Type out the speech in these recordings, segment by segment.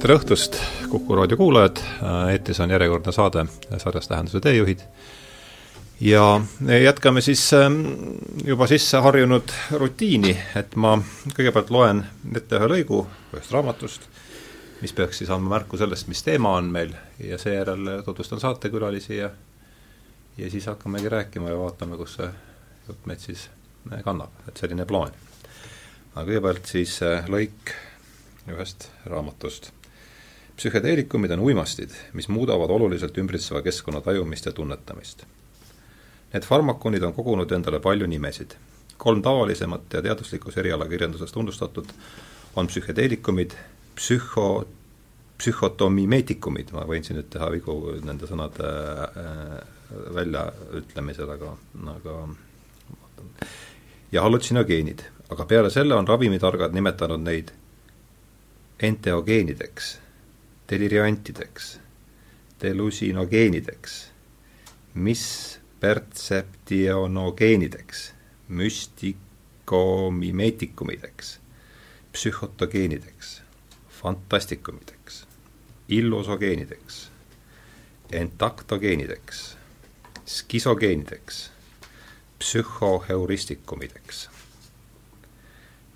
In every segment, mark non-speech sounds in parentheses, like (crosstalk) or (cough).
tere õhtust, Kuku raadio kuulajad, eetris on järjekordne saade sarjas Tähenduse teejuhid. Ja jätkame siis ähm, juba sisse harjunud rutiini, et ma kõigepealt loen ette ühe lõigu ühest raamatust, mis peaks siis andma märku sellest, mis teema on meil ja seejärel tutvustan saatekülalisi ja ja siis hakkamegi rääkima ja vaatame, kus see jutt meid siis kannab, et selline plaan. aga kõigepealt siis äh, lõik ühest raamatust psühhedeelikumid on uimastid, mis muudavad oluliselt ümbritseva keskkonna tajumist ja tunnetamist. Need farmakonid on kogunud endale palju nimesid. kolm tavalisemat ja teaduslikus erialakirjanduses tunnustatud on psühhedeelikumid, psühho, psühhotomimeetikumid, ma võin siin nüüd teha vigu nende sõnade äh, väljaütlemisel, aga, aga ja hallutsinogeenid, aga peale selle on ravimitargad nimetanud neid enteogeenideks deliriantideks, delusinogeenideks, mispertseptionogeenideks, müstikomimeetikumideks, psühhotogeenideks, fantastikumideks, illusogeenideks, entaktogeenideks, skisogeenideks, psühhoheuristikumideks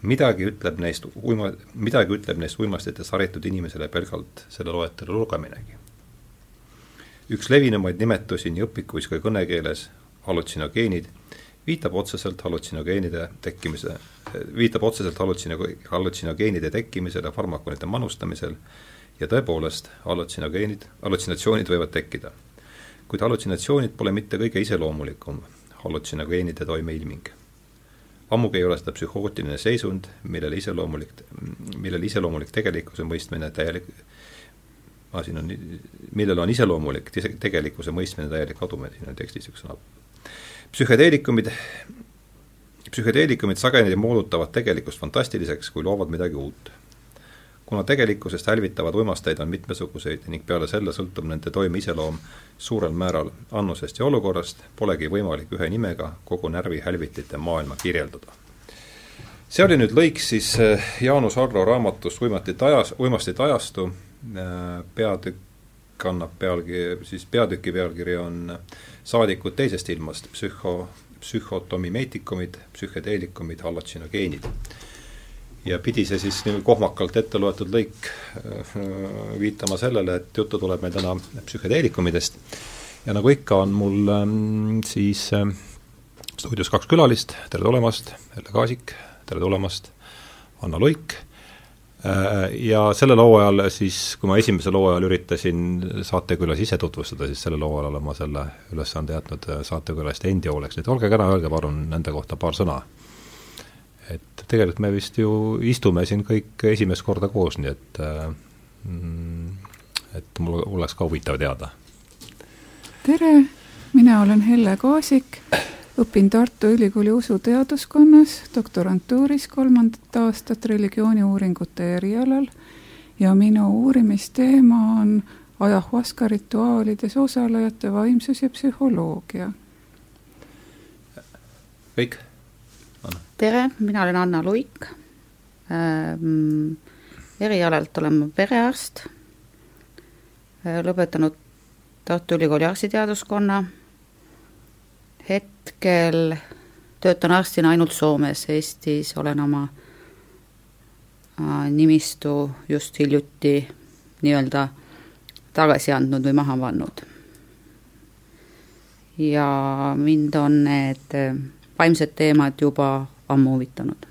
midagi ütleb neist uima, midagi ütleb neist uimastites haritud inimesele pelgalt selle loetelu lugeminegi. üks levinumaid nimetusi nii õpikuis kui kõnekeeles, hallutsinogeenid, viitab otseselt hallutsinogeenide tekkimise, viitab otseselt hallutsino-, hallutsinogeenide tekkimisele farmakonide manustamisel ja tõepoolest, hallutsinogeenid, hallutsinatsioonid võivad tekkida. kuid hallutsinatsioonid pole mitte kõige iseloomulikum hallutsinogeenide toimeilming ammugi ei ole seda psühhootiline seisund, millele iseloomulik, millele iseloomulik tegelikkuse mõistmine täielik, ah, siin on, millele on iseloomulik tegelikkuse mõistmine täielik kadumine, siin on tekstis üks sõna. psühhedeelikumid, psühhedeelikumid sageli moodutavad tegelikkust fantastiliseks, kui loovad midagi uut kuna tegelikkusest hälvitavad uimasteid on mitmesuguseid ning peale selle sõltub nende toime iseloom suurel määral annusest ja olukorrast, polegi võimalik ühe nimega kogu närvihälvitite maailma kirjeldada. see oli nüüd lõik siis äh, Jaanus Arro raamatust Uimatit ajas, uimastite ajastu, äh, peatükk kannab pealkiri, siis peatüki pealkiri on Saadikud teisest ilmast, psühho, psühhotomimeetikumid, psühhedeelikumid, hallatsinogeenid ja pidi see siis nii kohmakalt ette loetud lõik äh, viitama sellele, et juttu tuleb meil täna psühhedeelikumidest. Ja nagu ikka, on mul ähm, siis ähm, stuudios kaks külalist, tere tulemast, Elle Kaasik, tere tulemast, Anna Luik, äh, ja sellel hooajal siis, kui ma esimesel hooajal üritasin saatekülas ise tutvustada, siis sellel hooajal olen ma selle ülesande jätnud äh, saatekülaliste endi hooleks, nii et olge kena, öelge palun nende kohta paar sõna et tegelikult me vist ju istume siin kõik esimest korda koos, nii et mm, et mul oleks ka huvitav teada. tere, mina olen Helle Kaasik, õpin Tartu Ülikooli usuteaduskonnas doktorantuuris kolmandat aastat religiooniuuringute erialal ja minu uurimisteema on ajahuaska rituaalides osalejate vaimsus ja psühholoogia. kõik tere, mina olen Anna Luik ähm,. erialalt olen ma perearst äh,, lõpetanud Tartu Ülikooli arstiteaduskonna. hetkel töötan arstina ainult Soomes, Eestis olen oma äh, nimistu just hiljuti nii-öelda tagasi andnud või maha pannud. ja mind on need äh, vaimsed teemad juba ammu huvitanud?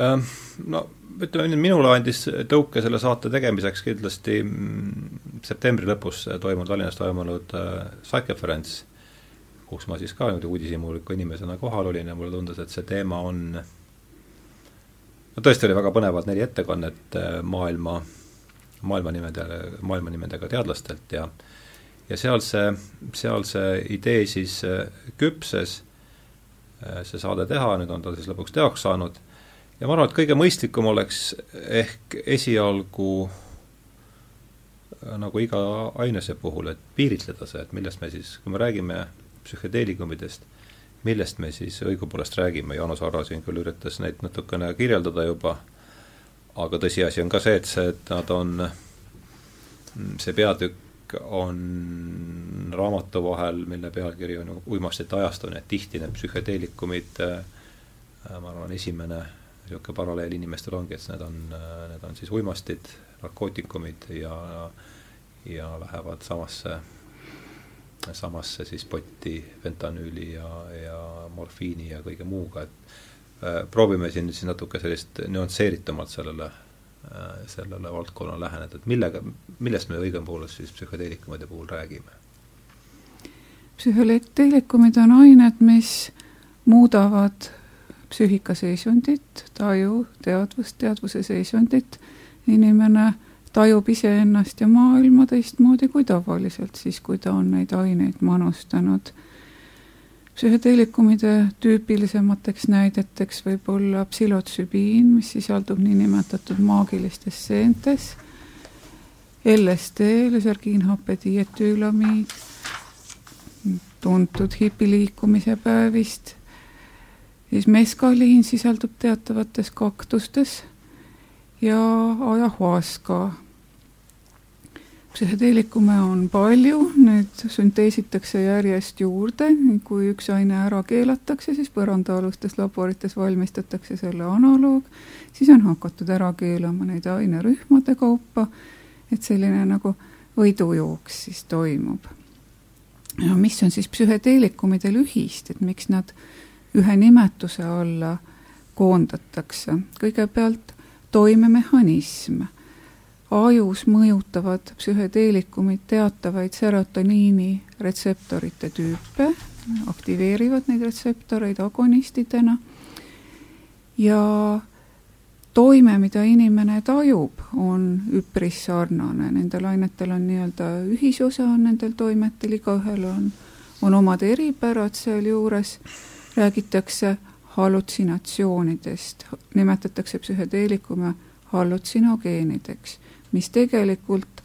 Ähm, no ütleme minule andis tõuke selle saate tegemiseks kindlasti mm, septembri lõpus toimunud, Tallinnas toimunud äh, Psycheference, kus ma siis ka niimoodi uudishimuliku inimesena kohal olin ja mulle tundus, et see teema on no tõesti oli väga põnevad neli ettekannet äh, maailma, maailma nimede, maailma nimedega teadlastelt ja ja seal see, seal see idee siis äh, küpses see saade teha, nüüd on ta siis lõpuks teoks saanud, ja ma arvan, et kõige mõistlikum oleks ehk esialgu äh, nagu iga ainese puhul, et piiritleda see, et millest me siis, kui me räägime psühhedeelikumidest, millest me siis õigupoolest räägime, Jaanus Arro siin küll üritas neid natukene kirjeldada juba, aga tõsiasi on ka see, et see, et nad on, see peatükk on raamatu vahel, mille pealkiri on uimastite ajastu, nii et tihti need psühhedeelikumid, ma arvan, esimene niisugune paralleel inimestel ongi, et need on, need on siis uimastid, narkootikumid ja ja lähevad samasse, samasse siis potti fentanüüli ja, ja morfiini ja kõige muuga, et Äh, proovime siin siis natuke sellist nüansseeritumalt sellele, äh, sellele valdkonnale läheneda, et millega, millest me õigempoolest siis psühhedeelikumide puhul räägime? psühhedeelikumid on ained, mis muudavad psüühikaseisundit, taju, teadvust, teadvuse seisundit, inimene tajub iseennast ja maailma teistmoodi kui tavaliselt, siis kui ta on neid aineid manustanud psühhedeelikumide tüüpilisemateks näideteks võib olla psühhotsübiin, mis sisaldub niinimetatud maagilistes seentes, LSD, lüsergiinhappe dietüülamiid, tuntud hipiliikumise päevist, siis meskaliin sisaldub teatavates kaktustes ja ajahuaska psühhedeelikume on palju, neid sünteesitakse järjest juurde, kui üks aine ära keelatakse, siis põrandaalustes laborites valmistatakse selle analoog, siis on hakatud ära keelama neid ainerühmade kaupa, et selline nagu võidujooks siis toimub. ja mis on siis psühhedeelikumidel ühist, et miks nad ühe nimetuse alla koondatakse, kõigepealt toimemehhanism ajus mõjutavad psühhedeelikumid teatavaid serotoniini retseptorite tüüpe, aktiveerivad neid retseptoreid agonistidena. Ja toime, mida inimene tajub, on üpris sarnane, nendel ainetel on nii-öelda ühisosa on nendel toimetel, igaühel on, on omad eripärad sealjuures, räägitakse hallutsinatsioonidest, nimetatakse psühhedeelikume hallutsinogeenideks mis tegelikult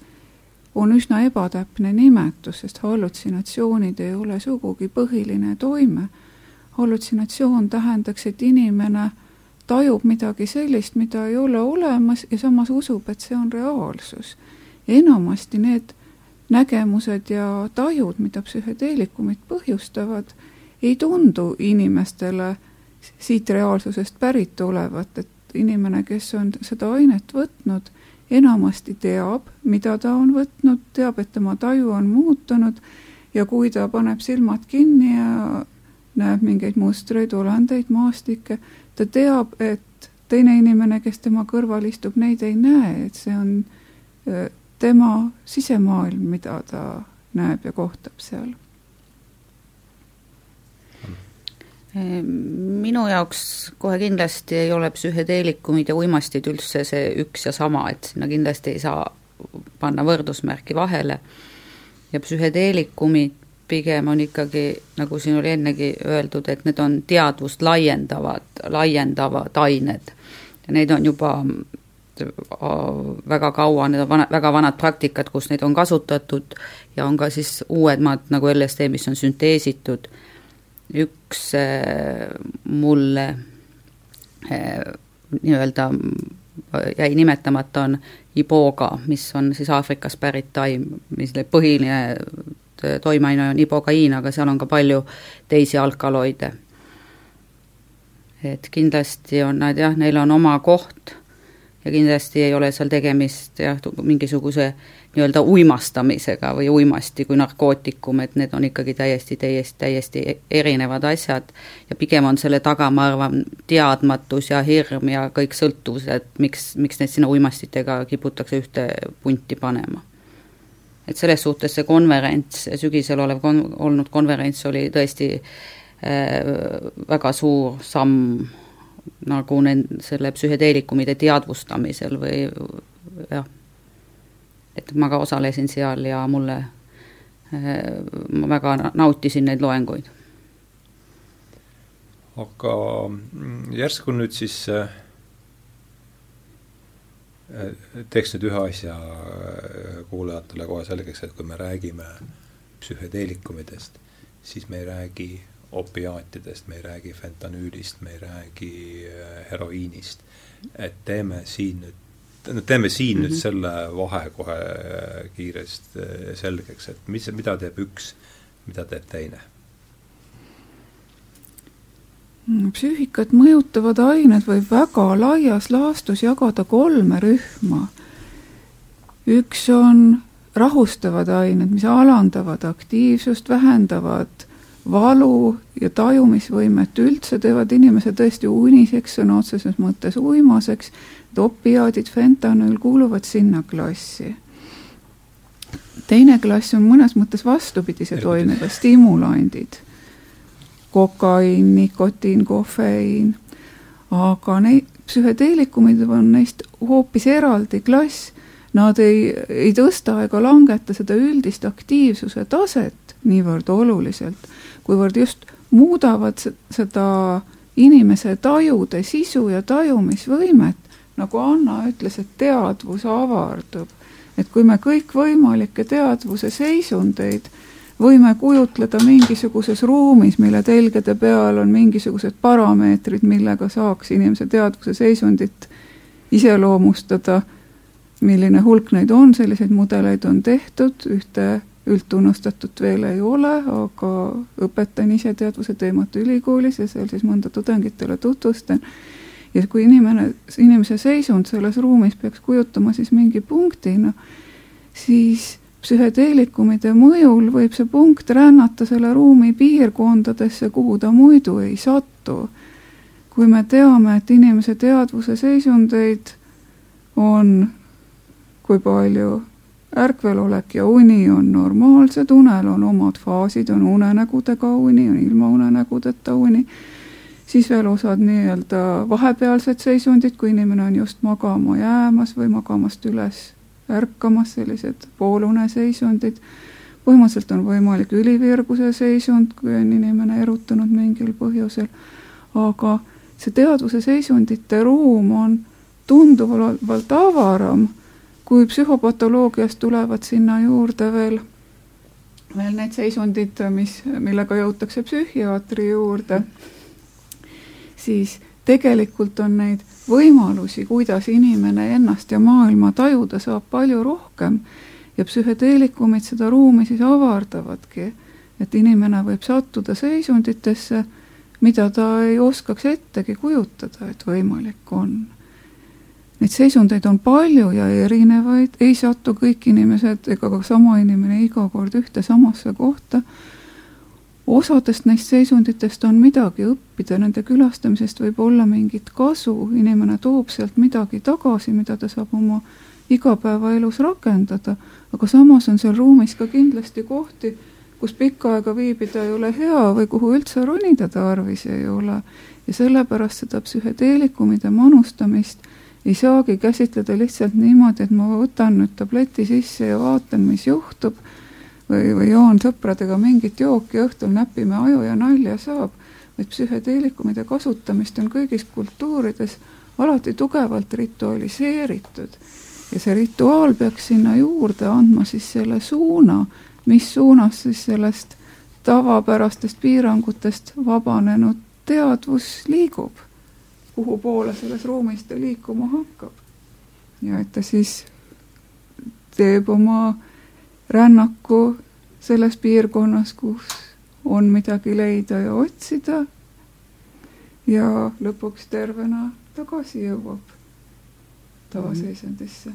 on üsna ebatäpne nimetus, sest hallutsinatsioonid ei ole sugugi põhiline toime. hallutsinatsioon tähendaks, et inimene tajub midagi sellist, mida ei ole olemas ja samas usub, et see on reaalsus. enamasti need nägemused ja tajud, mida psühhedeelikumid põhjustavad, ei tundu inimestele siit reaalsusest pärit olevat, et inimene, kes on seda ainet võtnud enamasti teab, mida ta on võtnud, teab, et tema taju on muutunud ja kui ta paneb silmad kinni ja näeb mingeid mustreid, olendeid, maastikke, ta teab, et teine inimene, kes tema kõrval istub, neid ei näe, et see on tema sisemaailm, mida ta näeb ja kohtab seal minu jaoks kohe kindlasti ei ole psühhedeelikumid ja uimastid üldse see üks ja sama, et sinna kindlasti ei saa panna võrdusmärki vahele. ja psühhedeelikumid pigem on ikkagi, nagu siin oli ennegi öeldud, et need on teadvust laiendavad, laiendavad ained. ja neid on juba väga kaua, need on vana, väga vanad praktikad, kus neid on kasutatud ja on ka siis uuemad nagu LSD, mis on sünteesitud üks äh, mulle äh, nii-öelda jäi nimetamata, on iboga, mis on siis Aafrikast pärit taim, mille põhiline äh, toimeaine on ibogaiin, aga seal on ka palju teisi alkaloide. et kindlasti on nad jah, neil on oma koht ja kindlasti ei ole seal tegemist jah, mingisuguse äh, nii-öelda uimastamisega või uimasti kui narkootikum, et need on ikkagi täiesti, täiesti, täiesti erinevad asjad ja pigem on selle taga, ma arvan, teadmatus ja hirm ja kõik sõltuvused, miks, miks neid sinna uimastitega kiputakse ühte punti panema. et selles suhtes see konverents, sügisel olev kon-, olnud konverents oli tõesti äh, väga suur samm nagu nend-, selle psühhedeelikumide teadvustamisel või jah et ma ka osalesin seal ja mulle, äh, ma väga nautisin neid loenguid. aga mm, järsku nüüd siis äh, teeks nüüd ühe asja äh, kuulajatele kohe selgeks, et kui me räägime psühhedeelikumidest, siis me ei räägi opiaatidest, me ei räägi fentanüülist, me ei räägi äh, heroiinist. et teeme siin nüüd, teeme siin mm -hmm. nüüd mhm. selle vahe kohe äh, kiiresti äh, selgeks, et mis, mida teeb üks, mida teeb teine psüühikat mõjutavad ained võib väga laias laastus jagada kolme rühma. üks on rahustavad ained, mis alandavad aktiivsust, vähendavad valu ja tajumisvõimet üldse, teevad inimese tõesti uniseks, sõna otseses mõttes uimaseks, et opiaadid, fentanüül kuuluvad sinna klassi. teine klass on mõnes mõttes vastupidise toimiva stimulandid, kokaiin, nikotiin, kofeiin, aga neid, psühhedeelikumid on neist hoopis eraldi klass, nad ei, ei tõsta ega langeta seda üldist aktiivsuse taset niivõrd oluliselt kuivõrd just muudavad seda inimese tajude sisu ja tajumisvõimet, nagu Anna ütles, et teadvus avardub. et kui me kõikvõimalikke teadvuse seisundeid võime kujutleda mingisuguses ruumis, mille telgede peal on mingisugused parameetrid, millega saaks inimese teadvuse seisundit iseloomustada, milline hulk neid on, selliseid mudeleid on tehtud, ühte üldtunnustatut veel ei ole, aga õpetan ise teadvuse teemat ülikoolis ja seal siis mõnda tudengitele tutvustan. ja kui inimene, inimese seisund selles ruumis peaks kujutama siis mingi punktina, siis psühhedeelikumide mõjul võib see punkt rännata selle ruumi piirkondadesse, kuhu ta muidu ei satu. kui me teame, et inimese teadvuse seisundeid on kui palju ärkvelolek ja uni on normaalsed, unel on omad faasid, on unenägudega uni, on ilma unenägudeta uni, siis veel osad nii-öelda vahepealsed seisundid, kui inimene on just magama jäämas või magamast üles ärkamas, sellised poolune seisundid. põhimõtteliselt on võimalik ülivirguse seisund, kui on inimene erutanud mingil põhjusel, aga see teadvuse seisundite ruum on tunduvalt avaram kui psühhopatoloogiast tulevad sinna juurde veel, veel need seisundid, mis, millega jõutakse psühhiaatri juurde, siis tegelikult on neid võimalusi, kuidas inimene ennast ja maailma tajuda saab palju rohkem. Ja psühhedeelikumid seda ruumi siis avardavadki, et inimene võib sattuda seisunditesse, mida ta ei oskaks ettegi kujutada, et võimalik on Neid seisundeid on palju ja erinevaid, ei satu kõik inimesed ega ka sama inimene iga kord ühte samasse kohta. osadest neist seisunditest on midagi õppida, nende külastamisest võib olla mingit kasu, inimene toob sealt midagi tagasi, mida ta saab oma igapäevaelus rakendada, aga samas on seal ruumis ka kindlasti kohti, kus pikka aega viibida ei ole hea või kuhu üldse ronida tarvis ei ole. ja sellepärast seda psühhedeelikumide manustamist ei saagi käsitleda lihtsalt niimoodi, et ma võtan nüüd tableti sisse ja vaatan, mis juhtub. Või, või joon sõpradega mingit jooki, õhtul näpime aju ja nalja saab, vaid psühhedeelikumide kasutamist on kõigis kultuurides alati tugevalt ritualiseeritud. ja see rituaal peaks sinna juurde andma siis selle suuna, mis suunas siis sellest tavapärastest piirangutest vabanenud teadvus liigub kuhu poole selles ruumis ta liikuma hakkab. ja et ta siis teeb oma rännaku selles piirkonnas, kus on midagi leida ja otsida ja lõpuks tervena tagasi jõuab tavaseisundisse.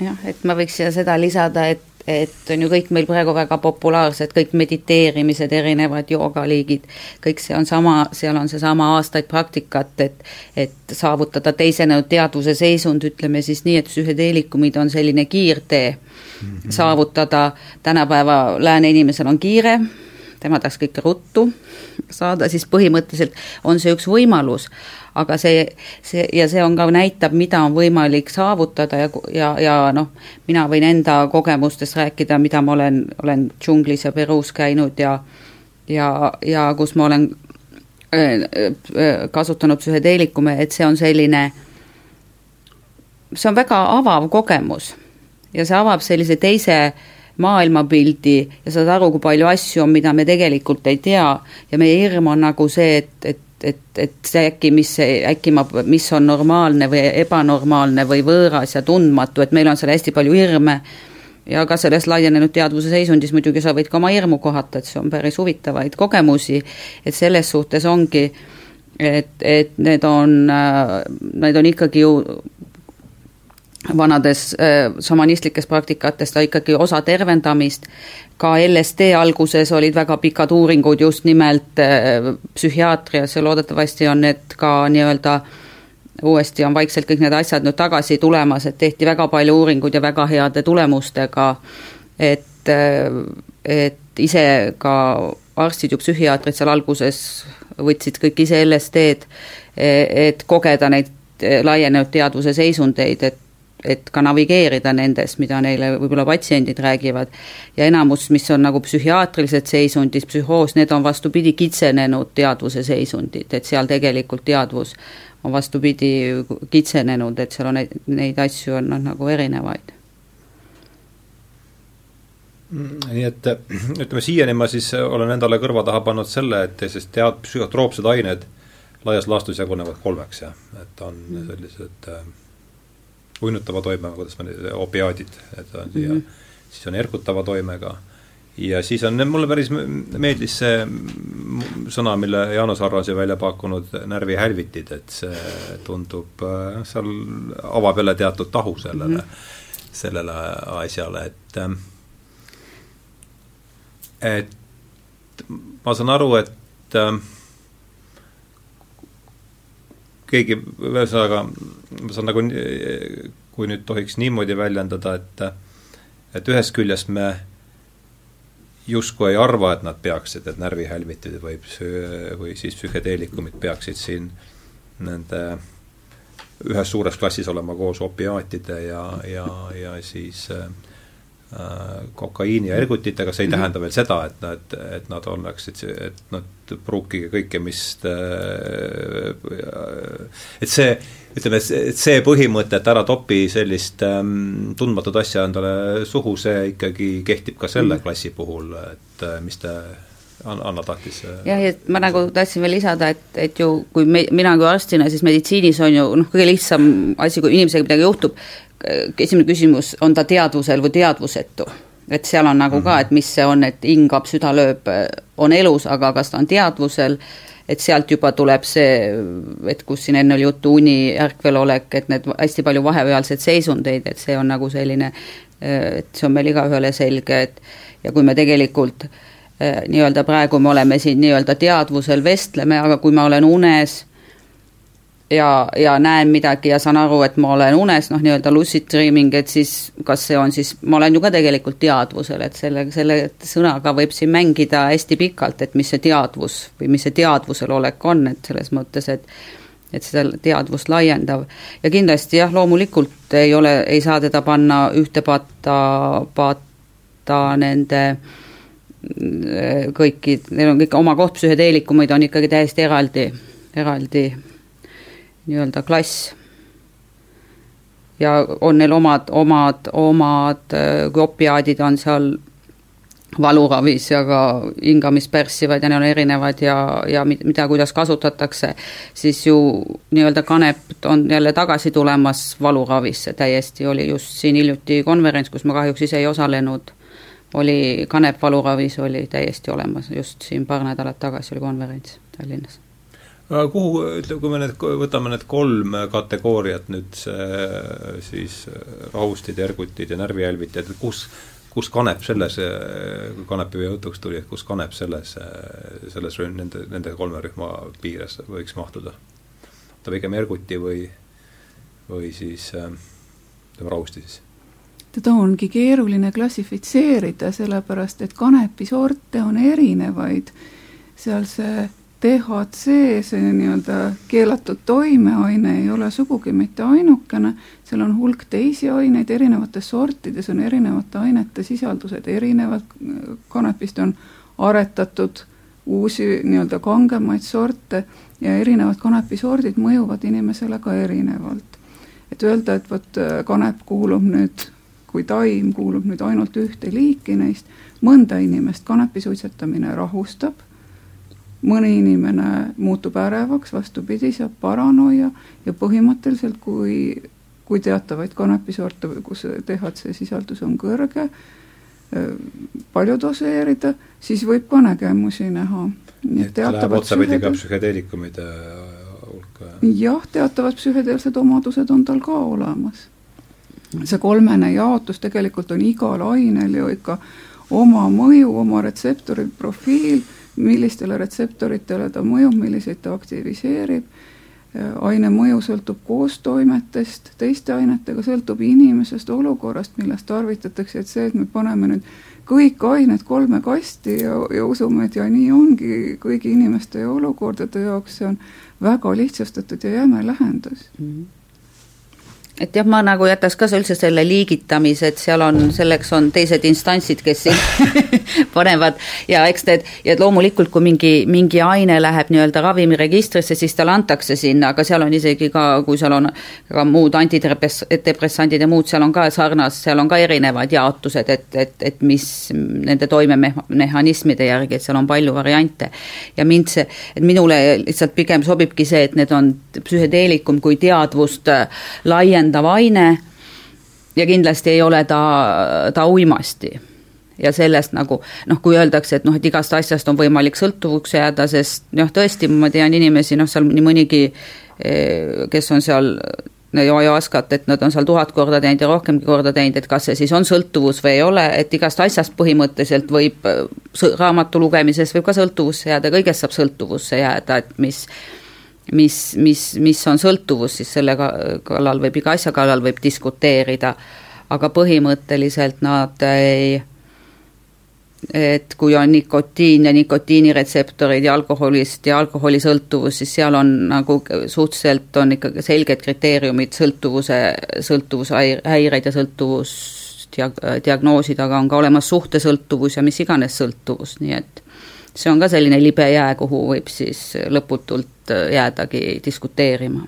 jah, et ma võiks siia seda lisada, et et on ju kõik meil praegu väga populaarsed, kõik mediteerimised, erinevad joogaliigid, kõik see on sama, seal on seesama aastaid praktikat, et et saavutada teisene teadvuse seisund, ütleme siis nii, et psühhedeelikumid on selline kiirtee mm -hmm. saavutada, tänapäeva lääne inimesel on kiire, tema tahaks kõike ruttu saada, siis põhimõtteliselt on see üks võimalus. Aga see, see ja see on ka, näitab, mida on võimalik saavutada ja, ja, ja noh, mina võin enda kogemustest rääkida, mida ma olen, olen džunglis ja Peruus käinud ja ja, ja kus ma olen kasutanud psühhedeelikume, et see on selline, see on väga avav kogemus. Ja see avab sellise teise maailmapildi ja saad aru, kui palju asju on, mida me tegelikult ei tea. Ja meie hirm on nagu see, et, et et, et see äkki, mis, äkki ma, mis on normaalne või ebanormaalne või võõras ja tundmatu, et meil on seal hästi palju hirme. Ja ka selles laienenud teadvuse seisundis muidugi sa võid ka oma hirmu kohata, et see on päris huvitavaid kogemusi, et selles suhtes ongi, et, et need on, need on ikkagi ju vanades äh, šamanistlikes praktikates ta ikkagi osa tervendamist, ka LSD alguses olid väga pikad uuringud just nimelt äh, psühhiaatrias ja loodetavasti on need ka nii-öelda uuesti on vaikselt kõik need asjad nüüd tagasi tulemas, et tehti väga palju uuringuid ja väga heade tulemustega, et, äh, et ise ka arstid ju psühhiaatrid seal alguses võtsid kõik ise LSD-d, et kogeda neid laienenud teadvuse seisundeid, et et ka navigeerida nendes, mida neile võib-olla patsiendid räägivad, ja enamus, mis on nagu psühhiaatrilised seisundid, psühhoos, need on vastupidi kitsenenud teadvuse seisundid, et seal tegelikult teadvus on vastupidi kitsenenud, et seal on neid, neid asju on noh, nagu erinevaid. Nii et ütleme, siiani ma siis olen endale kõrva taha pannud selle, et sellised tead-, psühhotroopsed ained laias laastus jagunevad kolmeks, jah, et on sellised äh, uinutava toimega, kuidas ma nüüd, opiaadid, et on siia mm, -hmm. siis on ergutava toimega ja siis on, mulle päris meeldis see sõna, mille Jaanus Arrasi välja pakkunud, närvihälvitid, et see tundub, noh, seal avab jälle teatud tahu sellele mm, -hmm. sellele asjale, et et ma saan aru, et keegi, ühesõnaga, ma saan nagu, kui nüüd tohiks niimoodi väljendada, et et ühest küljest me justkui ei arva, et nad peaksid, et närvihälvitid või, või siis psühhedeelikumid peaksid siin nende ühes suures klassis olema koos opiaatide ja, ja, ja siis äh, kokaiini ja ergutitega, see ei mm -hmm. tähenda veel seda, et nad, et nad oleksid, et nad pruukige kõike, mis et see, ütleme, et see põhimõte, et ära topi sellist ähm, tundmatut asja endale suhu, see ikkagi kehtib ka selle mm klassi puhul, et äh, mis te Anna tahtis jah, et ma nagu tahtsin veel lisada, et, et ju kui me, mina kui arstina, siis meditsiinis on ju noh, kõige lihtsam asi, kui inimesega midagi juhtub, esimene küsimus, on ta teadvusel või teadvusetu? et seal on nagu mm -hmm. ka, et mis see on, et hingab, süda lööb, on elus, aga kas ta on teadvusel, et sealt juba tuleb see, et kus siin enne oli juttu uni, ärkvelolek, et need hästi palju vahepealseid seisundeid, et see on nagu selline, et see on meil igaühele selge, et ja kui me tegelikult eh, nii-öelda praegu me oleme siin nii-öelda teadvusel, vestleme, aga kui ma olen unes ja, ja näen midagi ja saan aru, et ma olen unes, noh, nii-öelda lucid dreaming, et siis kas see on siis, ma olen ju ka tegelikult teadvusel, et selle, selle sõnaga võib siin mängida hästi pikalt, et mis see teadvus või mis see teadvusel olek on, et selles mõttes, et et seda teadvust laiendav. ja kindlasti jah, loomulikult ei ole, ei saa teda panna ühte patta, patta nende kõiki, neil on kõik oma koht, psühhedeelikumeid on ikkagi täiesti eraldi, eraldi nii-öelda klass. ja on neil omad, omad, omad kui opiaadid on seal valuravis ja ka hingamist pärssivad ja neil on erinevad ja, ja mida, kuidas kasutatakse, siis ju nii-öelda kanep on jälle tagasi tulemas valuravisse täiesti, oli just siin hiljuti konverents, kus ma kahjuks ise ei osalenud, oli kanep valuravis oli täiesti olemas, just siin paar nädalat tagasi oli konverents Tallinnas kuhu, ütleme, kui me need, võtame need kolm kategooriat nüüd, see siis rahustid, ergutid ja närvihälvitajad, et kus, kus kanep selles, kui kanepi jutuks tuli, et kus kanep selles, selles rühm, nende, nende kolme rühma piires võiks mahtuda? ta pigem erguti või, või siis ütleme, rahusti siis? Teda ongi keeruline klassifitseerida, sellepärast et kanepisorte on erinevaid, seal see DHC, see nii-öelda keelatud toimeaine ei ole sugugi mitte ainukene, seal on hulk teisi aineid, erinevates sortides on erinevate ainete sisaldused erinevad, kanepist on aretatud uusi nii-öelda kangemaid sorte ja erinevad kanepisordid mõjuvad inimesele ka erinevalt. et öelda, et vot kanep kuulub nüüd kui taim kuulub nüüd ainult ühte liiki neist, mõnda inimest kanepi suitsetamine rahustab, mõni inimene muutub ärevaks, vastupidi, saab paranoia ja põhimõtteliselt, kui, kui teatavaid kanepisorte, kus DHC sisaldus on kõrge, palju doseerida, siis võib ka nägemusi näha. otsapidi ka psühhedeelikumide hulka? jah, teatavad psühhedeelsed omadused on tal ka olemas. See kolmene jaotus tegelikult on igal ainel ju ikka oma mõju, oma retseptori profiil, millistele retseptoritele ta mõjub, milliseid ta aktiviseerib aine mõju sõltub koostoimetest, teiste ainetega sõltub inimesest, olukorrast, milles tarvitatakse, et see, et me paneme nüüd kõik ained kolme kasti ja, ja usume, et ja nii ongi kõigi inimeste ja olukordade jaoks, see on väga lihtsustatud ja jäme lähendus mm. -hmm et jah, ma nagu jätaks ka üldse selle liigitamise, et seal on, selleks on teised instantsid, kes (laughs) panevad ja eks need, ja loomulikult, kui mingi, mingi aine läheb nii-öelda ravimiregistrisse, siis talle antakse sinna, aga seal on isegi ka, kui seal on ka muud antidepressandid ja muud, seal on ka sarnas, seal on ka erinevad jaotused, et, et, et mis nende toimemehhanismide järgi, et seal on palju variante. ja mind see, et minule lihtsalt pigem sobibki see, et need on psühhedeelikum kui teadvust laiendada täiendav aine ja kindlasti ei ole ta, ta uimasti. Ja sellest nagu noh, kui öeldakse, et noh, et igast asjast on võimalik sõltuvuks jääda, sest noh, tõesti, ma tean inimesi, noh, seal nii mõnigi, eh, kes on seal ajaskat, et nad on seal tuhat korda teinud ja rohkemgi korda teinud, et kas see siis on sõltuvus või ei ole, et igast asjast põhimõtteliselt võib, raamatu lugemisest võib ka sõltuvusse jääda, kõigest saab sõltuvusse jääda, et mis mis, mis, mis on sõltuvus, siis selle kallal võib, iga asja kallal võib diskuteerida, aga põhimõtteliselt nad ei et kui on nikotiin ja nikotiiniretseptorid ja alkoholist ja alkoholisõltuvus, siis seal on nagu suhteliselt on ikkagi selged kriteeriumid sõltuvuse, sõltuvushäireid ja sõltuvust diagnoosida, aga on ka olemas suhtesõltuvus ja mis iganes sõltuvus, nii et see on ka selline libe jää, kuhu võib siis lõputult äh, jäädagi diskuteerima.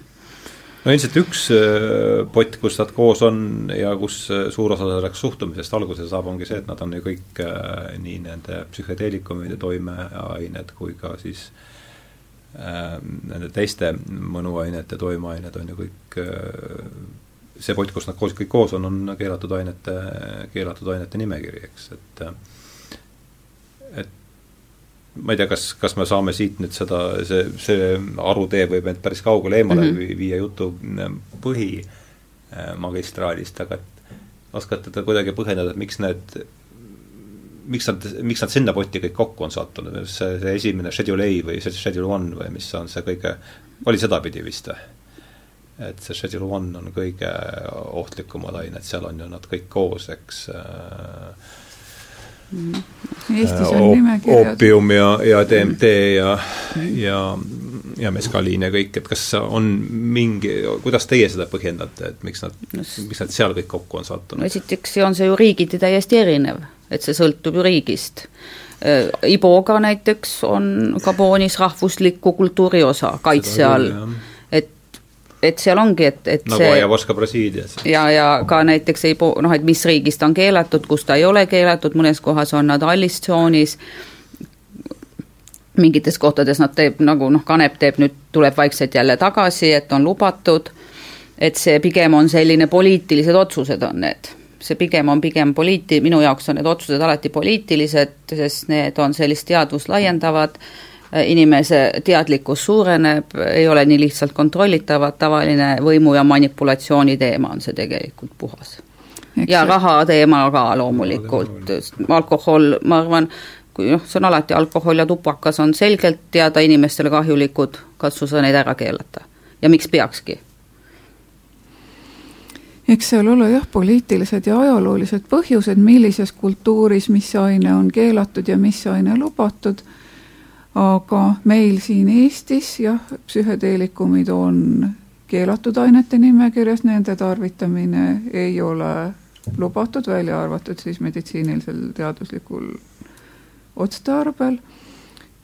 No ilmselt üks äh, pott, kus nad koos on ja kus äh, suur osa selleks suhtumisest alguse saab, ongi see, et nad on ju kõik nii nende psühhedeelikumide toimeained kui ka siis äh, nende teiste mõnuainete toimeained on ju kõik äh, see pott, kus nad koos, kõik koos on, on keelatud ainete, keelatud ainete nimekiri, eks, et et ma ei tea, kas, kas me saame siit nüüd seda, see, see arutee võib end päris kaugele eemale mm -hmm. viia jutu mm, põhimagistraalist, aga et oskate te kuidagi põhjendada, et miks need, miks nad, miks nad sinna potti kõik kokku on sattunud, see, see esimene Schedule A või Schedule One või mis on see kõige, oli sedapidi vist või? et see Schedule One on kõige ohtlikumad ained, seal on ju nad kõik koos, eks äh, Eestis on äh, nimekirjad. oopium ja, ja DMT ja, ja, ja meskaliin ja kõik, et kas on mingi, kuidas teie seda põhjendate, et miks nad no,, miks nad seal kõik kokku on sattunud? no esiteks on see ju riigiti täiesti erinev, et see sõltub ju riigist. Äh, Iboga näiteks on Gabonis rahvusliku kultuuri osa kaitse all et seal ongi, et, et nagu see Ayahuasca Brasiilias. ja, ja ka näiteks ei po-, noh, et mis riigis ta on keelatud, kus ta ei ole keelatud, mõnes kohas on nad allistsoonis, mingites kohtades nad teeb nagu noh, kanep teeb nüüd, tuleb vaikselt jälle tagasi, et on lubatud, et see pigem on selline poliitilised otsused on need. See pigem on pigem poliiti-, minu jaoks on need otsused alati poliitilised, sest need on sellist teadvust laiendavad. äh, inimese teadlikkus suureneb, ei ole nii lihtsalt kontrollitavad, tavaline võimu ja manipulatsiooni teema on see tegelikult puhas. ja raha teema ka loomulikult, alkohol, ma arvan, kui noh, see on alati alkohol ja tubakas on selgelt teada inimestele kahjulikud, katsu sa neid ära keelata. ja miks peakski? eks seal ole jah, poliitilised ja ajaloolised põhjused, millises kultuuris mis aine on keelatud ja mis aine lubatud aga meil siin Eestis jah, psühhedeelikumid on keelatud ainete nimekirjas, nende tarvitamine ei ole lubatud, välja arvatud siis meditsiinilisel teaduslikul otstarbel.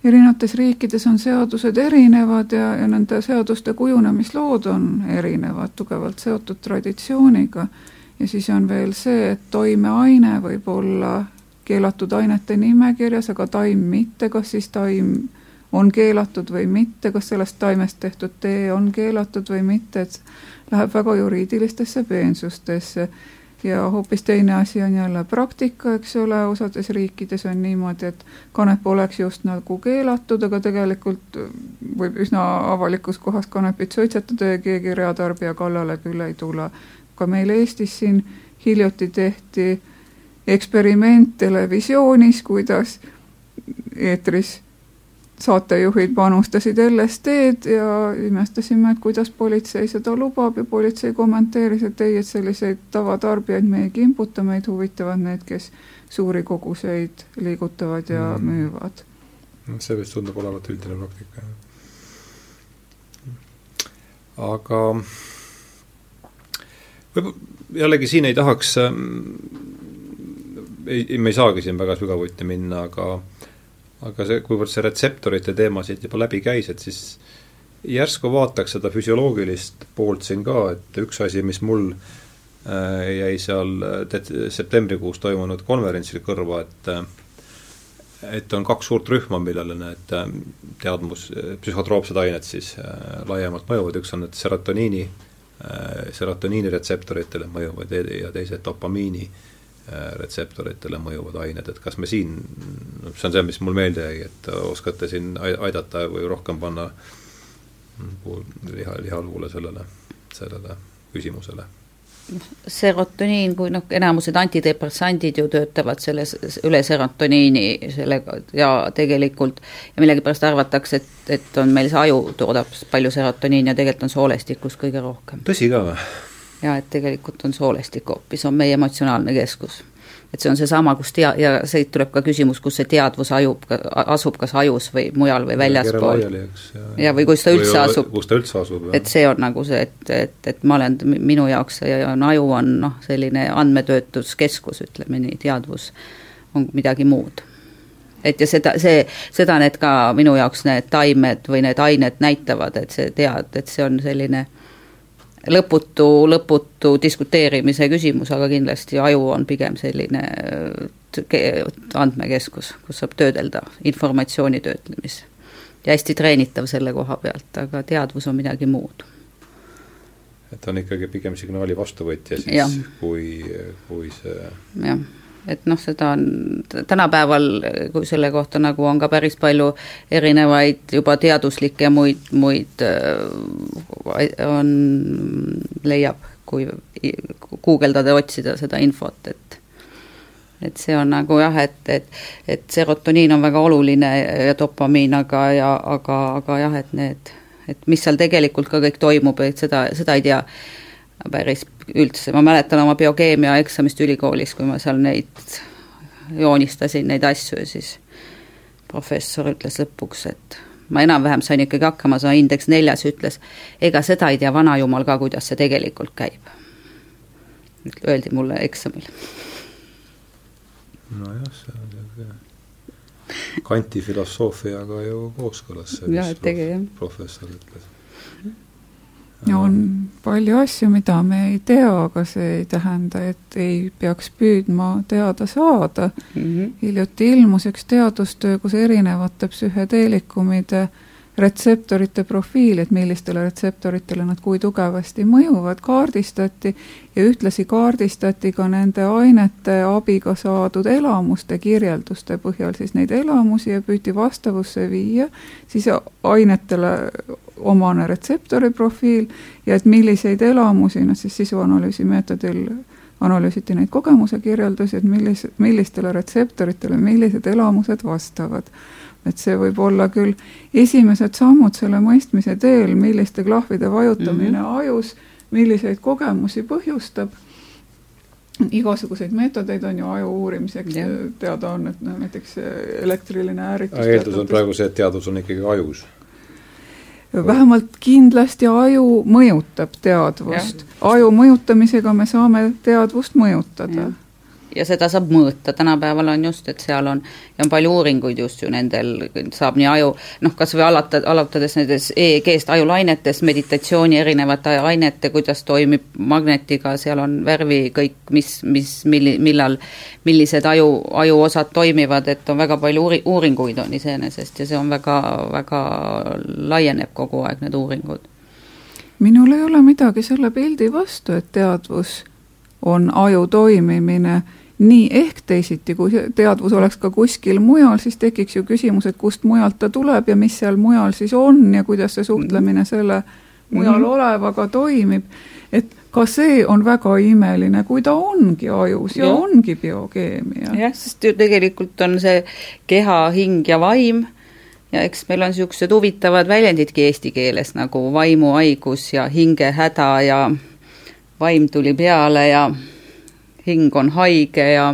erinevates riikides on seadused erinevad ja, ja nende seaduste kujunemislood on erinevad, tugevalt seotud traditsiooniga ja siis on veel see, et toimeaine võib olla keelatud ainete nimekirjas, aga taim mitte, kas siis taim on keelatud või mitte, kas sellest taimest tehtud tee on keelatud või mitte, et läheb väga juriidilistesse peensustesse. ja hoopis teine asi on jälle praktika, eks ole, osades riikides on niimoodi, et kanep oleks just nagu keelatud, aga tegelikult võib üsna avalikus kohas kanepit suitsetada ja keegi reatarbija kallale küll ei tule. ka meil Eestis siin hiljuti tehti eksperiment televisioonis, kuidas eetris saatejuhid panustasid LSD-d ja imestasime, et kuidas politsei seda lubab ja politsei kommenteeris, et ei, et selliseid tavatarbijaid me ei kimbuta, meid huvitavad need, kes suuri koguseid liigutavad ja mm. müüvad. see vist tundub olevat üldine praktika, jah. aga võib-olla jällegi siin ei tahaks ähm, ei, me ei saagi siin väga sügavuti minna, aga aga see, kuivõrd see retseptorite teema siit juba läbi käis, et siis järsku vaataks seda füsioloogilist poolt siin ka, et üks asi, mis mul äh, jäi seal det-, septembrikuus toimunud konverentsil kõrva, et äh, et on kaks suurt rühma, millele need äh, teadmus, psühhotroopsed ained siis äh, laiemalt mõjuvad, üks on need serotoniini äh,, serotoniini retseptoritele mõjuvad ja teised dopamiini äh, Äh, retseptoritele mõjuvad ained, et kas me siin, see on see, mis mul meelde jäi, et oskate siin aidata või rohkem panna liha, lihaluule sellele, sellele küsimusele? serotoniin, kui noh, enamused antidepressandid ju töötavad selles, üle serotoniini sellega ja tegelikult ja millegipärast arvatakse, et, et on meil see aju toodab palju serotoniini ja tegelikult on soolestikus kõige rohkem. tõsi ka või? Ja et tegelikult on soolestik hoopis, on meie emotsionaalne keskus. et see on seesama, kus tea- ja siit tuleb ka küsimus, kus see teadvus ajub, asub kas ajus või mujal või väljaspool. ja, või kus ta üldse asub. kus ta üldse asub, jah. et see on nagu see, et, et, et ma olen, minu jaoks see on, aju on noh, selline andmetöötluskeskus, ütleme nii, teadvus on midagi muud et ja seda, see, seda need ka minu jaoks need taimed või need ained näitavad, et see tead, et see on selline lõputu, lõputu diskuteerimise küsimus, aga kindlasti aju on pigem selline andmekeskus, kus saab töödelda informatsiooni töötlemis. ja hästi treenitav selle koha pealt, aga teadvus on midagi muud. et on ikkagi pigem signaali vastuvõtja siis, ja. kui, kui see jah et noh, seda on tänapäeval, kui selle kohta nagu on ka päris palju erinevaid juba teaduslikke muid, muid äh, on, leiab, kui guugeldada ja otsida seda infot, et et see on nagu jah, et, et, et serotoniin on väga oluline ja dopamiin, aga, ja aga, aga jah, et need, et mis seal tegelikult ka kõik toimub, et seda, seda ei tea päris üldse, ma mäletan oma biokeemia eksamist ülikoolis, kui ma seal neid joonistasin, neid asju ja siis professor ütles lõpuks, et ma enam-vähem sain ikkagi hakkama, see indeks neljas ütles, ega seda ei tea vanajumal ka, kuidas see tegelikult käib. Öeldi mulle eksamil. nojah, see on niisugune Kanti filosoofiaga ju kooskõlas see, mis professor ütles on palju asju, mida me ei tea, aga see ei tähenda, et ei peaks püüdma teada saada mm. -hmm. hiljuti ilmus üks teadustöö, kus erinevate psühhedeelikumide retseptorite profiil, et millistele retseptoritele nad kui tugevasti mõjuvad, kaardistati ja ühtlasi kaardistati ka nende ainete abiga saadud elamuste kirjelduste põhjal siis neid elamusi ja püüti vastavusse viia siis ainetele omane retseptori profiil ja et milliseid elamusi, noh siis sisuanalüüsi meetodil analüüsiti neid kogemuse kirjeldusi, et millis, millistele retseptoritele millised elamused vastavad. et see võib olla küll esimesed sammud selle mõistmise teel, milliste klahvide vajutamine mm -hmm. ajus, milliseid kogemusi põhjustab, igasuguseid meetodeid on ju aju uurimiseks ja. teada on, et noh, näiteks elektriline ärritus eeldus on praegu see, et teadus on ikkagi ajus vähemalt kindlasti aju mõjutab teadvust. aju mõjutamisega me saame teadvust mõjutada. ja seda saab mõõta, tänapäeval on just, et seal on, ja on palju uuringuid just ju nendel, saab nii aju, noh, kas või alata, alatades nendest EEG-st, ajulainetest, meditatsiooni erinevate ainete, kuidas toimib magnetiga, seal on värvi kõik, mis, mis, milli-, millal, millised aju, ajuosad toimivad, et on väga palju uuri-, uuringuid on iseenesest ja see on väga, väga laieneb kogu aeg, need uuringud. minul ei ole midagi selle pildi vastu, et teadvus on aju toimimine nii ehk teisiti, kui teadvus oleks ka kuskil mujal, siis tekiks ju küsimus, et kust mujalt ta tuleb ja mis seal mujal siis on ja kuidas see suhtlemine selle mujal -hmm. olevaga toimib. et ka see on väga imeline, kui ta ongi ajus ja, ja ongi biokeemia. jah, sest ju tegelikult on see keha, hing ja vaim ja eks meil on niisugused huvitavad väljendidki eesti keeles nagu vaimuhaigus ja hingehäda ja vaim tuli peale ja hing on haige ja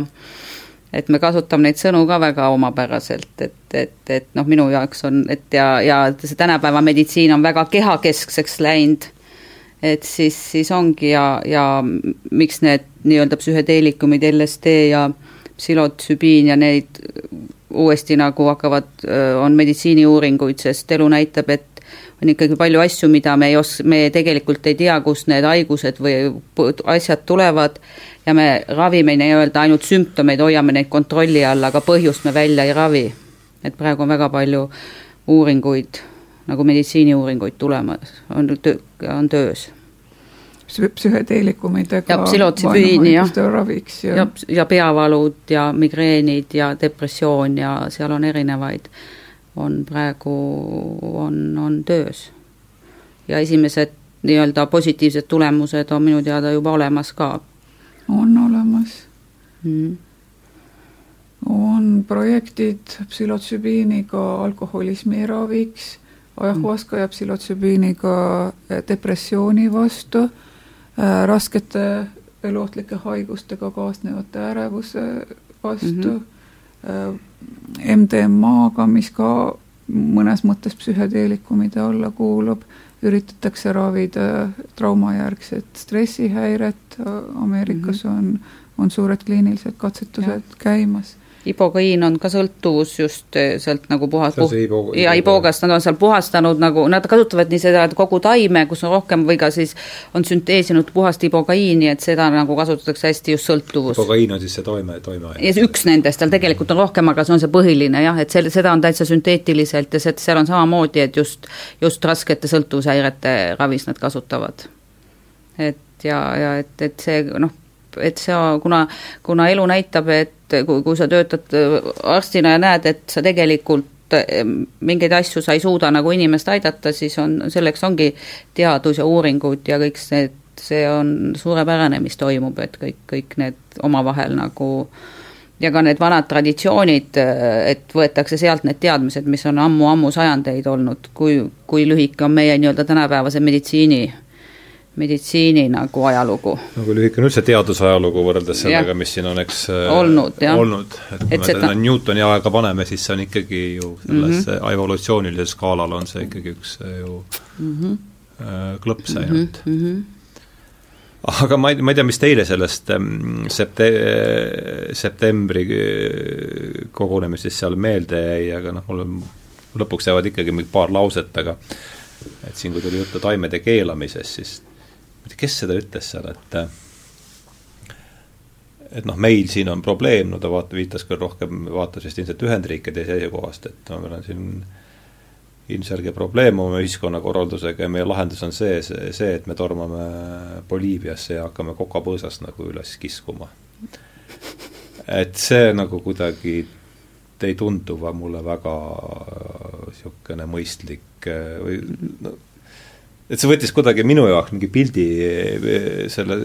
et me kasutame neid sõnu ka väga omapäraselt, et, et, et noh, minu jaoks on, et ja, ja see tänapäeva meditsiin on väga kehakeskseks läinud, et siis, siis ongi ja, ja miks need nii-öelda psühhedeelikumid, LSD ja psühhotsübiin ja neid uuesti nagu hakkavad, on meditsiiniuuringuid, sest elu näitab, et on ikkagi palju asju, mida me ei os-, me tegelikult ei tea, kust need haigused või asjad tulevad ja me ravime nii-öelda ainult sümptomeid, hoiame neid kontrolli all, aga põhjust me välja ei ravi. et praegu on väga palju uuringuid, nagu meditsiiniuuringuid tulemas, on töö, on töös. Psühhedeelikumidega jah, raviks ja ja, ja peavalud ja migreenid ja depressioon ja seal on erinevaid on praegu, on, on töös. ja esimesed nii-öelda positiivsed tulemused on minu teada juba olemas ka. on olemas mm.. on projektid psühhotsübiiniga alkoholismi raviks, ajahuaska ja psühhotsübiiniga depressiooni vastu äh,, raskete eluohtlike haigustega kaasnevate ärevuse vastu mm, -hmm. MDMA-ga, mis ka mõnes mõttes psühhedeelikumide alla kuulub, üritatakse ravida traumajärgset stressihäiret, Ameerikas mm -hmm. on, on suured kliinilised katsetused ja. käimas ibokaiin on ka sõltuvus just eh, sealt nagu puhas, puh-, ja iboogast nad on seal puhastanud nagu, nad kasutavad nii seda kogu taime, kus on rohkem või ka siis on sünteesinud puhast ibokaiini, et seda nagu kasutatakse hästi just sõltuvus. ibokaiin on siis see toime, toimeaine? üks nendest, tal tegelikult on rohkem, aga see on see põhiline jah, et sel-, seda on täitsa sünteetiliselt ja see, seal on samamoodi, et just, just raskete sõltuvushäirete ravis nad kasutavad. et ja, ja et, et see noh, et see, kuna, kuna elu näitab, et kui, kui sa töötad äh, arstina ja näed, et sa tegelikult äh, mingeid asju sa ei suuda nagu inimest aidata, siis on, selleks ongi teadus ja uuringud ja kõik need, see on suurepärane, mis toimub, et kõik, kõik need omavahel nagu ja ka need vanad traditsioonid, äh, et võetakse sealt need teadmised, mis on ammu-ammu sajandeid olnud, kui, kui lühike on meie nii-öelda tänapäevase meditsiini meditsiini nagu ajalugu. nagu lühike on üldse teadusajalugu võrreldes sellega, mis siin on, eks äh, olnud, olnud, et kui me seda Newtoni aega paneme, siis see on ikkagi ju selles mm -hmm. evolutsioonilisel skaalal on see ikkagi üks äh, ju mm -hmm. klõps ainult mm. -hmm aga ma ei, ma ei tea, mis teile sellest ähm, septe-, septembri kogunemisest seal meelde jäi, aga noh, mulle lõpuks jäävad ikkagi mingi paar lauset, aga et siin, kui tuli juttu taimede keelamisest, siis ma ei tea, kes seda ütles seal, et et noh, meil siin on probleem, no ta vaata, viitas küll rohkem, vaatas vist ilmselt Ühendriikide seisukohast, et no meil on siin ilmselge probleem oma ühiskonnakorraldusega ja meie lahendus on see, see, see, et me tormame Boliiviasse ja hakkame kokapõõsast nagu üles kiskuma. et see nagu kuidagi ei tundu mulle väga niisugune mõistlik või no, et see võttis kuidagi minu jaoks mingi pildi selle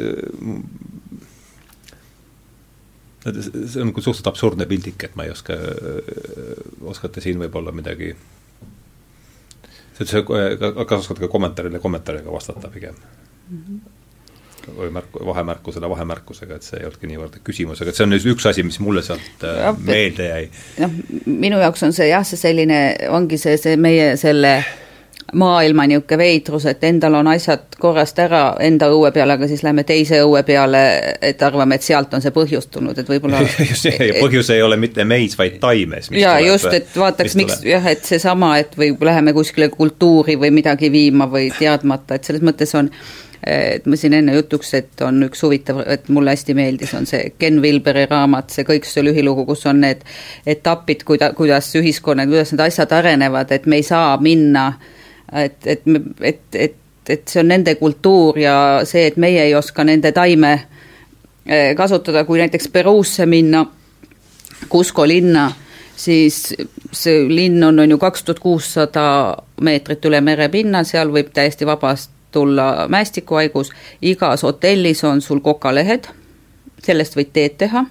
see on nagu suhteliselt absurdne pildik, et ma ei oska, oskate siin võib-olla midagi see, kas oskate ka kommentaarile kommentaariga vastata pigem mm? -hmm või märku, vahemärkusele vahemärkusega, et see ei olnudki niivõrd küsimus, aga see on üks asi, mis mulle sealt äh, ja, meelde jäi. noh, minu jaoks on see jah, see selline, ongi see, see meie selle maailma niisugune veidrus, et endal on asjad korrast ära enda õue peal, aga siis lähme teise õue peale, et arvame, et sealt on see põhjus tulnud, et võib-olla (laughs) see, (laughs) põhjus ei ole mitte meis, vaid taimes. jaa, just, et vaataks, miks jah, et seesama, et või läheme kuskile kultuuri või midagi viima või teadmata, et selles mõttes on et ma siin enne jutuks, et on üks huvitav, et mulle hästi meeldis, on see Ken Wilberi raamat, see kõik see lühilugu, kus on need etapid, kuida-, kuidas ühiskonnad, kuidas need asjad arenevad, et me ei saa minna äh, et, et, et, et, et see on nende kultuur ja see, et meie ei oska nende taime eh, kasutada, kui näiteks Peruusse minna, Cusco linna, siis see linn on, on ju kaks tuhat kuussada meetrit üle merepinna, seal võib täiesti vabast tulla mäestikuhaigus, igas hotellis on sul kokalehed, sellest võid teed teha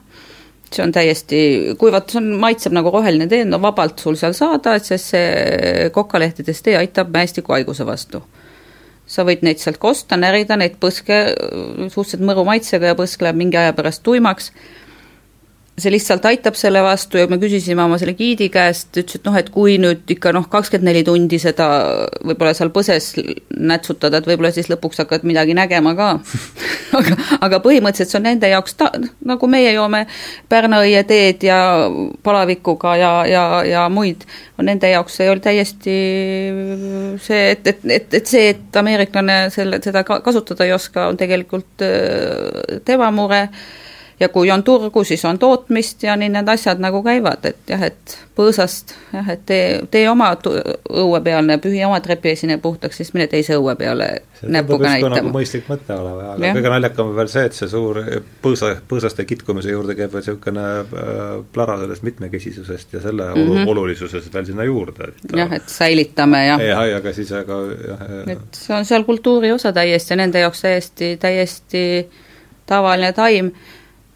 see on täiesti, kuivat, see on, maitseb nagu roheline tee, no vabalt sul seal saada, sest see kokalehtedest tee aitab mäestikuhaiguse vastu. sa võid neid sealt ka osta, närida neid põske, suhteliselt mõru maitsega ja põsk läheb mingi aja pärast tuimaks see lihtsalt aitab selle vastu ja me küsisime oma selle giidi käest, ütles, et noh, et kui nüüd ikka noh, kakskümmend neli tundi seda võib-olla seal põses nätsutada, et võib-olla siis lõpuks hakkad midagi nägema ka. (laughs) Aga, aga põhimõtteliselt see on nende jaoks ta-, nagu meie joome Pärna-õie teed ja palavikuga ja, ja, ja muid, nende jaoks see oli täiesti see, et, et, et, et see, et ameeriklane selle, seda kasutada ei oska, on tegelikult äh, tema mure ja kui on turgu, siis on tootmist ja nii need asjad nagu käivad, et jah, et põõsast jah, et tee, tee oma õue pealne, pühi oma trepiesine puhtaks, siis mine teise õue peale näpuga näitama. nagu mõistlik mõte olema, aga ja. kõige naljakam on veel see, et see suur põõsa, põõsaste kitkumise juurde käib veel niisugune äh, plara sellest mitmekesisusest ja selle mm -hmm. olulisusest veel sinna juurde, et jah, et säilitame ja jah, aga siis aga jah, et see on seal kultuuri osa täiesti ja nende jaoks täiesti, täiesti tavaline taim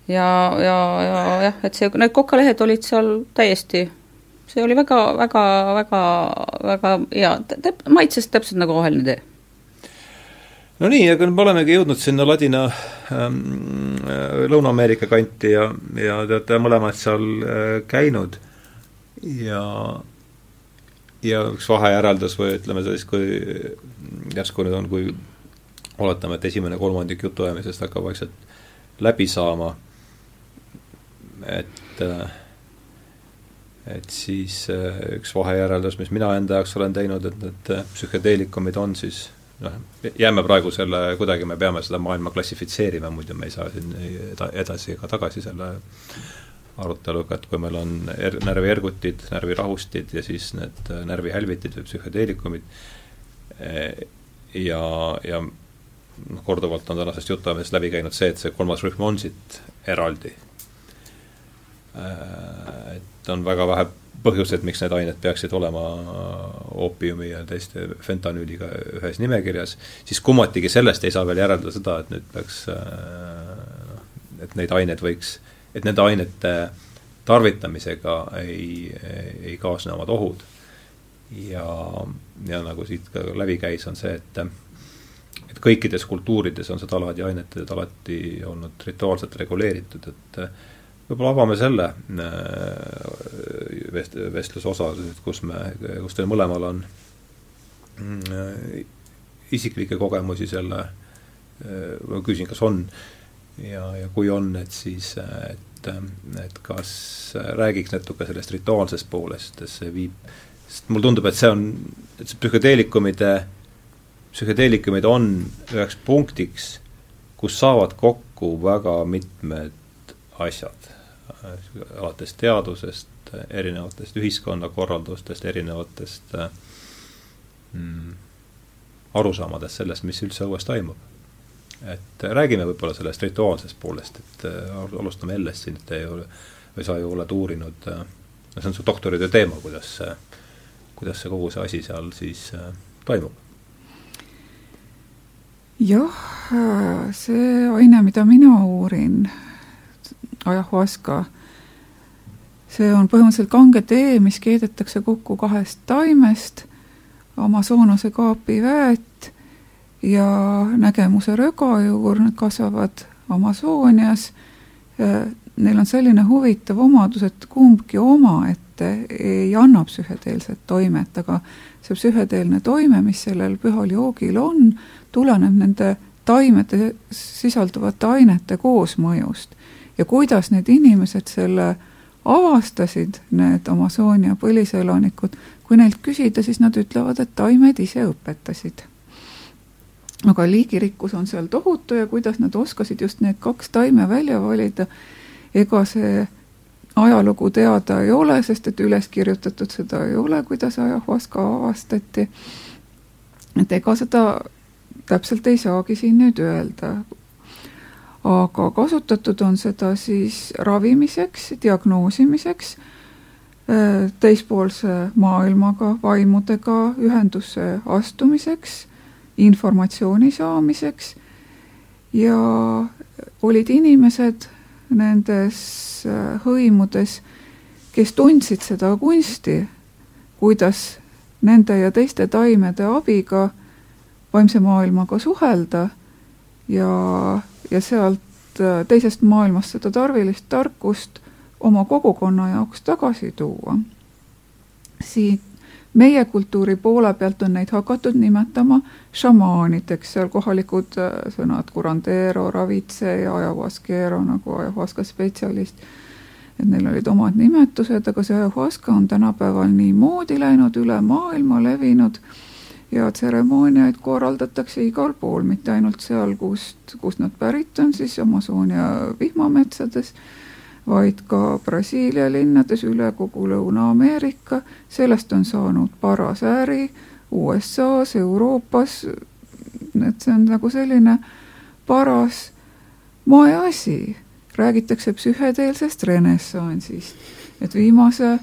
ja, ja, ja jah, et see, need kokalehed olid seal täiesti, see oli väga, väga, väga, väga hea, maitses täpselt nagu roheline tee. No nii, aga me olemegi jõudnud sinna Ladina ähm,, Lõuna-Ameerika kanti ja, ja te olete mõlemad seal äh, käinud. Ja ja üks vahejäreldus või ütleme siis, kui järsku nüüd on, kui oletame, et esimene kolmandik jutuajamisest hakkab vaikselt läbi saama et et siis äh, üks vahejäreldus, mis mina enda jaoks olen teinud, et need äh, psühhedeelikumid on siis noh, jääme praegu selle, kuidagi me peame seda maailma klassifitseerima, muidu me ei saa siin edasi ega tagasi selle aruteluga, et kui meil on er-, närviergutid, närvirahustid ja siis need äh, närvihälvitid või psühhedeelikumid ja, ja noh, korduvalt on tänasest jutuajamisest läbi käinud see, et see kolmas rühm on siit eraldi. Äh, et on väga vähe põhjuseid, miks need ained peaksid olema oopiumi ja teiste fentanüüliga ühes nimekirjas, siis kummatigi sellest ei saa veel järeldada seda, et nüüd peaks, äh, et neid aineid võiks, et nende ainete tarvitamisega ei, ei kaasne omad ohud. ja, ja nagu siit ka läbi käis, on see, et et kõikides kultuurides on seda laadi aineted alati olnud rituaalselt reguleeritud, et võib-olla avame selle äh, vest-, vestluse osa, kus me, kus teil mõlemal on mm, isiklikke kogemusi selle, äh, ma küsin, kas on? Ja, ja kui on, et siis, et, et kas räägiks natuke sellest rituaalsest poolest, et see viib, sest mulle tundub, et see on, et see psühhedeelikumide, psühhedeelikumid on üheks punktiks, kus saavad kokku väga mitmed asjad alates teadusest, erinevatest ühiskonnakorraldustest, erinevatest mm, arusaamadest sellest, mis üldse õues toimub. et räägime võib-olla sellest rituaalsest poolest, et äh, alustame Ellest siin, et te ju, või sa ju oled uurinud, äh, no see on su doktoritöö teema, kuidas see, kuidas see kogu see asi seal siis äh, toimub? jah, see aine, mida mina uurin, ajahuaska. see on põhimõtteliselt kange tee, mis keedetakse kokku kahest taimest, Amazonase kaapiväet ja nägemuse rögajuur, need kasvavad Amazonias. Neil on selline huvitav omadus, et kumbki omaette ei anna psühhedeelset toimet, aga see psühhedeelne toime, mis sellel pühal joogil on, tuleneb nende taimede sisalduvate ainete koosmõjust ja kuidas need inimesed selle avastasid, need Amazonia põliselanikud, kui neilt küsida, siis nad ütlevad, et taimed ise õpetasid. aga liigirikkus on seal tohutu ja kuidas nad oskasid just need kaks taime välja valida, ega see ajalugu teada ei ole, sest et üles kirjutatud seda ei ole, kuidas ajahuaska avastati. et ega seda täpselt ei saagi siin nüüd öelda. Aga kasutatud on seda siis ravimiseks, diagnoosimiseks, äh, teispoolse maailmaga, vaimudega ühendusse astumiseks, informatsiooni saamiseks. Ja olid inimesed nendes äh, hõimudes, kes tundsid seda kunsti, kuidas nende ja teiste taimede abiga vaimse maailmaga suhelda ja, ja sealt äh, teisest maailmast seda tarvilist tarkust oma kogukonna jaoks tagasi tuua. siit meie kultuuri poole pealt on neid hakatud nimetama šamaanideks, seal kohalikud äh, sõnad curandero, ravitseja, ayahuasquero nagu ayahuasca spetsialist, et neil olid omad nimetused, aga see ayahuasca on tänapäeval nii moodi läinud, üle maailma levinud ja tseremooniaid korraldatakse igal pool, mitte ainult seal, kust, kust nad pärit on, siis Amazonia vihmametsades, vaid ka Brasiilia linnades üle kogu Lõuna-Ameerika, sellest on saanud paras äri USA-s, Euroopas, et see on nagu selline paras moeasi, räägitakse psühhedeelsest renessansist, et viimase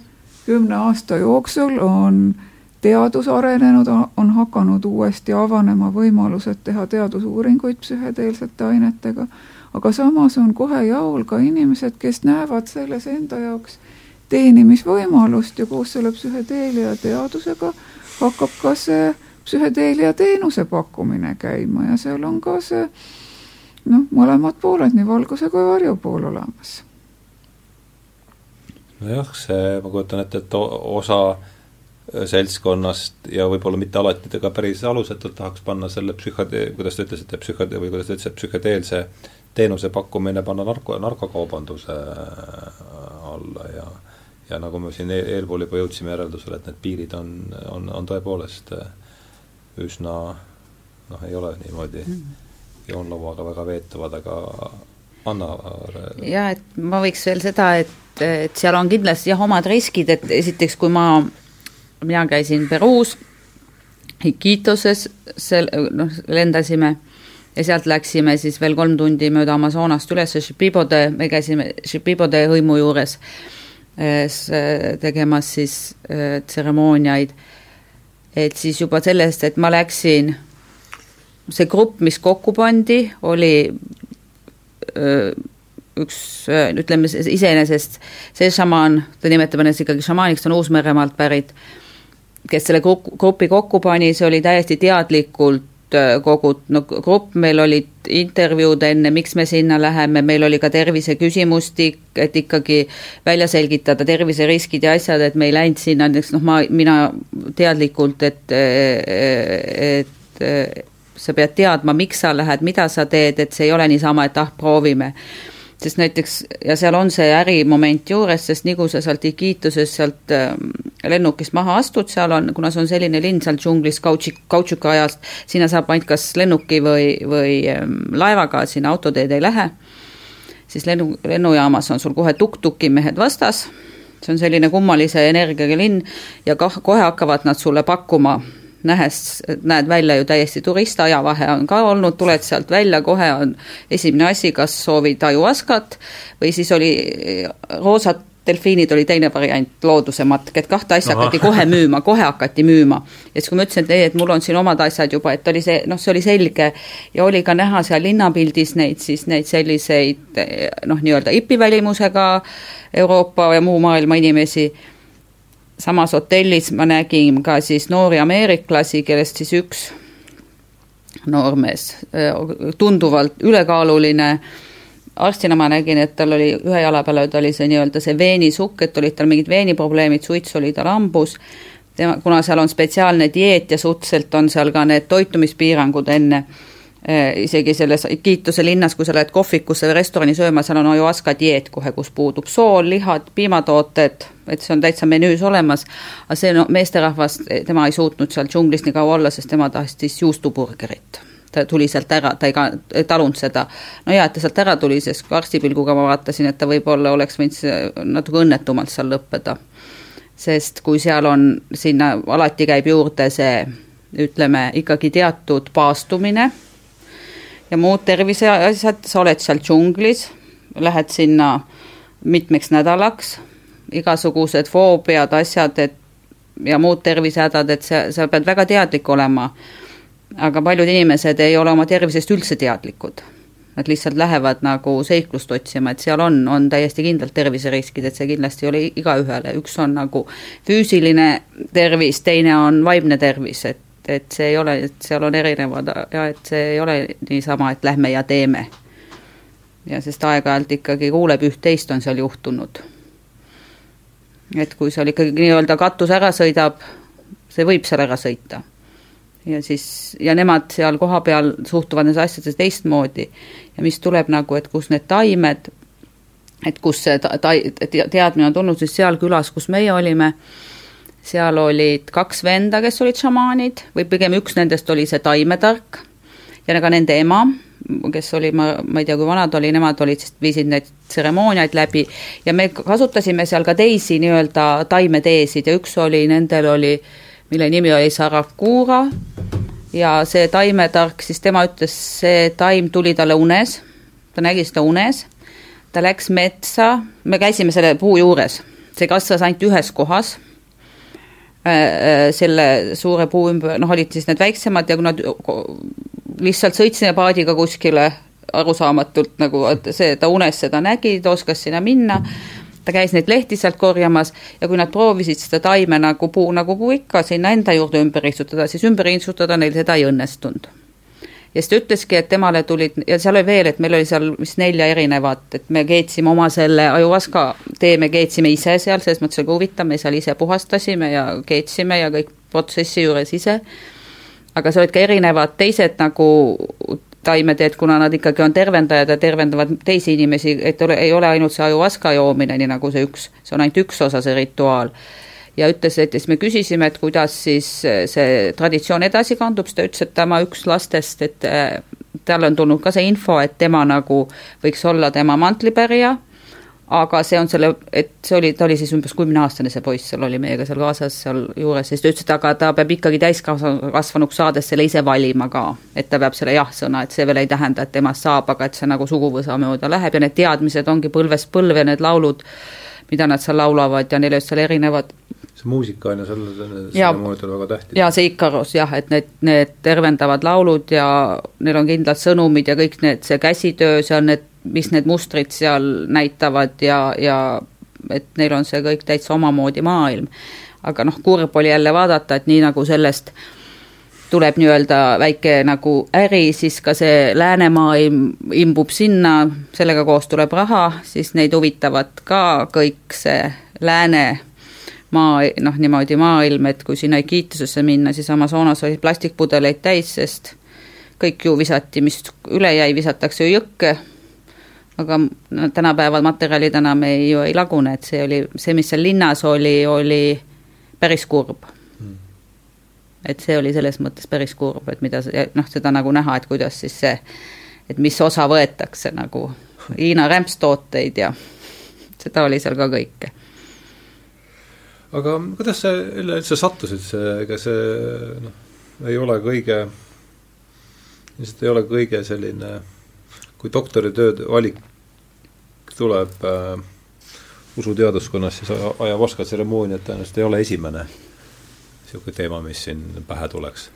kümne aasta jooksul on teadus arenenud, on hakanud uuesti avanema võimalused teha teadusuuringuid psühhedeelsete ainetega, aga samas on kohe jaol ka inimesed, kes näevad selles enda jaoks teenimisvõimalust ja koos selle psühhedeelia teadusega hakkab ka see psühhedeelia teenuse pakkumine käima ja seal on ka see noh, mõlemad pooled, nii valguse kui varju pool olemas. nojah, see, ma kujutan ette, et osa seltskonnast ja võib-olla mitte alati ta ka päris alusetult tahaks panna selle psühhode-, kuidas te ütlesite, psühhode- või kuidas te ütlesite, psühhedeelse teenuse pakkumine panna narko, narkokaubanduse äh, alla ja ja nagu me siin eel, eelpool juba jõudsime järeldusele, et need piirid on, on, on tõepoolest äh, üsna noh, ei ole niimoodi mm. joonlauaga väga veetavad, aga Anna jah, et ma võiks veel seda, et, et seal on kindlasti jah, omad riskid, et esiteks, kui ma mina käisin Peruus, Iquitoses, sel-, noh, lendasime ja sealt läksime siis veel kolm tundi mööda Amazonast üles Shipibode, me käisime Shipibode hõimu juures tegemas siis äh, tseremooniaid. et siis juba sellest, et ma läksin, see grupp, mis kokku pandi, oli öö, üks ütleme iseenesest see šamaan, ta nimetab ennast ikkagi šamaaniks, ta on Uus-Meremaalt pärit kes selle grupi kokku pani, see oli täiesti teadlikult äh, kogu no grupp, meil olid intervjuud enne, miks me sinna läheme, meil oli ka terviseküsimustik, et ikkagi välja selgitada terviseriskid ja asjad, et me ei läinud sinna, näiteks noh, ma, mina teadlikult, et, et sa pead teadma, miks sa lähed, mida sa teed, et see ei ole niisama, et ah, proovime sest näiteks, ja seal on see ärimoment juures, sest nii kui sa sealt Iquitusest sealt ähm, lennukist maha astud, seal on, kuna see on selline linn seal džunglis kautšik, kautšuka ajast, sinna saab ainult kas lennuki või, või ähm, laevaga, sinna autoteed ei lähe, siis lennu, lennujaamas on sul kohe tuktuki mehed vastas, see on selline kummalise energiaga linn ja kah kohe hakkavad nad sulle pakkuma nähes, näed välja ju täiesti turist, ajavahe on ka olnud, tuled sealt välja, kohe on esimene asi, kas soovid ajuvaskat või siis oli roosat delfiinid oli teine variant, looduse matk, et kahte asja Aha. hakati kohe müüma, kohe hakati müüma. ja siis, kui ma ütlesin, et ei, et mul on siin omad asjad juba, et oli see, noh, see oli selge ja oli ka näha seal linnapildis neid siis neid selliseid noh, nii-öelda ipivälimusega Euroopa ja muu maailma inimesi samas hotellis ma nägin ka siis noori ameeriklasi, kellest siis üks noormees, tunduvalt ülekaaluline, arstina ma nägin, et tal oli ühe jala peal, oli see nii-öelda see veenisukk, et olid tal mingid veeniprobleemid, suits oli tal hambus, tema, kuna seal on spetsiaalne dieet ja suhteliselt on seal ka need toitumispiirangud enne isegi selles Kiituse linnas, kui sa lähed kohvikusse või restorani sööma, seal on ajuaska dieet kohe, kus puudub sool, lihad, piimatooted, et see on täitsa menüüs olemas, aga see no meesterahvas, tema ei suutnud seal džunglis nii kaua olla, sest tema tahtis juustuburgerit ta tuli sealt ära, ta ei ka, ei talunud seda. no hea, et ta sealt ära tuli, sest arstipilguga ma vaatasin, et ta võib-olla oleks võinud natuke õnnetumalt seal lõppeda. sest kui seal on, sinna alati käib juurde see ütleme ikkagi teatud paastumine ja muud terviseasjad, sa oled seal džunglis, lähed sinna mitmeks nädalaks, igasugused foobiad, asjad, et ja muud tervisehädad, et sa, sa pead väga teadlik olema. aga paljud inimesed ei ole oma tervisest üldse teadlikud. Nad lihtsalt lähevad nagu seiklust otsima, et seal on, on täiesti kindlalt terviseriskid, et see kindlasti ei ole igaühele, üks on nagu füüsiline tervis, teine on vaimne tervis, et et see ei ole, et seal on erinevad ja et see ei ole niisama, et lähme ja teeme. ja sest aeg-ajalt ikkagi kuuleb üht-teist on seal juhtunud. et kui seal ikkagi nii-öelda katus ära sõidab, see võib seal ära sõita. ja siis, ja nemad seal kohapeal suhtuvad nendesse asjadesse teistmoodi ja mis tuleb nagu, et kus need taimed, et kus see ta-, ta-, teadmine on tulnud, siis seal külas, kus meie olime, seal olid kaks venda, kes olid šamaanid või pigem üks nendest oli see taimetark ja ka nende ema, kes oli, ma, ma ei tea, kui vanad oli, nemad olid viisid neid tseremooniaid läbi. Ja me kasutasime seal ka teisi nii-öelda taimeteesid ja üks oli, nendel oli, mille nimi oli Sarakura ja see taimetark, siis tema ütles, see taim tuli talle unes, ta nägi seda unes, ta läks metsa, me käisime selle puu juures, see kasvas ainult ühes kohas selle suure puu ümber, noh, olid siis need väiksemad ja kui nad lihtsalt sõitsime paadiga kuskile arusaamatult nagu, see, ta unes seda nägi, ta oskas sinna minna, ta käis neid lehti sealt korjamas ja kui nad proovisid seda taime nagu puu, nagu puu ikka, sinna enda juurde ümber istutada, siis ümber istutada neil seda ei õnnestunud ja siis ta ütleski, et temale tulid ja seal oli veel, et meil oli seal vist nelja erinevat, et me keetsime oma selle ajuvaska tee, me keetsime ise seal, selles mõttes oli huvitav, me seal ise puhastasime ja keetsime ja kõik protsessi juures ise. aga seal olid ka erinevad teised nagu taimeteed, kuna nad ikkagi on tervendajad ja tervendavad teisi inimesi, et ole, ei ole ainult see ajuvaska joomine, nii nagu see üks, see on ainult üks osa, see rituaal ja ütles, et siis me küsisime, et kuidas siis äh, see traditsioon edasi kandub, siis ta ütles, et tema üks lastest, et äh, talle on tulnud ka see info, et tema nagu võiks olla tema mantlipärija, aga see on selle, et see oli, ta oli siis umbes kümneaastane, see poiss seal oli meiega seal kaasas seal juures, siis ta ütles, et aga ta peab ikkagi täiskasvanuks saades selle ise valima ka. et ta peab selle jah-sõna, et see veel ei tähenda, et temast saab, aga et see nagu suguvõsa mööda läheb ja need teadmised ongi põlvest põlve, need laulud, mida nad seal laulavad ja neil olid seal erinevad see muusika on ju sellele tseremooniatele väga tähtis. jaa, see Ikarus jah, et need, need tervendavad laulud ja neil on kindlad sõnumid ja kõik need, see käsitöö seal, need, mis need mustrid seal näitavad ja, ja et neil on see kõik täitsa omamoodi maailm. aga noh, kurb oli jälle vaadata, et nii nagu sellest tuleb nii-öelda väike nagu äri, siis ka see läänemaailm imbub sinna, sellega koos tuleb raha, siis neid huvitavad ka kõik see lääne maa, noh niimoodi maailm, et kui sinna Iquitusesse minna, siis Amazonas olid plastikpudeleid täis, sest kõik ju visati, mis üle jäi, visatakse ju jõkke, aga no tänapäeval materjalid enam ei, ju ei lagune, et see oli, see, mis seal linnas oli, oli päris kurb. Hmm. et see oli selles mõttes päris kurb, et mida, noh, seda nagu näha, et kuidas siis see, et mis osa võetakse nagu Hiina rämpstooteid ja seda oli seal ka kõike aga kuidas sa üleüldse sattusid, see, ega see noh, ei ole kõige, lihtsalt ei ole kõige selline, kui doktoritööd valik tuleb äh, usuteaduskonnas, siis ajavaska tseremoonia tõenäoliselt ei ole esimene niisugune teema, mis siin pähe tuleks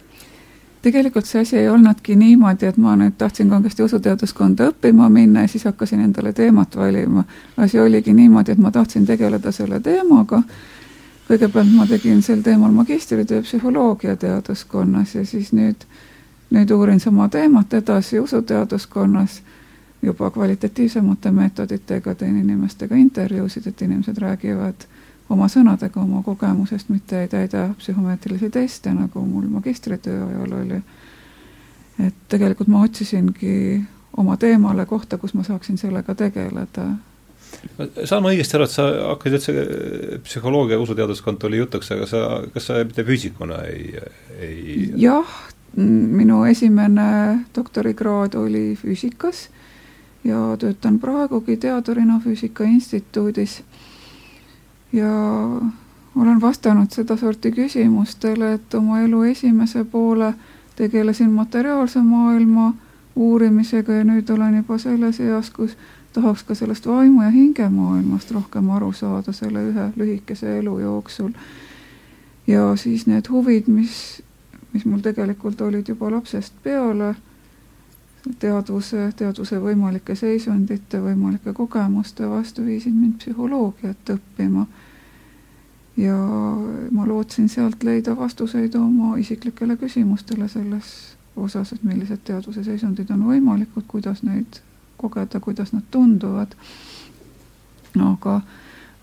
tegelikult see asi ei olnudki niimoodi, et ma nüüd tahtsin kangesti usuteaduskonda õppima minna ja siis hakkasin endale teemat valima. asi oligi niimoodi, et ma tahtsin tegeleda selle teemaga kõigepealt ma tegin sel teemal magistritöö psühholoogiateaduskonnas ja siis nüüd, nüüd uurin sama teemat edasi usuteaduskonnas juba kvalitatiivsemate meetoditega, teen inimestega intervjuusid, et inimesed räägivad oma sõnadega oma kogemusest, mitte ei täida psühhomeetrilisi teste, nagu mul magistritöö ajal oli. et tegelikult ma otsisingi oma teemale kohta, kus ma saaksin sellega tegeleda. Saan ma õigesti aru, et sa hakkasid üldse, psühholoogia usuteaduskond tuli jutuks, aga sa, kas sa mitte füüsikuna ei, ei jah, minu esimene doktorikraad oli füüsikas ja töötan praegugi teadurina Füüsika Instituudis. ja olen vastanud sedasorti küsimustele, et oma elu esimese poole tegelesin materiaalse maailma uurimisega ja nüüd olen juba selles eas, kus tahaks ka sellest vaimu ja hingemaailmast rohkem aru saada selle ühe lühikese elu jooksul. ja siis need huvid, mis, mis mul tegelikult olid juba lapsest peale teadvuse, teadvuse võimalike seisundite, võimalike kogemuste vastu viisid mind psühholoogiat õppima. ja ma lootsin sealt leida vastuseid oma isiklikele küsimustele selles osas, et millised teadvuse seisundid on võimalikud, kuidas neid kogeda, kuidas nad tunduvad. aga,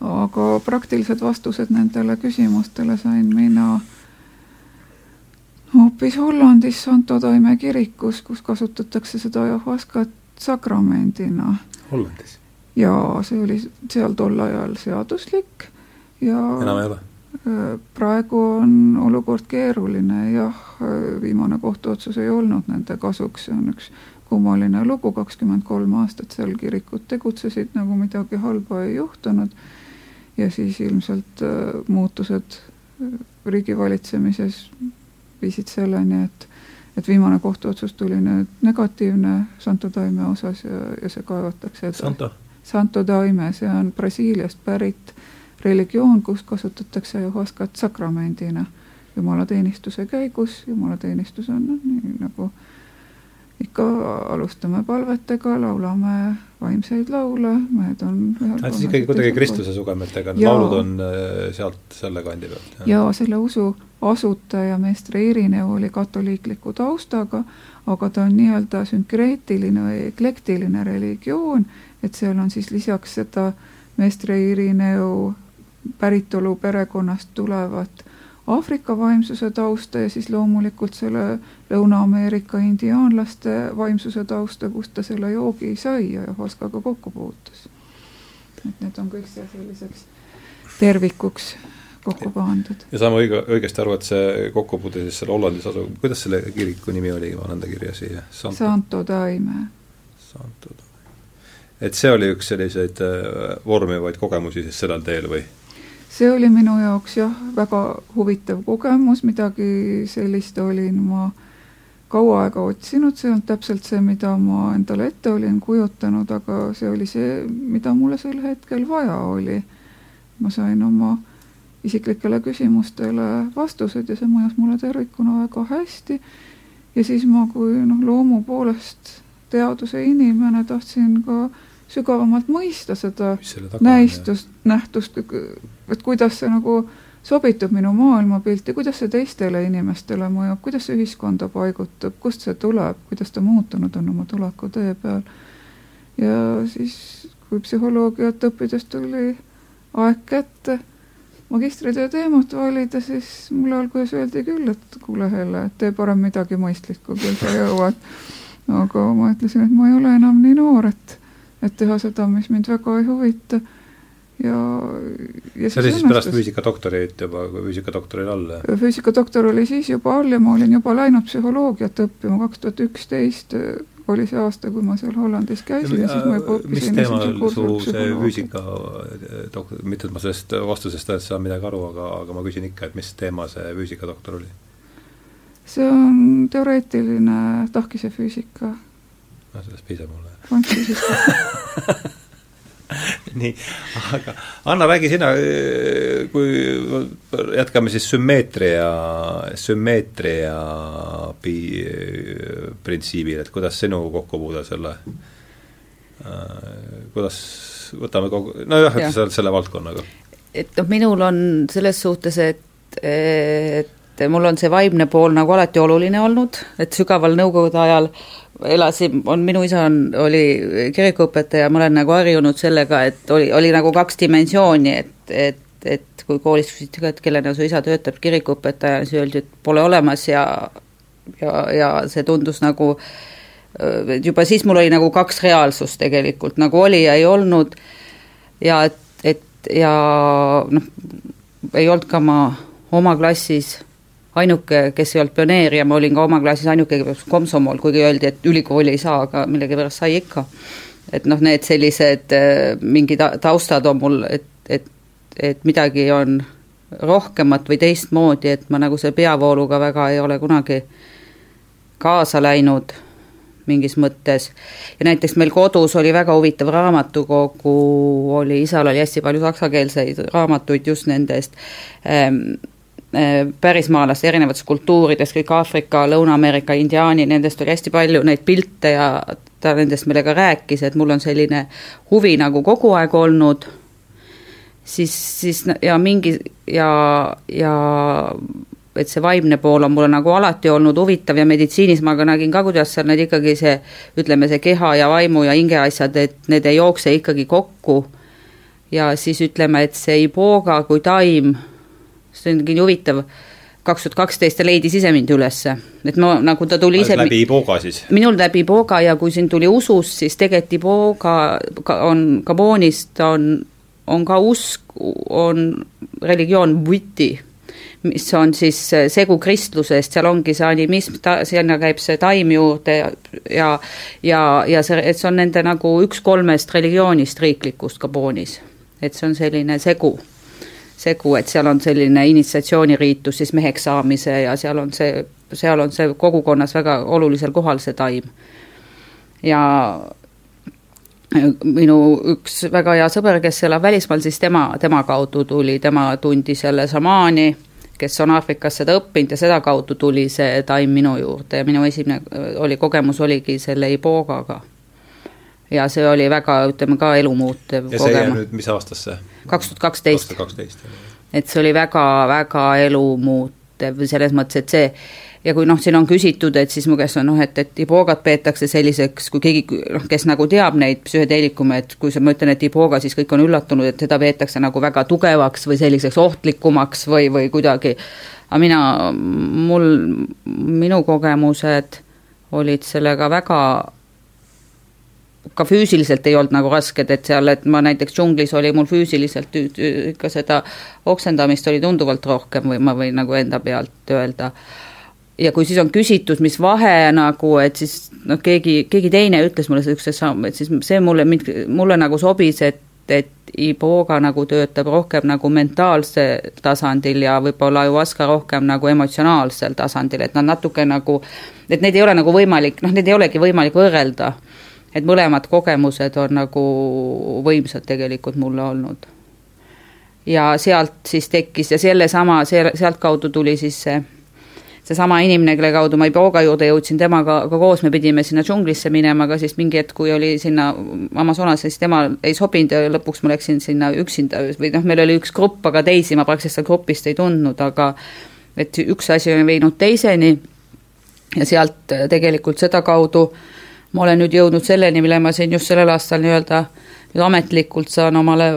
aga praktilised vastused nendele küsimustele sain mina hoopis Hollandis Santo Taime kirikus, kus kasutatakse seda ajahaskat sakramendina. Hollandis? jaa, see oli seal tol ajal seaduslik ja enam ei ole? Äh, praegu on olukord keeruline, jah, äh, viimane kohtuotsus ei olnud nende kasuks, see on üks kummaline lugu, kakskümmend kolm aastat seal kirikud tegutsesid, nagu midagi halba ei juhtunud ja siis ilmselt äh, muutused riigivalitsemises viisid selleni, et et viimane kohtuotsus tuli nüüd negatiivne Santo Taime osas ja, ja see kaevatakse. Santo? Santo Taime, see on Brasiiliast pärit religioon, kus kasutatakse ayahuascat sakramendina jumalateenistuse käigus, jumalateenistus on noh, nii nagu ikka alustame palvetega, laulame vaimseid laule, mehed on et siis ikkagi kuidagi kristluse sugemetega, need laulud on äh, sealt selle kandi pealt? jaa, selle usu asutaja meestre Irineu oli katoliikliku taustaga, aga ta on nii-öelda sünkreetiline või eklektiline religioon, et seal on siis lisaks seda meestre Irineu päritolu perekonnast tulevat Aafrika vaimsuse tausta ja siis loomulikult selle Lõuna-Ameerika indiaanlaste vaimsuse tausta, kust ta selle joogi sai ja Huaskaga kokku puutus. et need on kõik seal selliseks tervikuks kokku pandud. ja saame õige, õigesti aru, et see kokkupuude siis selle Hollandis asuv, kuidas selle kiriku nimi oli, ma annan ta kirja siia? Santo Taime. Santo Taime. et see oli üks selliseid äh, vormivaid kogemusi siis sellel teel või? See oli minu jaoks jah, väga huvitav kogemus, midagi sellist olin ma kaua aega otsinud, see olnud täpselt see, mida ma endale ette olin kujutanud, aga see oli see, mida mulle sel hetkel vaja oli. ma sain oma isiklikele küsimustele vastused ja see mõjus mulle tervikuna väga hästi. ja siis ma kui noh, loomu poolest teaduse inimene tahtsin ka sügavamalt mõista seda näistust, nähtust, et kuidas see nagu sobitub minu maailmapilti, kuidas see teistele inimestele mõjub, kuidas see ühiskonda paigutab, kust see tuleb, kuidas ta muutunud on oma tulekutee peal. ja siis, kui psühholoogiat õppides tuli aeg kätte magistritöö teemat valida, siis mulle alguses öeldi küll, et kuule, Helle, tee parem midagi mõistlikku, küll sa jõuad. aga ma ütlesin, et ma ei ole enam nii noor, et, et teha seda, mis mind väga ei huvita. ja, ja see oli siis pärast füüsikadoktorit juba, kui füüsikadoktor oli all? füüsikadoktor oli siis juba all ja ma olin juba läinud psühholoogiat õppima, kaks tuhat üksteist oli see aasta, kui ma seal Hollandis käisin ja, ja siis ma juba õppisin mis teemal su see füüsika dok-, mitte et ma sellest vastusest ei saa midagi aru, aga, aga ma küsin ikka, et mis teema see füüsikadoktor oli? see on teoreetiline tahkise füüsika. no sellest piisab mulle. (laughs) nii, aga Anna, räägi sina, kui jätkame siis sümmeetria, sümmeetria pi-, printsiibil, et kuidas sinu kokkupuude selle äh,, kuidas võtame kogu, nojah, et selle, selle valdkonnaga. et noh, minul on selles suhtes, et, et mul on see vaimne pool nagu alati oluline olnud, et sügaval nõukogude ajal elasin, on, minu isa on, oli kirikuõpetaja, ma olen nagu harjunud sellega, et oli, oli nagu kaks dimensiooni, et, et, et kui koolis küsiti ka, et kellena su isa töötab, kirikuõpetajana, siis öeldi, et pole olemas ja ja, ja see tundus nagu juba siis mul oli nagu kaks reaalsust tegelikult, nagu oli ja ei olnud. Ja et, et ja noh, ei olnud ka ma oma klassis ainuke, kes ei olnud pioneer ja ma olin ka oma klassis ainuke, komsomol, kuigi öeldi, et ülikooli ei saa, aga millegipärast sai ikka et noh, need sellised äh, mingid taustad on mul, et, et, et midagi on rohkemat või teistmoodi, et ma nagu selle peavooluga väga ei ole kunagi kaasa läinud mingis mõttes. ja näiteks meil kodus oli väga huvitav raamatukogu, oli, isal oli hästi palju saksakeelseid raamatuid just nendest ähm, pärismaalaste erinevatest kultuuridest, kõik Aafrika, Lõuna-Ameerika, indiaani, nendest oli hästi palju neid pilte ja ta nendest meile ka rääkis, et mul on selline huvi nagu kogu aeg olnud, siis, siis ja mingi ja, ja et see vaimne pool on mulle nagu alati olnud huvitav ja meditsiinis ma ka nägin ka, kuidas seal need ikkagi see, ütleme, see keha ja vaimu ja hinge asjad, et need ei jookse ikkagi kokku. ja siis ütleme, et see iboga kui taim, see on nii huvitav kaks tuhat kaksteist ta leidis ise mind ülesse, et ma nagu ta tuli ise läbi Iboga siis? minul läbi Iboga ja kui siin tuli usus, siis tegelikult Iboga on Gabonist on, on ka usk, on religioon Vuiti, mis on siis segu kristlusest, seal ongi see animism, ta, sinna käib see taim juurde ja ja, ja, ja see, et see on nende nagu üks kolmest religioonist riiklikust Gabonis. et see on selline segu segu, et seal on selline initsiatsiooniriitus siis meheks saamise ja seal on see, seal on see kogukonnas väga olulisel kohal, see taim. ja minu üks väga hea sõber, kes elab välismaal, siis tema, tema kaudu tuli, tema tundis jälle šamaani, kes on Aafrikas seda õppinud ja sedakaudu tuli see taim minu juurde ja minu esimene oli, kogemus oligi selle ibogaga. Ja see oli väga, ütleme ka elumuutev ja see jäi nüüd mis aastasse? kaks tuhat kaksteist. et see oli väga-väga elumuutev selles mõttes, et see ja kui noh, siin on küsitud, et siis mu käest on noh, et, et iboogat peetakse selliseks, kui keegi noh, kes nagu teab neid psühhedeelikume, et kui ma ütlen, et ibooga, siis kõik on üllatunud, et teda peetakse nagu väga tugevaks või selliseks ohtlikumaks või, või kuidagi, aga mina, mul, minu kogemused olid sellega väga ka füüsiliselt ei olnud nagu rasked, et seal, et ma näiteks džunglis oli mul füüsiliselt ikka seda oksendamist oli tunduvalt rohkem või ma võin nagu enda pealt öelda. ja kui siis on küsitud, mis vahe nagu, et siis noh, keegi, keegi teine ütles mulle niisuguse samm, et siis see mulle, mulle nagu sobis, et et iboga nagu töötab rohkem nagu mentaalse tasandil ja võib-olla ayahuasca rohkem nagu emotsionaalsel tasandil, et nad natuke nagu, et neid ei ole nagu võimalik, noh, neid ei olegi võimalik võrrelda et mõlemad kogemused on nagu võimsad tegelikult mulle olnud. ja sealt siis tekkis ja sellesama, see, sealtkaudu tuli siis see, seesama inimene, kelle kaudu ma Iboga juurde jõudsin, temaga ka koos me pidime sinna džunglisse minema, aga siis mingi hetk, kui oli sinna Amazonas, siis tema ei sobinud ja lõpuks ma läksin sinna üksinda või noh, meil oli üks grupp, aga teisi ma praktiliselt seal grupist ei tundnud, aga et üks asi on viinud teiseni ja sealt tegelikult sedakaudu äh, ma olen nüüd jõudnud selleni, mille ma siin just sellel aastal nii-öelda nüüd ametlikult saan omale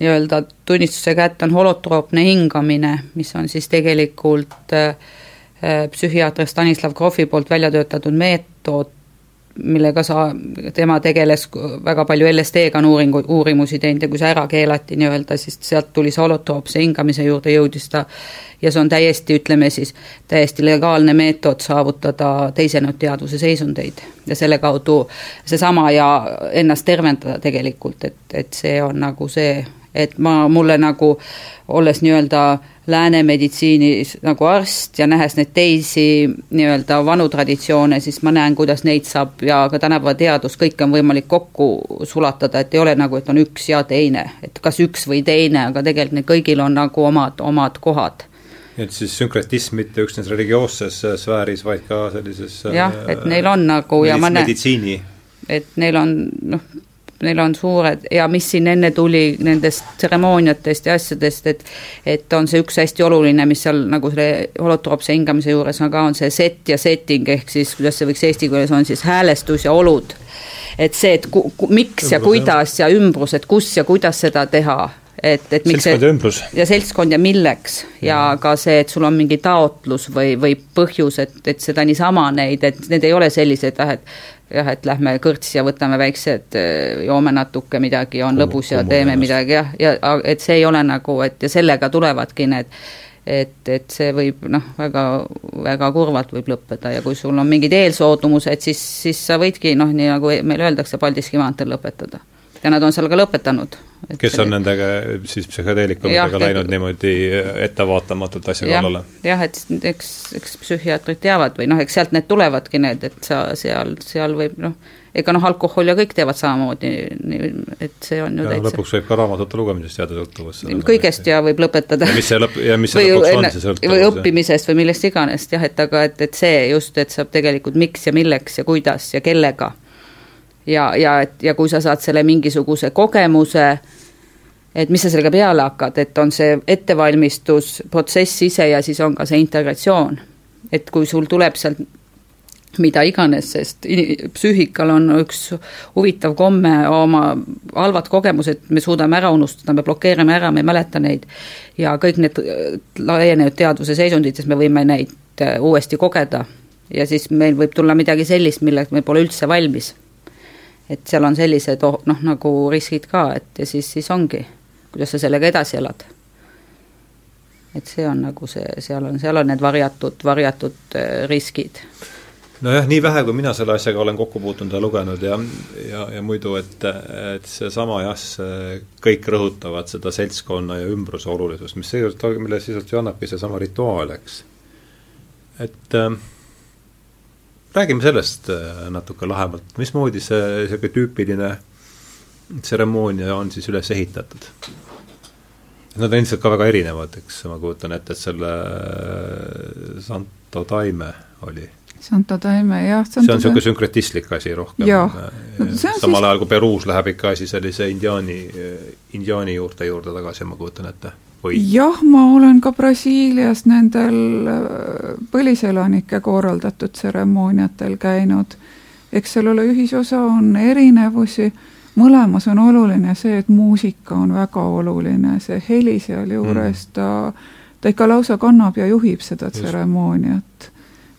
nii-öelda tunnistuse kätte, on holotroopne hingamine, mis on siis tegelikult äh, äh psühhiaater Stanislav Grofi poolt välja töötatud meetod, millega sa, tema tegeles väga palju LSD-ga on uuringu, uurimusi teinud ja kui see ära keelati nii-öelda, siis sealt tuli see holotroopse hingamise juurde jõudis ta ja see on täiesti, ütleme siis, täiesti legaalne meetod saavutada teisenud teadvuse seisundeid ja selle kaudu seesama ja ennast tervendada tegelikult, et, et see on nagu see, et ma, mulle nagu olles nii-öelda lääne meditsiinis nagu arst ja nähes neid teisi nii-öelda vanu traditsioone, siis ma näen, kuidas neid saab ja ka tänapäeva teadus, kõike on võimalik kokku sulatada, et ei ole nagu, et on üks ja teine, et kas üks või teine, aga tegelikult neil kõigil on nagu omad, omad kohad et siis sünkretism mitte üksnes religioosses sfääris, vaid ka sellises jah, et neil on nagu ja ma näen meditsiini. et neil on noh, neil on suured ja mis siin enne tuli nendest tseremooniatest ja asjadest, et et on see üks hästi oluline, mis seal nagu selle holotroopse hingamise juures on ka, on see set ja setting, ehk siis kuidas see võiks eesti keeles on siis häälestus ja olud. et see, et ku, ku, miks ja kuidas ja ümbrus, et kus ja kuidas seda teha et, et miks seltskond ja ümbrus. ja seltskond ja milleks ja ka see, et sul on mingi taotlus või, või põhjus, et, et seda niisama neid, et need ei ole sellised jah, et jah, et lähme kõrtsi ja võtame väiksed, joome natuke midagi, on lõbus ja teeme midagi jah, ja et see ei ole nagu, et ja sellega tulevadki need et, et see võib noh, väga, väga kurvalt võib lõppeda ja kui sul on mingid eelsoodumused, siis, siis sa võidki noh, nii nagu meile öeldakse, Paldiski maanteel lõpetada. Ja nad on seal ka lõpetanud. kes on nendega siis psühhedeelikumidega läinud niimoodi ettevaatamatult asja kallale? jah, et eks, eks psühhiaatrid teavad või noh, eks sealt need tulevadki need, et sa seal, seal võib noh, ega noh, alkohol ja kõik teevad samamoodi, et see on ju ja täitsa lõpuks võib ka raamatute lugemisest jääda sõltuvus. kõigest ja võib lõpetada. ja mis see lõpp, ja mis see lõpuks on, see sõltuvus? või õppimisest või millest iganes jah, et aga et, et see just, et saab tegelikult miks ja milleks ja kuidas ja kellega. Ja, ja ja kui sa saad selle mingisuguse kogemuse, et mis sa sellega peale hakkad, et on see ettevalmistus, protsess ise ja siis on ka see integratsioon. et kui sul tuleb sealt mida iganes, sest psüühikal on üks huvitav komme oma halvad kogemused, me suudame ära unustada, me blokeerime ära, me ei mäleta neid. ja kõik need laienenud teadvuse seisundites me võime neid äh, uuesti kogeda ja siis meil võib tulla midagi sellist, milleks me pole üldse valmis. Et seal on sellised oh, noh, nagu riskid ka, et ja siis, siis ongi, kuidas sa sellega edasi elad et see on nagu see, seal on, seal on need varjatud, varjatud äh, riskid nojah, nii vähe, kui mina selle asjaga olen kokku puutunud ja lugenud ja, ja, ja muidu, et, et seesama jah, see kõik rõhutavad seda seltskonna ja ümbruse olulisust, mis seejuures, mille sisult ju annabki seesama rituaal, eks. et äh, räägime sellest äh, natuke lahemalt, mismoodi see niisugune tüüpiline tseremoonia on siis üles ehitatud? Nad on ilmselt ka väga erinevad, eks, ma kujutan ette, et selle äh, Santo Taime oli Santo Daime, jah. see on niisugune sünkretistlik asi rohkem. No, samal siis... ajal kui Peruus läheb ikka asi sellise indiaani, indiaani juurte juurde tagasi, ma kujutan ette. Jah, ma olen ka Brasiilias nendel äh, põliselanike korraldatud tseremooniatel käinud. eks seal ole ühisosa, on erinevusi, mõlemas on oluline see, et muusika on väga oluline, see heli sealjuures mm., ta, ta ikka lausa kannab ja juhib seda tseremooniat.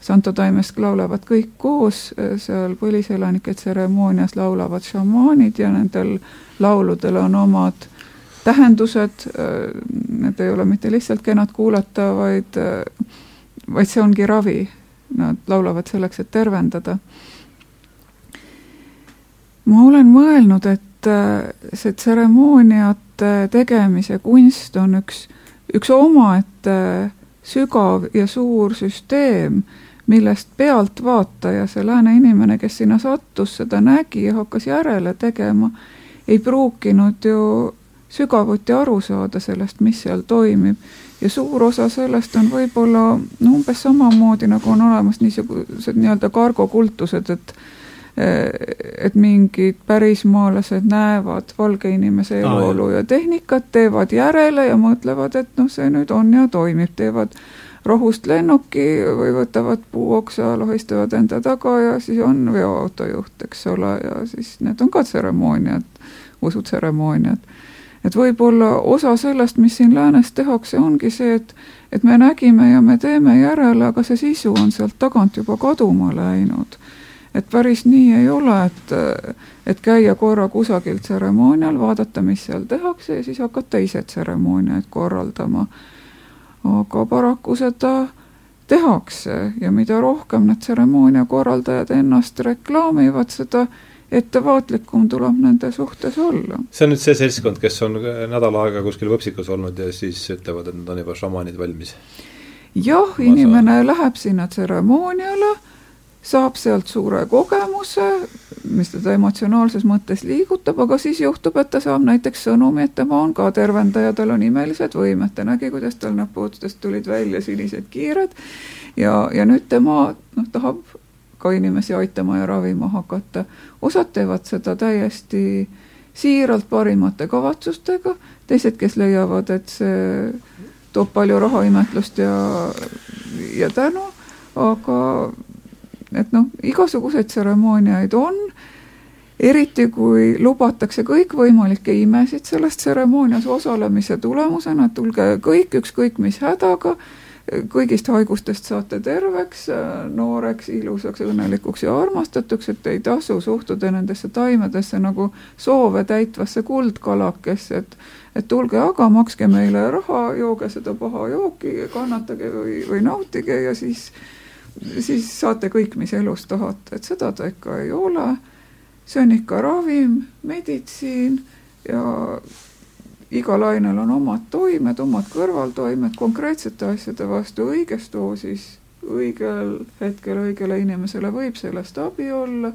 Santo Taimest laulavad kõik koos, seal põliselanike tseremoonias laulavad šamaanid ja nendel lauludel on omad tähendused, need ei ole mitte lihtsalt kenad kuulata, vaid, vaid see ongi ravi. Nad laulavad selleks, et tervendada. ma olen mõelnud, et see tseremooniate tegemise kunst on üks, üks omaette sügav ja suur süsteem millest pealtvaataja, see lääne inimene, kes sinna sattus, seda nägi ja hakkas järele tegema, ei pruukinud ju sügavuti aru saada sellest, mis seal toimib. ja suur osa sellest on võib-olla no umbes samamoodi, nagu on olemas niisugused nii-öelda kargokultused, et et mingid pärismaalased näevad valge inimese eluolu ja tehnikat, teevad järele ja mõtlevad, et noh, see nüüd on ja toimib, teevad rohust lennuki või võtavad puuoksa, lohistavad enda taga ja siis on veoautojuht, eks ole, ja siis need on ka tseremooniad, usutseremooniad. Et võib-olla osa sellest, mis siin läänes tehakse, ongi see, et et me nägime ja me teeme järele, aga see sisu on sealt tagant juba kaduma läinud. et päris nii ei ole, et, et käia korra kusagil tseremoonial, vaadata, mis seal tehakse ja siis hakata ise tseremooniaid korraldama aga paraku seda tehakse ja mida rohkem need tseremoonia korraldajad ennast reklaamivad, seda ettevaatlikum tuleb nende suhtes olla. see on nüüd see seltskond, kes on nädal aega kuskil võpsikus olnud ja siis ütlevad, et nad on juba šamaanid valmis? jah, inimene läheb sinna tseremooniale saab sealt suure kogemuse, mis teda emotsionaalses mõttes liigutab, aga siis juhtub, et ta saab näiteks sõnumi, et tema on ka tervendaja, tal on imelised võimed, ta nägi, kuidas tal näpuotstest tulid välja sinised kiired ja, ja nüüd tema noh, tahab ka inimesi aitama ja ravima hakata. osad teevad seda täiesti siiralt parimate kavatsustega, teised, kes leiavad, et see toob palju raha, imetlust ja, ja tänu, aga et noh, igasuguseid tseremooniaid on eriti kui lubatakse kõikvõimalikke imesid selles tseremoonias osalemise tulemusena, et tulge kõik, ükskõik mis hädaga, kõigist haigustest saate terveks, nooreks, ilusaks, õnnelikuks ja armastatuks, et ei tasu suhtuda nendesse taimedesse nagu soove täitvasse kuldkalakesse, et et tulge aga, makske meile raha, jooge seda paha jooki, kannatage või, või nautige ja siis, siis saate kõik, mis elus tahate, et seda ta ikka ei ole. See on ikka ravim, meditsiin ja igal ainel on omad toimed, omad kõrvaltoimed konkreetsete asjade vastu õiges doosis, õigel hetkel õigele inimesele võib sellest abi olla,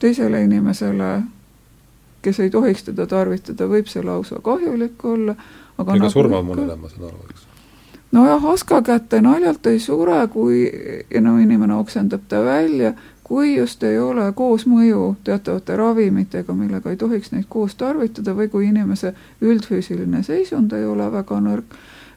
teisele inimesele, kes ei tohiks teda tarvitada, võib see lausa kahjulik olla, aga ega nagu surma mõnele, ma saan aru, eks? nojah, haska kätte naljalt ei sure, kui no inimene oksendab ta välja kui just ei ole koosmõju teatavate ravimitega, millega ei tohiks neid koos tarvitada või kui inimese üldfüüsiline seisund ei ole väga nõrk,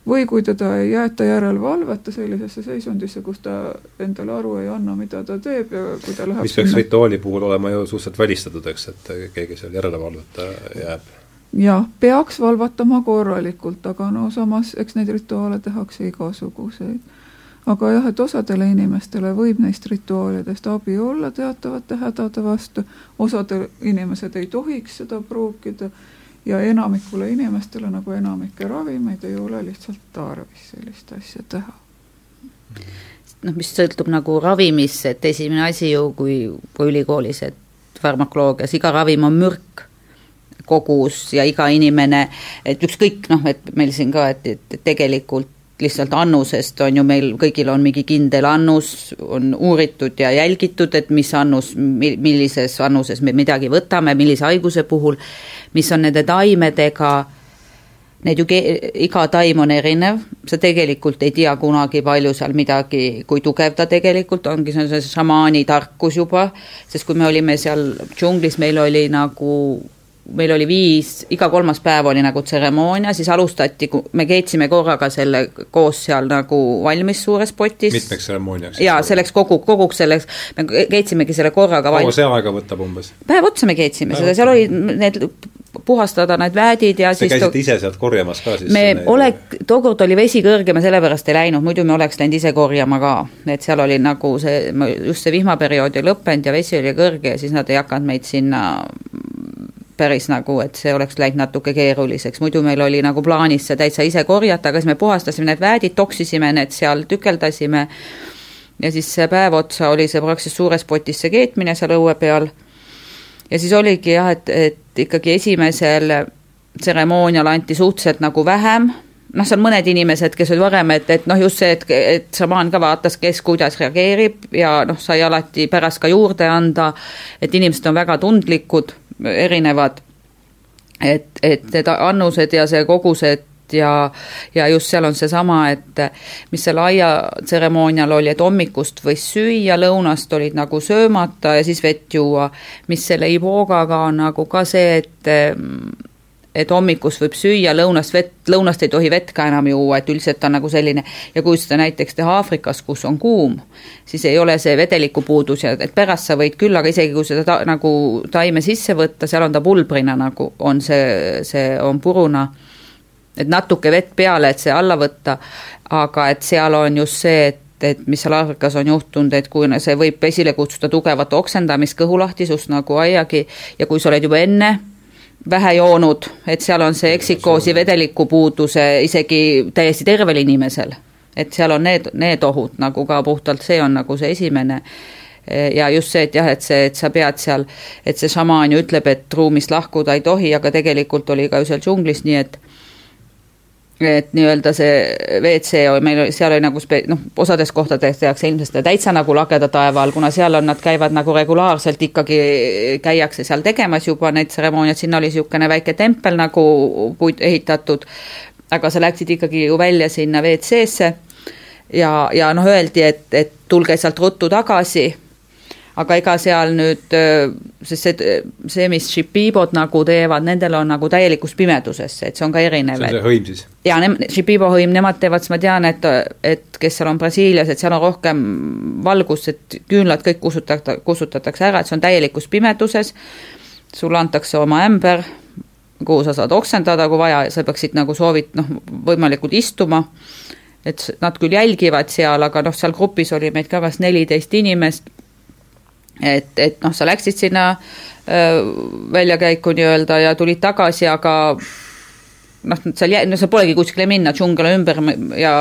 või kui teda ei jäeta järelevalveta sellisesse seisundisse, kus ta endale aru ei anna, mida ta teeb ja kui ta läheb mis peaks sinna... rituaali puhul olema ju suhteliselt välistatud, eks, et keegi seal järelevalveta jääb. Jah, peaks valvatama korralikult, aga no samas, eks neid rituaale tehakse igasuguseid aga jah, et osadele inimestele võib neist rituaalidest abi olla teatavate hädade vastu, osadel inimesed ei tohiks seda pruukida ja enamikule inimestele, nagu enamike ravimeid, ei ole lihtsalt tarvis sellist asja teha. noh, mis sõltub nagu ravimist, et esimene asi ju, kui, kui ülikoolis, et farmakoloogias iga ravim on mürk kogus ja iga inimene, et ükskõik noh, et meil siin ka, et, et tegelikult lihtsalt annusest on ju meil kõigil on mingi kindel annus, on uuritud ja jälgitud, et mis annus, millises annuses me midagi võtame, millise haiguse puhul, mis on nende taimedega, need ju, iga taim on erinev, sa tegelikult ei tea kunagi, palju seal midagi, kui tugev ta tegelikult ongi, see on see šamaani tarkus juba, sest kui me olime seal džunglis, meil oli nagu meil oli viis, iga kolmas päev oli nagu tseremoonia, siis alustati, me keetsime korraga selle koos seal nagu valmis suures potis. mitmeks tseremooniaks? jaa, selleks kogu, koguks selleks, me keetsimegi selle korraga kaua see aega võtab umbes? päev otsa me keetsime päev seda, seal olid need puhastada need väedid ja Te siis käisite ise sealt korjamas ka siis? me need... ole, tookord oli vesi kõrge, me sellepärast ei läinud, muidu me oleks läinud ise korjama ka. et seal oli nagu see, just see vihmaperiood oli lõppenud ja vesi oli kõrge ja siis nad ei hakanud meid sinna päris nagu, et see oleks läinud natuke keeruliseks, muidu meil oli nagu plaanis see täitsa ise korjata, aga siis me puhastasime need väedid, toksisime need seal, tükeldasime. Ja siis see päev otsa oli see praktiliselt suures potis see keetmine seal õue peal. ja siis oligi jah, et, et ikkagi esimesel tseremoonial anti suhteliselt nagu vähem, noh, seal mõned inimesed, kes olid varem, et, et noh, just see, et, et šamaan ka vaatas, kes kuidas reageerib ja noh, sai alati pärast ka juurde anda, et inimesed on väga tundlikud erinevad, et, et need annused ja see kogused ja, ja just seal on seesama, et mis seal aiatseremoonial oli, et hommikust võis süüa, lõunast olid nagu söömata ja siis vett juua, mis selle ibogaga on nagu ka see, et et hommikust võib süüa, lõunast vett, lõunast ei tohi vett ka enam juua, et üldiselt on nagu selline. Ja kui seda näiteks teha Aafrikas, kus on kuum, siis ei ole see vedelikupuudus ja et pärast sa võid küll, aga isegi kui seda ta, nagu taime sisse võtta, seal on ta pulbrina nagu, on see, see on puruna, et natuke vett peale, et see alla võtta, aga et seal on just see, et et mis seal Aafrikas on juhtunud, et kui see võib esile kutsuda tugevat oksendamist, kõhulahtisust nagu aiagi ja kui sa oled juba enne vähe joonud, et seal on see eksikoosi vedelikupuuduse isegi täiesti tervel inimesel. et seal on need, need ohud nagu ka puhtalt, see on nagu see esimene ja just see, et jah, et see, et sa pead seal, et see šamaan ju ütleb, et ruumist lahkuda ei tohi, aga tegelikult oli ka ju seal džunglis nii, et et nii-öelda see WC, meil oli, seal oli nagu spe-, noh, osades kohtades tehakse ilmselt täitsa nagu lageda taeva all, kuna seal on, nad käivad nagu regulaarselt ikkagi, käiakse seal tegemas juba neid tseremooniaid, sinna oli niisugune väike tempel nagu puit ehitatud, aga sa läksid ikkagi ju välja sinna WC-sse ja, ja noh, öeldi, et, et tulge sealt ruttu tagasi, aga ega seal nüüd, sest see, see, mis Shipibod nagu teevad, nendel on nagu täielikus pimeduses, et see on ka erinev. see on see hõim siis? jaa, Shipibo hõim, nemad teevad, siis ma tean, et, et kes seal on Brasiilias, et seal on rohkem valgust, et küünlad kõik kustutata, kustutatakse ära, et see on täielikus pimeduses, sulle antakse oma ämber, kuhu sa saad oksendada, kui vaja, sa peaksid nagu soovid, noh, võimalikult istuma, et nad küll jälgivad seal, aga noh, seal grupis oli meid ka kas neliteist inimest, et, et noh, sa läksid sinna väljakäiku nii-öelda ja tulid tagasi, aga noh, seal jä-, no seal polegi kuskile minna, džungel on ümber ja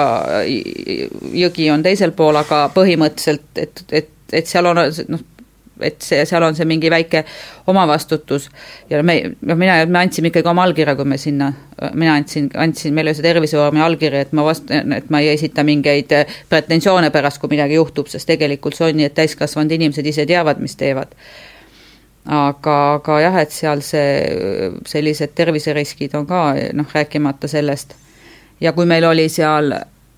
jõgi on teisel pool, aga põhimõtteliselt, et, et, et seal on noh, et see, seal on see mingi väike omavastutus ja me, noh, mina, me andsime ikkagi oma allkirja, kui me sinna, mina andsin, andsin, meil oli see tervisevormi allkiri, et ma vast-, et ma ei esita mingeid pretensioone pärast, kui midagi juhtub, sest tegelikult see on nii, et täiskasvanud inimesed ise teavad, mis teevad. aga, aga jah, et seal see, sellised terviseriskid on ka, noh, rääkimata sellest. ja kui meil oli seal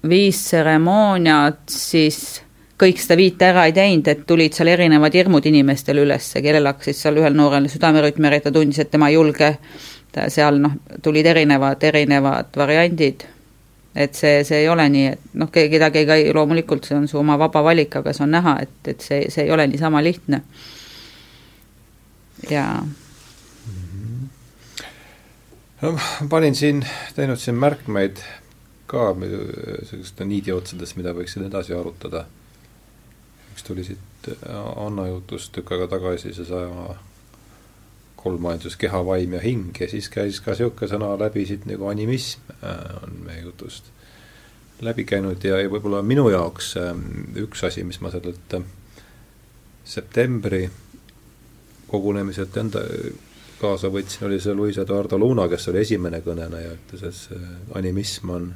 viis tseremooniat, siis kõik seda viite ära ei teinud, et tulid seal erinevad hirmud inimestel üles, kellel hakkasid seal ühel noorel südamerütm ja ta tundis, et tema ei julge, seal noh, tulid erinevad, erinevad variandid. et see, see ei ole nii, et noh, kedagi ei, loomulikult see on su oma vaba valik, aga see on näha, et, et see, see ei ole niisama lihtne. ja no panin siin, teinud siin märkmeid ka sellistest niidiotsadest, mida võiksin edasi arutada üks tuli siit äh, Anna jutust tükk aega tagasi, see saja kolmainsus keha, vaim ja hing ja siis käis ka niisugune sõna läbi siit nagu animism äh, on meie jutust läbi käinud. Ja, ja võib-olla minu jaoks ähm, üks asi, mis ma sellelt äh, septembri kogunemiselt enda kaasa võtsin, oli see Luis Eduardo Luna, kes oli esimene kõneleja, ütles, et animism on,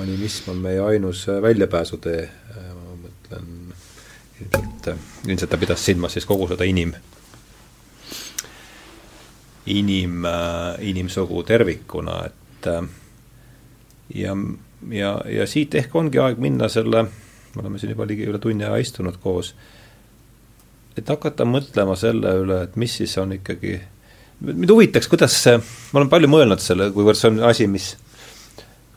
animism on meie ainus väljapääsutee mõtlen ilmselt, ilmselt ta pidas silmas siis kogu seda inim, inim, inimsugu tervikuna, et ja, ja, ja siit ehk ongi aeg minna selle, me oleme siin juba ligi üle tunni aja istunud koos, et hakata mõtlema selle üle, et mis siis on ikkagi, mind huvitaks, kuidas see, ma olen palju mõelnud selle, kuivõrd see on asi, mis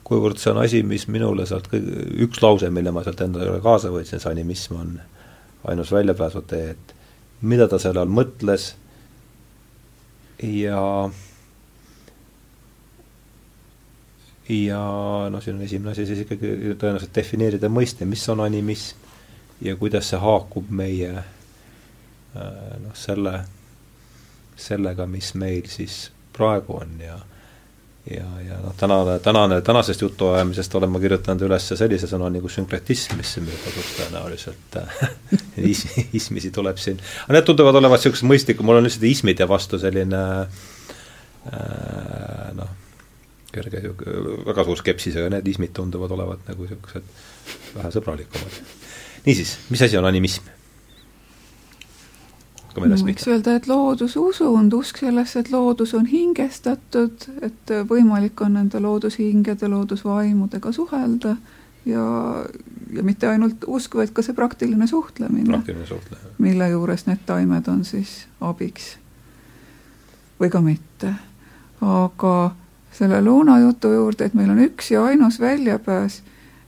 kuivõrd see on asi, mis minule sealt üks lause, mille ma sealt endale kaasa võtsin, see animism on ainus väljapääsutee, et mida ta selle all mõtles ja ja noh, siin on esimene asi siis ikkagi tõenäoliselt defineerida mõiste, mis on animism ja kuidas see haakub meie äh, noh, selle, sellega, mis meil siis praegu on ja ja, ja noh, tänane, tänane, tänasest jutuajamisest olen ma kirjutanud üles sellise sõna nagu sünkretism, mis siin tasub tõenäoliselt (laughs) is, ismisi tuleb siin, aga need tunduvad olevat niisugused mõistlikud, mul on lihtsalt ismide vastu selline äh, noh, kerge väga suur skepsis, aga need ismid tunduvad olevat nagu niisugused vähe sõbralikumad. niisiis, mis asi on animism? Hakkame edasi pihta. võiks öelda, et loodususund, usk sellesse, et loodus on hingestatud, et võimalik on nende loodushingede, loodusvaimudega suhelda ja, ja mitte ainult usk, vaid ka see praktiline suhtlemine. praktiline suhtlemine. mille juures need taimed on siis abiks. või ka mitte. aga selle loonajutu juurde, et meil on üks ja ainus väljapääs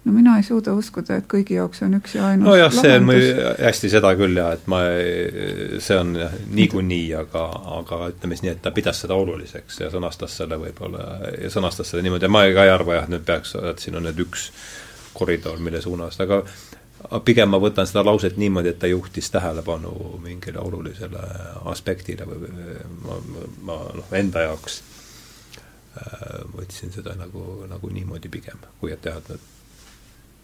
no mina ei suuda uskuda, et kõigi jaoks on üks ja ainus nojah, see on hästi seda küll jah, et ma, see on niikuinii, aga, aga ütleme siis nii, et ta pidas seda oluliseks ja sõnastas selle võib-olla, ja sõnastas selle niimoodi. Ja ma ka ei arva jah, et nüüd peaks, et siin on nüüd üks koridor, mille suunas, aga pigem ma võtan seda lauset niimoodi, et ta juhtis tähelepanu mingile olulisele aspektile või ma, ma noh, enda jaoks äh, võtsin seda nagu, nagu niimoodi pigem, kui et jah, et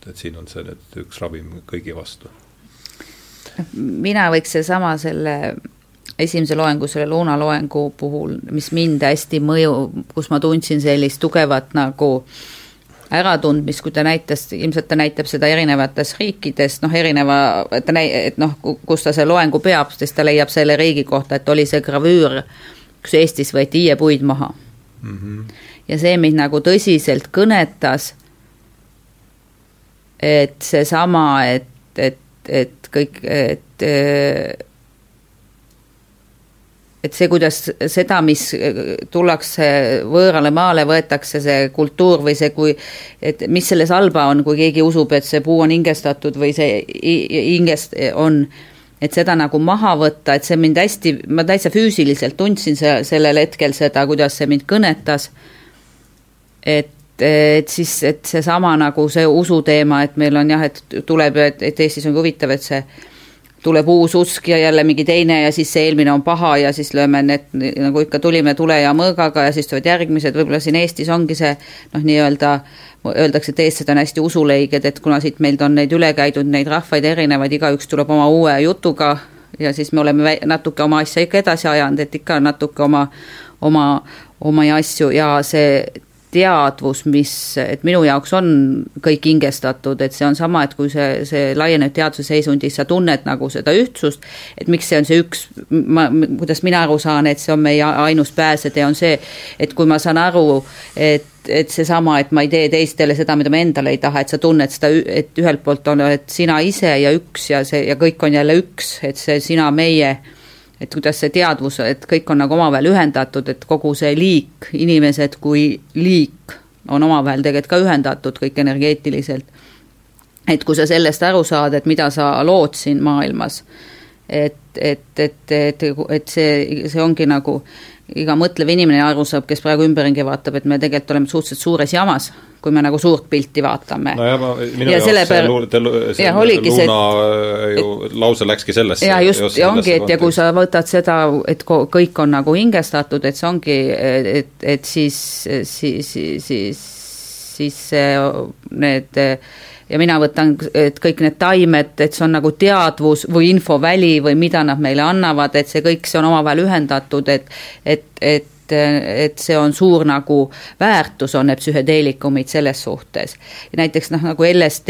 nüüd et siin on see nüüd üks ravim kõigi vastu. mina võiks seesama selle esimese loengu, selle Luuna loengu puhul, mis mind hästi mõju, kus ma tundsin sellist tugevat nagu äratundmist, kui ta näitas, ilmselt ta näitab seda erinevates riikides, noh, erineva, et ta näi-, et noh, kus ta see loengu peab, siis ta leiab selle riigi kohta, et oli see gravüür, kus Eestis võeti hiiepuid maha mm. -hmm. ja see mind nagu tõsiselt kõnetas et seesama, et, et et kõik, et et see, kuidas seda, mis tullakse võõrale maale, võetakse see kultuur või see, kui et mis selles halba on, kui keegi usub, et see puu on hingestatud või see hingest on, et seda nagu maha võtta, et see mind hästi, ma täitsa füüsiliselt tundsin see, sellel hetkel seda, kuidas see mind kõnetas, et et siis, et seesama nagu see usuteema, et meil on jah, et tuleb, et, et Eestis on huvitav, et see tuleb uus usk ja jälle mingi teine ja siis see eelmine on paha ja siis lööme need, nagu ikka tulime tule ja mõõgaga ja siis tulevad järgmised, võib-olla siin Eestis ongi see noh, nii-öelda öeldakse, et eestlased on hästi usuleiged, et kuna siit meilt on neid üle käidud, neid rahvaid erinevaid, igaüks tuleb oma uue jutuga ja siis me oleme natuke oma asja ikka edasi ajanud, et ikka natuke oma, oma, oma asju ja see teadvus, mis, et minu jaoks on kõik hingestatud, et see on sama, et kui see, see laieneb teadvuse seisundis, sa tunned nagu seda ühtsust, et miks see on see üks, ma, kuidas mina aru saan, et see on meie ainus pääsetee, on see, et kui ma saan aru, et et seesama, et ma ei tee teistele seda, mida ma endale ei taha, et sa tunned seda, et ühelt poolt on, et sina ise ja üks ja see ja kõik on jälle üks, et see sina, meie et kuidas see teadvus, et kõik on nagu omavahel ühendatud, et kogu see liik, inimesed kui liik on omavahel tegelikult ka ühendatud kõik energeetiliselt. et kui sa sellest aru saad, et mida sa lood siin maailmas, et, et, et, et, et see, see ongi nagu iga mõtlev inimene aru saab, kes praegu ümberringi vaatab, et me tegelikult oleme suhteliselt suures jamas kui me nagu suurt pilti vaatame. nojah, ma, minu ja jaoks see, luul, see jah, oligi Luuna see, ju et, lause läkski sellesse. jaa, just, ja ongi, et ja kui sa võtad seda, et kõik on nagu hingestatud, et see ongi, et, et siis, siis, siis, siis need ja mina võtan, et kõik need taimed, et see on nagu teadvus või infoväli või mida nad meile annavad, et see kõik, see on omavahel ühendatud, et et, et et see on suur nagu väärtus, on need psühhedeelikumid selles suhtes. näiteks noh, nagu LSD,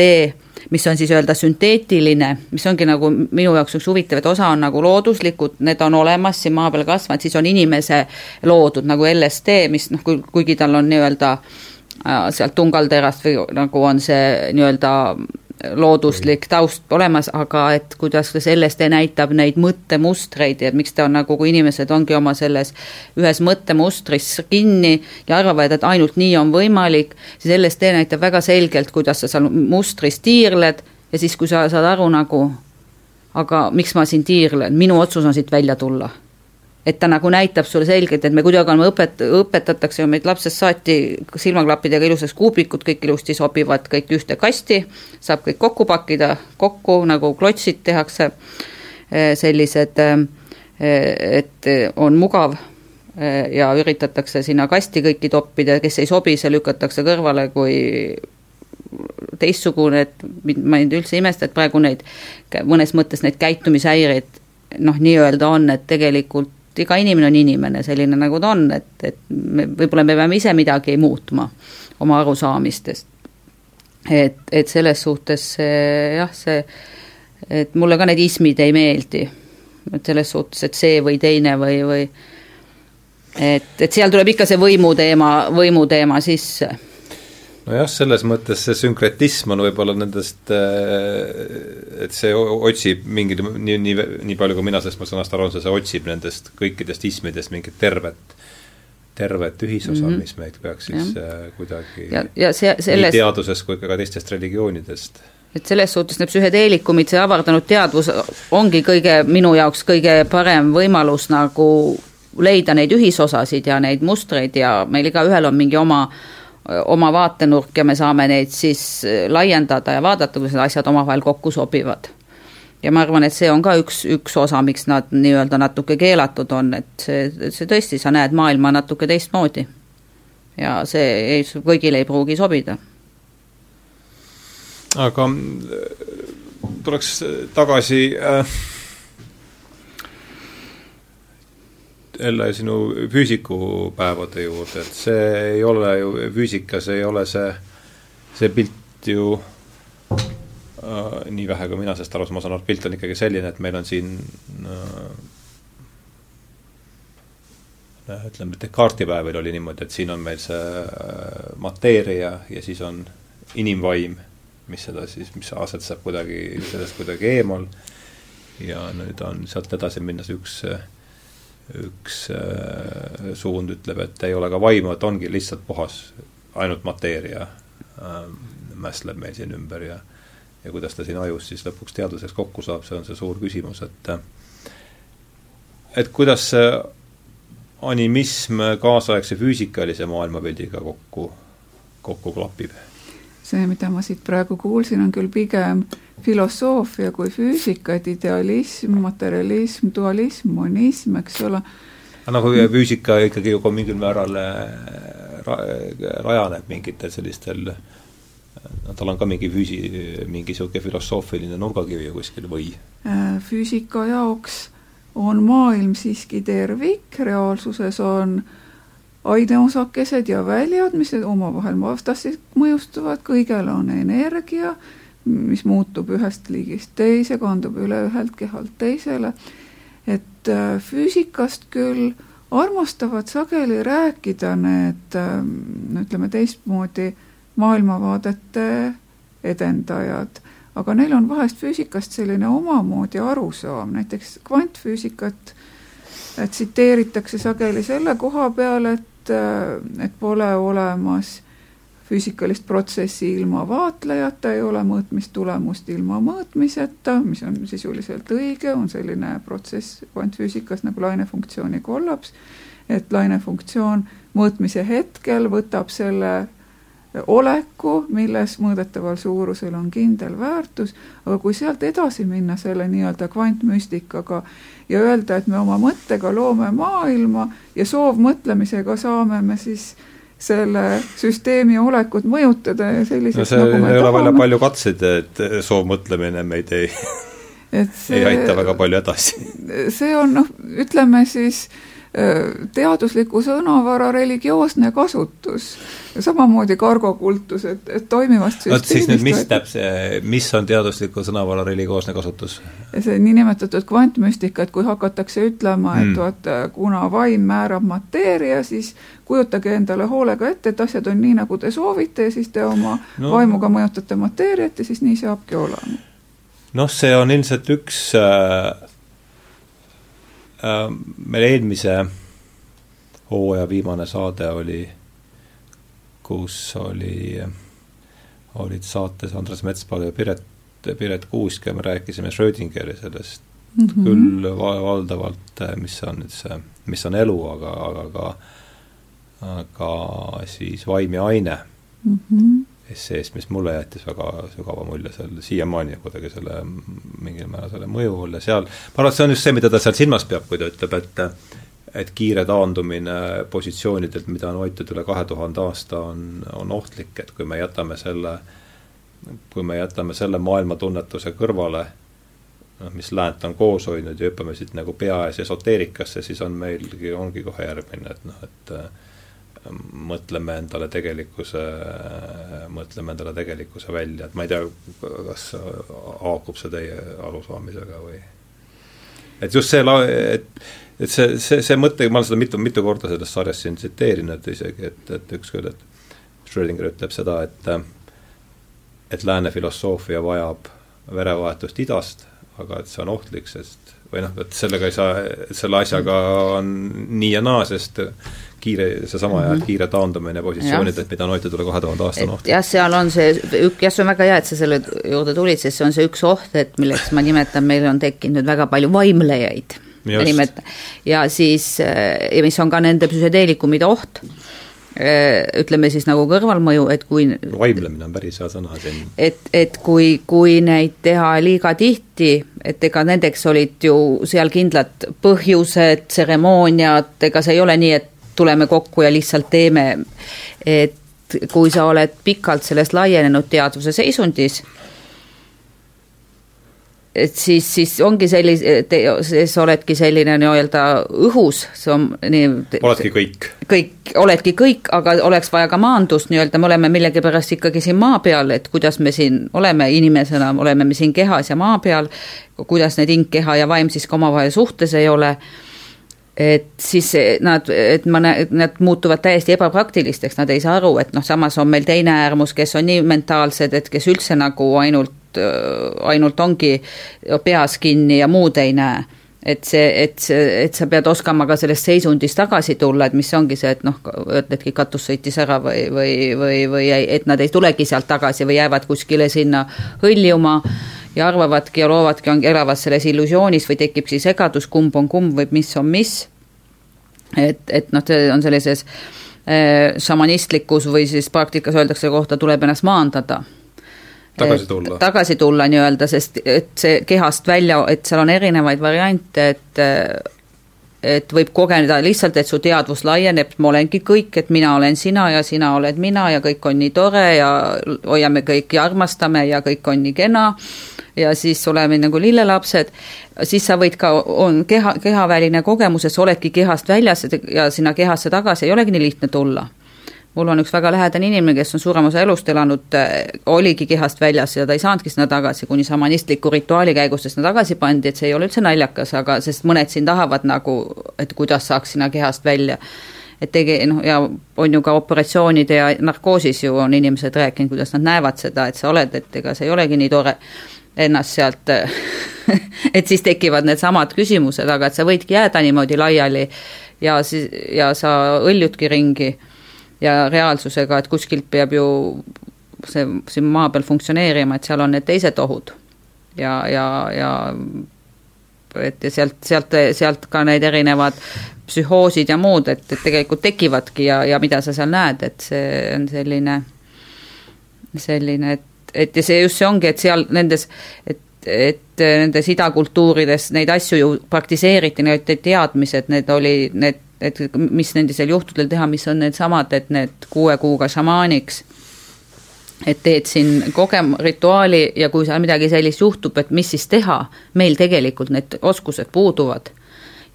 mis on siis öelda sünteetiline, mis ongi nagu minu jaoks üks huvitav, et osa on nagu looduslikud, need on olemas siin maa peal kasvanud, siis on inimese loodud nagu LSD, mis noh, kuigi tal on nii-öelda äh, sealt tungalterast või nagu on see nii-öelda looduslik taust olemas, aga et kuidas sellest näitab neid mõttemustreid ja miks ta on nagu, kui inimesed ongi oma selles ühes mõttemustris kinni ja arvavad, et ainult nii on võimalik, siis LSD näitab väga selgelt, kuidas sa seal mustris tiirled ja siis, kui sa saad aru nagu, aga miks ma siin tiirlen, minu otsus on siit välja tulla et ta nagu näitab sulle selgelt, et me kuidagi oleme õpet-, õpetatakse ju meid lapsest saati silmaklappidega ilusaks kuubikud, kõik ilusti sobivad kõik ühte kasti, saab kõik kokku pakkida, kokku nagu klotsid tehakse, eh, sellised, eh, et on mugav eh, ja üritatakse sinna kasti kõiki toppida, kes ei sobi, see lükatakse kõrvale kui teistsugune, et ma ei üldse imesta, et praegu neid, mõnes mõttes neid käitumishäireid noh, nii-öelda on, et tegelikult et iga inimene on inimene selline, nagu ta on, et, et me, võib-olla me peame ise midagi muutma oma arusaamistest. et, et selles suhtes see jah, see, et mulle ka need ismid ei meeldi. et selles suhtes, et see või teine või, või et, et seal tuleb ikka see võimuteema, võimuteema sisse nojah, selles mõttes see sünkretism on võib-olla nendest, äh, et see otsib mingil, nii, nii, nii palju kui mina sellest sõnast aru saan, see otsib nendest kõikidest ismidest mingit tervet, tervet ühisosa mm, -hmm. mis meid peaks siis ja. Äh, kuidagi ja, ja see, selles nii teadusest kui ka teistest religioonidest et selles suhtes need psühhedeelikumid, see avardanud teadvus ongi kõige, minu jaoks kõige parem võimalus nagu leida neid ühisosasid ja neid mustreid ja meil igaühel on mingi oma äh, oma vaatenurk ja me saame neid siis laiendada ja vaadata, kuidas need asjad omavahel kokku sobivad. ja ma arvan, et see on ka üks, üks osa, miks nad nii-öelda natuke keelatud on, et see, see tõesti, sa näed maailma natuke teistmoodi. ja see ei, kõigile ei pruugi sobida. aga tuleks tagasi äh jälle sinu füüsikupäevade juurde, et see ei ole ju, füüsikas ei ole see, see pilt ju äh, nii vähe, kui mina sellest aru saan, ma saan aru, et pilt on ikkagi selline, et meil on siin äh, ütleme, Descartesi päevil oli niimoodi, et siin on meil see äh, mateeria ja siis on inimvaim mis seda siis, mis asetseb kuidagi sellest kuidagi eemal. Ja nüüd on sealt edasi minnes üks, üks äh, suund ütleb, et ei ole ka vaimu, et ongi lihtsalt puhas, ainult mateeria äh, mässleb meil siin ümber ja ja kuidas ta siin ajus siis lõpuks teaduseks kokku saab, see on see suur küsimus, et et kuidas see animism kaasaegse füüsikalise maailmapildiga kokku, kokku klapib? see, mida ma siit praegu kuulsin, on küll pigem filosoofia kui füüsika, et idealism, materialism, dualism, monism, eks ole. nagu füüsika ikkagi ju ka mingil määral äh, ra rajaneb mingitel sellistel no tal on ka mingi füüsi-, mingi niisugune filosoofiline nurgakivi kuskil või? Äh, füüsika jaoks on maailm siiski tervik, reaalsuses on aineosakesed ja väljad, mis omavahel vastastik mõjustuvad, kõigel on energia, mis muutub ühest liigist teise, kandub üle ühelt kehalt teisele, et äh, füüsikast küll armastavad sageli rääkida need no ütleme teistmoodi maailmavaadete edendajad aga neil on vahest füüsikast selline omamoodi arusaam, näiteks kvantfüüsikat tsiteeritakse sageli selle koha peal, et, et pole olemas füüsikalist protsessi ilma vaatlejata, ei ole mõõtmistulemust ilma mõõtmiseta, mis on sisuliselt õige, on selline protsess kvantfüüsikas nagu lainefunktsiooni kollaps, et lainefunktsioon mõõtmise hetkel võtab selle oleku, milles mõõdetaval suurusel on kindel väärtus, aga kui sealt edasi minna selle nii-öelda kvantmüstikaga ja öelda, et me oma mõttega loome maailma ja soovmõtlemisega saame me siis selle süsteemi olekut mõjutada ja selliselt no see nagu ei ole väga palju katseid, et soovmõtlemine meid ei see, (laughs) ei aita väga palju edasi. see on noh, ütleme siis äh, teadusliku sõnavara religioosne kasutus, samamoodi kargokultus, et, et toimivast süsteemist. siis nüüd, mis täpse, mis on teadusliku sõnavara religioosne kasutus? see niinimetatud kvantmüstika, et kui hakatakse ütlema, et mm. vot kuna vaim määrab mateeria, siis kujutage endale hoolega ette, et asjad on nii, nagu te soovite ja siis te oma no. vaimuga mõjutate mateeriat ja siis nii saabki olema. noh, see on ilmselt üks Äh, meil eelmise hooaja viimane saade oli, kus oli, olid saates Andres Metspal ja Piret, Piret Kuusk ja me rääkisime Schrödingeri sellest mm -hmm. küll valdavalt, äh, mis on nüüd see, mis on elu, aga, aga ka, aga siis vaim ja aine mm. -hmm esseest, mis mulle jättis väga sügava mulje seal siiamaani kuidagi selle mingil määral selle mõju all ja seal, ma arvan, et see on just see, mida ta seal silmas peab, kui ta ütleb, et et kiire taandumine positsioonidelt, mida on hoitud üle kahe tuhande aasta, on, on ohtlik, et kui me jätame selle, kui me jätame selle maailmatunnetuse kõrvale, noh, mis läänt on koos hoidnud ja hüppame siit nagu pea ees esoteerikasse, siis on meilgi, ongi kohe järgmine, et noh, et mõtleme endale tegelikkuse, mõtleme endale tegelikkuse välja, et ma ei tea, kas haakub see teie arusaamisega või? et just see la-, et, et see, see, see mõte, ma olen seda mitu, mitu korda selles sarjas siin tsiteerinud isegi, et, et ükskord, et Schrödinger ütleb seda, et et lääne filosoofia vajab verevahetust idast, aga et see on ohtlik, sest või noh, et sellega ei saa, selle asjaga on nii ja naa, sest kiire, seesama mm -hmm. kiire taandumine positsioonidelt, mida hoitud üle kahe tuhande aasta noh. jah, seal on see, jah, see on väga hea, et sa selle juurde tulid, sest see on see üks oht, et milleks ma nimetan, meil on tekkinud väga palju vaimlejaid. ja siis, ja mis on ka nende psühhedeelikumide oht ütleme siis nagu kõrvalmõju, et kui vaimlemine on päris hea sõna siin. et, et kui, kui neid teha liiga tihti, et ega nendeks olid ju seal kindlad põhjused, tseremooniad, ega see ei ole nii, et tuleme kokku ja lihtsalt teeme. et kui sa oled pikalt sellest laienenud teadvuse seisundis, et siis, siis ongi sellise, siis oledki selline nii-öelda õhus, see on nii. oledki kõik. kõik, oledki kõik, aga oleks vaja ka maandust nii-öelda, me oleme millegipärast ikkagi siin maa peal, et kuidas me siin oleme inimesena, oleme me siin kehas ja maa peal, kuidas need hing, keha ja vaim siis ka omavahel suhtes ei ole et siis nad, et ma näen, nad muutuvad täiesti ebapraktilisteks, nad ei saa aru, et noh, samas on meil teine äärmus, kes on nii mentaalsed, et kes üldse nagu ainult, ainult ongi peas kinni ja muud ei näe. Et see, et see, et sa pead oskama ka sellest seisundist tagasi tulla, et mis ongi see, et noh, ütledki, katus sõitis ära või, või, või, või et nad ei tulegi sealt tagasi või jäävad kuskile sinna hõljuma ja arvavadki ja loovadki, on, elavad selles illusioonis või tekib siis segadus, kumb on kumb või mis on mis. et, et noh, see on sellises äh, šamanistlikus või siis praktikas öeldakse kohta, tuleb ennast maandada tagasi tulla. tagasi tulla nii-öelda, sest et see kehast välja, et seal on erinevaid variante, et et võib kogeneda lihtsalt, et su teadvus laieneb, ma olengi kõik, et mina olen sina ja sina oled mina ja kõik on nii tore ja hoiame kõiki, armastame ja kõik on nii kena ja siis oleme nagu lillelapsed, siis sa võid ka, on keha, kehaväline kogemus, et sa oledki kehast väljas ja sinna kehasse tagasi ei olegi nii lihtne tulla mul on üks väga lähedane inimene, kes on suurema osa elust elanud, äh, oligi kehast väljas ja ta ei saanudki sinna tagasi, kuni šamanistliku rituaali käigus ta sinna tagasi pandi, et see ei ole üldse naljakas, aga sest mõned siin tahavad nagu, et kuidas saaks sinna kehast välja. et tegi, noh, ja on ju ka operatsioonide ja narkoosis ju on inimesed rääkinud, kuidas nad näevad seda, et sa oled, et ega see ei olegi nii tore ennast sealt (laughs) et siis tekivad needsamad küsimused, aga et sa võidki jääda niimoodi laiali ja siis, ja sa õljudki ringi ja reaalsusega, et kuskilt peab ju see siin maa peal funktsioneerima, et seal on need teised ohud. ja, ja, ja et ja sealt, sealt, sealt ka need erinevad psühhoosid ja muud, et, et tegelikult tekivadki ja, ja mida sa seal näed, et see on selline, selline, et, et ja see just see ongi, et seal nendes, et et nendes idakultuurides neid asju ju praktiseeriti, need teadmised, need oli, need et mis nendisel juhtudel teha, mis on needsamad, et need kuue kuuga šamaaniks, et teed siin kogem-, rituaali ja kui seal midagi sellist juhtub, et mis siis teha, meil tegelikult need oskused puuduvad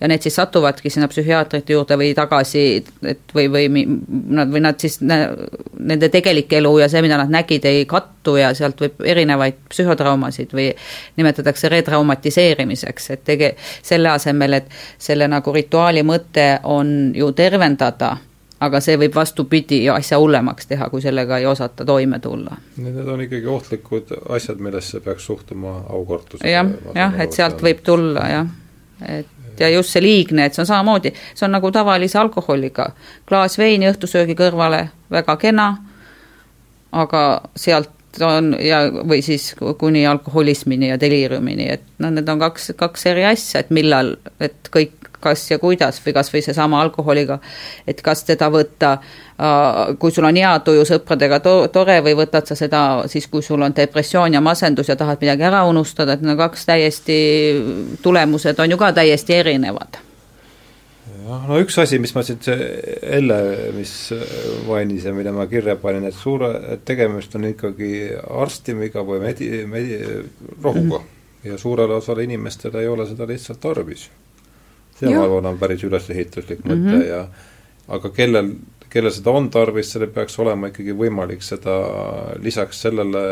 ja need siis satuvadki sinna psühhiaatrite juurde või tagasi, et või, või nad, või nad siis, nende tegelik elu ja see, mida nad nägid, ei kattu ja sealt võib erinevaid psühhotraumasid või nimetatakse retraumatiseerimiseks, et tege-, selle asemel, et selle nagu rituaali mõte on ju tervendada aga see võib vastupidi asja hullemaks teha, kui sellega ei osata toime tulla. Need on ikkagi ohtlikud asjad, millesse peaks suhtuma aukartusega. jah, jah, et sealt võib tulla jah, et ja just see liigne, et see on samamoodi, see on nagu tavalise alkoholiga. klaas veini õhtusöögi kõrvale, väga kena, aga sealt on ja, või siis kuni alkoholismini ja deliiriumini, et noh, need on kaks, kaks eri asja, et millal, et kõik kas ja kuidas või kas või seesama alkoholiga, et kas teda võtta, kui sul on hea tuju sõpradega to tore või võtad sa seda siis, kui sul on depressioon ja masendus ja tahad midagi ära unustada, et need on kaks täiesti, tulemused on ju ka täiesti erinevad jah, no üks asi, mis ma siit, Elle, mis mainis ja mille ma kirja panin, et suure, et tegemist on ikkagi arstimiga või medi-, medi-, rohuga mm. -hmm. ja suurele osale inimestele ei ole seda lihtsalt tarvis see, ma arvan, on päris ülesehituslik mõte mm -hmm. ja aga kellel, kellel seda on tarvis, sellel peaks olema ikkagi võimalik seda lisaks sellele,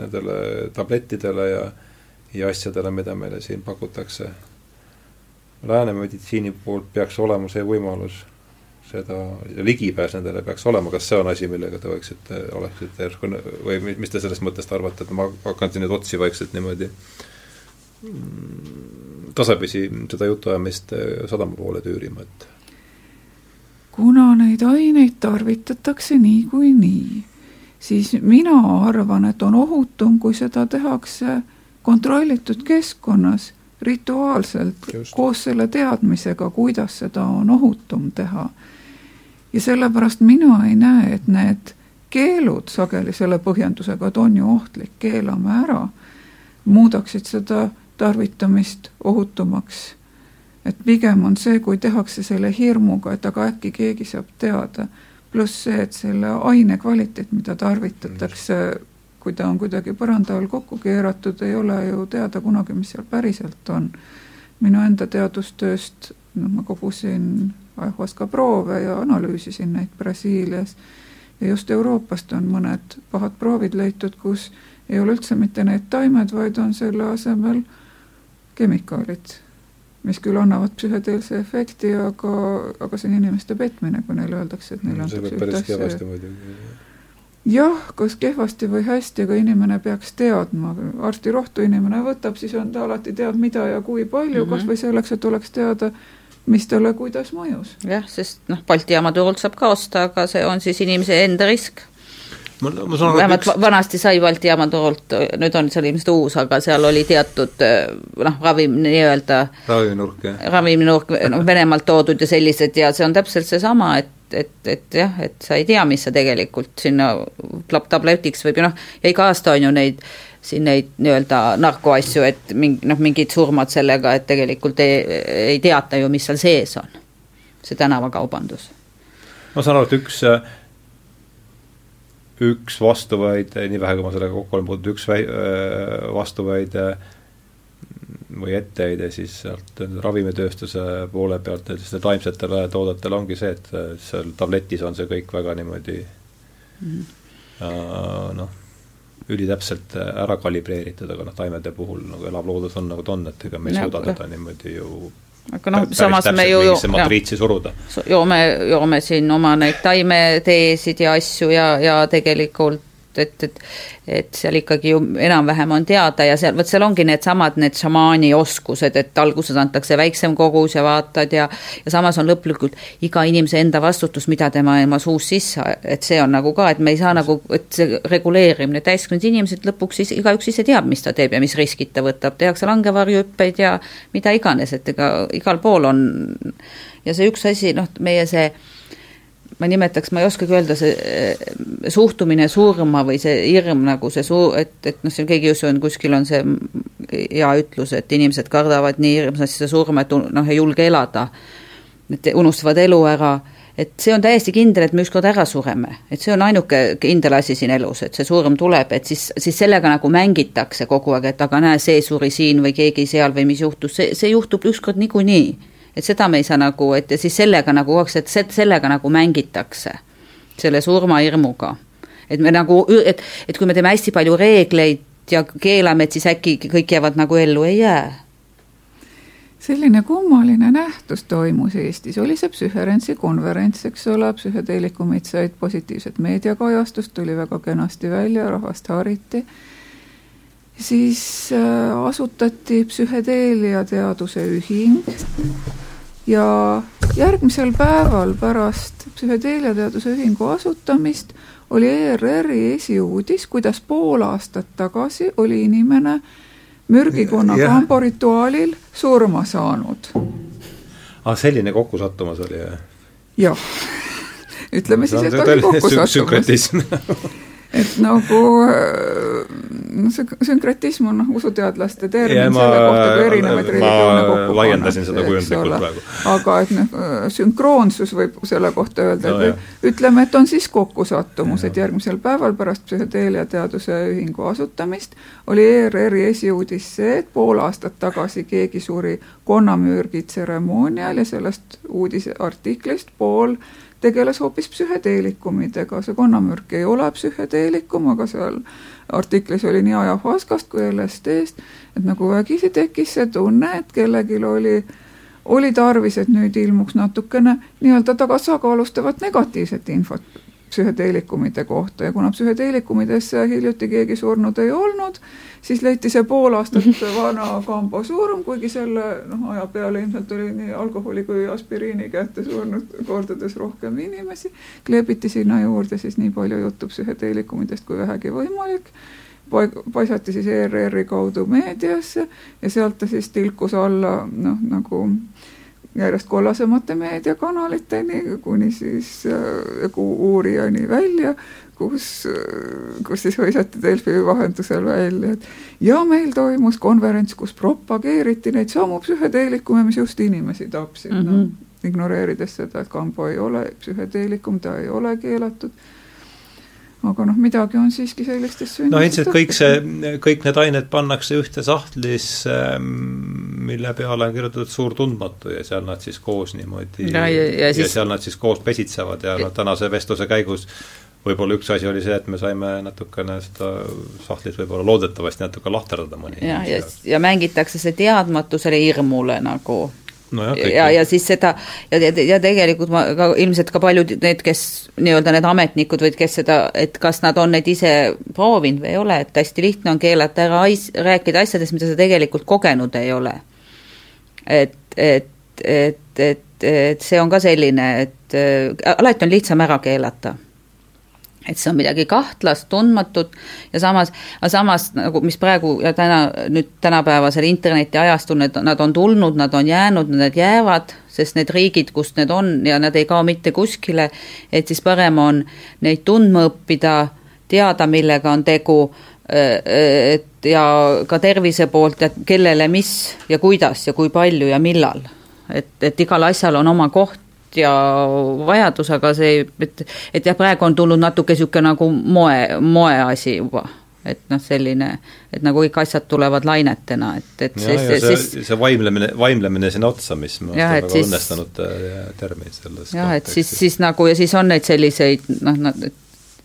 nendele tablettidele ja ja asjadele, mida meile siin pakutakse, lääne meditsiini poolt peaks olema see võimalus seda, ligipääs nendele peaks olema, kas see on asi, millega te võiksite, oleksite järsku või mis te sellest mõttest arvate, et ma hakkan siin nüüd otsi vaikselt niimoodi. Mm, tasapisi seda jutuajamist äh, sadama poole tüürima, et kuna neid aineid tarvitatakse niikuinii, nii, siis mina arvan, et on ohutum, kui seda tehakse kontrollitud keskkonnas, rituaalselt, koos selle teadmisega, kuidas seda on ohutum teha. ja sellepärast mina ei näe, et need keelud sageli selle põhjendusega, et on ju ohtlik, keelame ära, muudaksid seda tarvitamist ohutumaks. et pigem on see, kui tehakse selle hirmuga, et aga äkki keegi saab teada, pluss see, et selle aine kvaliteet, mida tarvitatakse, kui ta on kuidagi põranda all kokku keeratud, ei ole ju teada kunagi, mis seal päriselt on. minu enda teadustööst, noh, ma kogusin ayahuasca proove ja analüüsisin neid Brasiilias ja just Euroopast on mõned pahad proovid leitud, kus ei ole üldse mitte need taimed, vaid on selle asemel kemikaalid. mis küll annavad psühhedeelse efekti, aga, aga see on inimeste petmine, kui neile öeldakse, et neile see antakse ühte asja. jah, kas kehvasti või hästi, aga inimene peaks teadma, arstirohtu inimene võtab, siis on ta alati teab, mida ja kui palju mm, Mhm. -hmm. kas või selleks, et oleks teada, mis talle kuidas mõjus. jah, sest noh, Balti jaama turult saab ka osta, aga see on siis inimese enda risk. Ma, ma saan aru, vähemalt üks, vanasti sai Balti jaama turult, nüüd on seal ilmselt uus, aga seal oli teatud noh, ravim nii-öelda ravinurk jah, raviminurk, noh, Venemaalt toodud ja sellised ja see on täpselt seesama, et et, et jah, et sa ei tea, mis sa tegelikult sinna tab- tabletiks võib ju noh, ja iga aasta on ju neid siin neid nii-öelda narkoasju, et mingi noh, mingid surmad sellega, et tegelikult ei, ei teata ju, mis seal sees on. see tänavakaubandus. ma saan aru, et üks üks vastuväide, nii vähe, kui ma sellega kokku olen puutunud, üks väi-, vastuväide või etteheide siis sealt ravimitööstuse poole pealt sellistele taimsetele toodetele ongi see, et seal tabletis on see kõik väga niimoodi äh, noh, ülitäpselt ära kalibreeritud, aga noh, taimede puhul nagu elav loodus on nagu ta on, et ega me ei suuda teda niimoodi ju aga noh, samas me ju jah, matriitsi suruda. joome, joome siin oma neid taimeteesid ja asju ja, ja tegelikult et, et et seal ikkagi ju enam-vähem on teada ja seal, vot seal ongi needsamad need šamaani oskused, et alguses antakse väiksem kogus ja vaatad ja ja samas on lõplikult iga inimese enda vastutus, mida tema oma suus sisse, et see on nagu ka, et me ei saa nagu, et see reguleerimine, täiskasvanud inimesed lõpuks siis igaüks ise teab, mis ta teeb ja mis riskid ta võtab, tehakse langevarjuhüppeid ja mida iganes, et ega igal pool on ja see üks asi, noh, meie see ma nimetaks, ma ei oskagi öelda, see eh, suhtumine surma või see hirm nagu see suu-, et, et noh, siin keegi just on, kuskil on see hea ütlus, et inimesed kardavad nii hirmsasti seda surma, et noh, ei julge elada. et unustavad elu ära, et see on täiesti kindel, et me ükskord ära sureme, et see on ainuke kindel asi siin elus, et see surm tuleb, et siis, siis sellega nagu mängitakse kogu aeg, et aga näe, see suri siin või keegi seal või mis juhtus, see, see juhtub ükskord niikuinii et seda me ei saa nagu, et ja siis sellega nagu kogu aeg, et se- sellega nagu mängitakse, selle surmahirmuga. et me nagu, et, et kui me teeme hästi palju reegleid ja keelame, et siis äkki kõik jäävad nagu ellu, ei jää. selline kummaline nähtus toimus Eestis, oli see Psühherentsi konverents, eks ole, psühhedeelikumid said positiivset meediakajastust, tuli väga kenasti välja, rahvast hariti. Siis äh, asutati psühhedeelia teaduse ühing ja järgmisel päeval pärast psühhedeelia teaduse ühingu asutamist oli ERR-i esiuudis, kuidas pool aastat tagasi oli inimene mürgikonna Jah. kamborituaalil surma saanud. aa, selline kokkusattumus oli jah? jah, (laughs) ütleme siis, et oli kokkusattumus. (laughs) et nagu noh, see sünkretism on noh, usuteadlaste termin ma- selle kohta, kui erinevaid religioone kokku laiendasin seda kujundlikult praegu. aga et noh, sünkroonsus võib selle kohta öelda No et ütleme, et on siis kokkusattumus, et järgmisel päeval pärast psühhedeelia teaduse ühingu asutamist oli ERR-i esiuudis see, et pool aastat tagasi keegi suri konnamürgi tseremoonial ja sellest uudise artiklist pool tegeles hoopis psühhedeelikumidega, see konnamürk ei ole psühhedeelikum, aga seal artiklis oli nii ajahuaskast kui LSD-st, et nagu vägisi tekkis see tunne, et kellelgi oli, oli tarvis, et nüüd ilmuks natukene nii-öelda tasakaalustavat negatiivset infot psühhedeelikumide kohta. Ja kuna psühhedeelikumidesse hiljuti keegi surnud ei olnud, siis leiti see pool aastat vana Kambo surm, kuigi selle noh, aja peale ilmselt oli nii alkoholi kui aspiriini kätte surnud kordades rohkem inimesi, kleebiti sinna juurde siis nii palju juttu psühhedeelikumidest kui vähegi võimalik, paisati siis ERR-i kaudu meediasse ja sealt ta siis tilkus alla noh, nagu järjest kollasemate meediakanaliteni, kuni siis äh, uurijani välja, kus, kus siis hõisati Delfi vahendusel välja, et ja meil toimus konverents, kus propageeriti neid samu psühhedeelikume, mis just inimesi tapsid. Mm, -hmm. no, ignoreerides seda, et kambo ei ole psühhedeelikum, ta ei ole keelatud. Aga noh, midagi on siiski sellistes no ilmselt kõik see, kõik need ained pannakse ühte sahtlisse, mille peale on kirjutatud suur tundmatu ja seal nad siis koos niimoodi ja, ja, ja, ja siis... seal nad siis koos pesitsevad ja noh, tänase vestluse käigus võib-olla üks asi oli see, et me saime natukene seda sahtlit võib-olla loodetavasti natuke lahterdada mõni ja, ja, ja mängitakse see teadmatusele hirmule nagu. No jah, ja, ja siis seda ja, ja, ja tegelikult ma ka ilmselt ka paljud need, kes nii-öelda need ametnikud või kes seda, et kas nad on neid ise proovinud või ei ole, et hästi lihtne on keelata ära ais-, rääkida asjadest, mida sa tegelikult kogenud ei ole. et, et, et, et, et see on ka selline, et äh, alati on lihtsam ära keelata et see on midagi kahtlast, tundmatut ja samas, aga samas nagu mis praegu ja täna, nüüd tänapäevasel internetiajastul need, nad on tulnud, nad on jäänud, need jäävad, sest need riigid, kust need on ja nad ei kao mitte kuskile, et siis parem on neid tundma õppida, teada, millega on tegu, et ja ka tervise poolt, et kellele mis ja kuidas ja kui palju ja millal. et, et igal asjal on oma koht ja vajadus, aga see, et, et jah, praegu on tulnud natuke niisugune nagu moe, moeasi juba. et noh, selline, et nagu kõik asjad tulevad lainetena, et, et ja, siis, see, siis see vaimlemine, vaimlemine sinna otsa, mis minu Jah, väga siis- õnnestunud äh, termin selles jah, et siis, siis nagu ja siis on neid selliseid noh, nad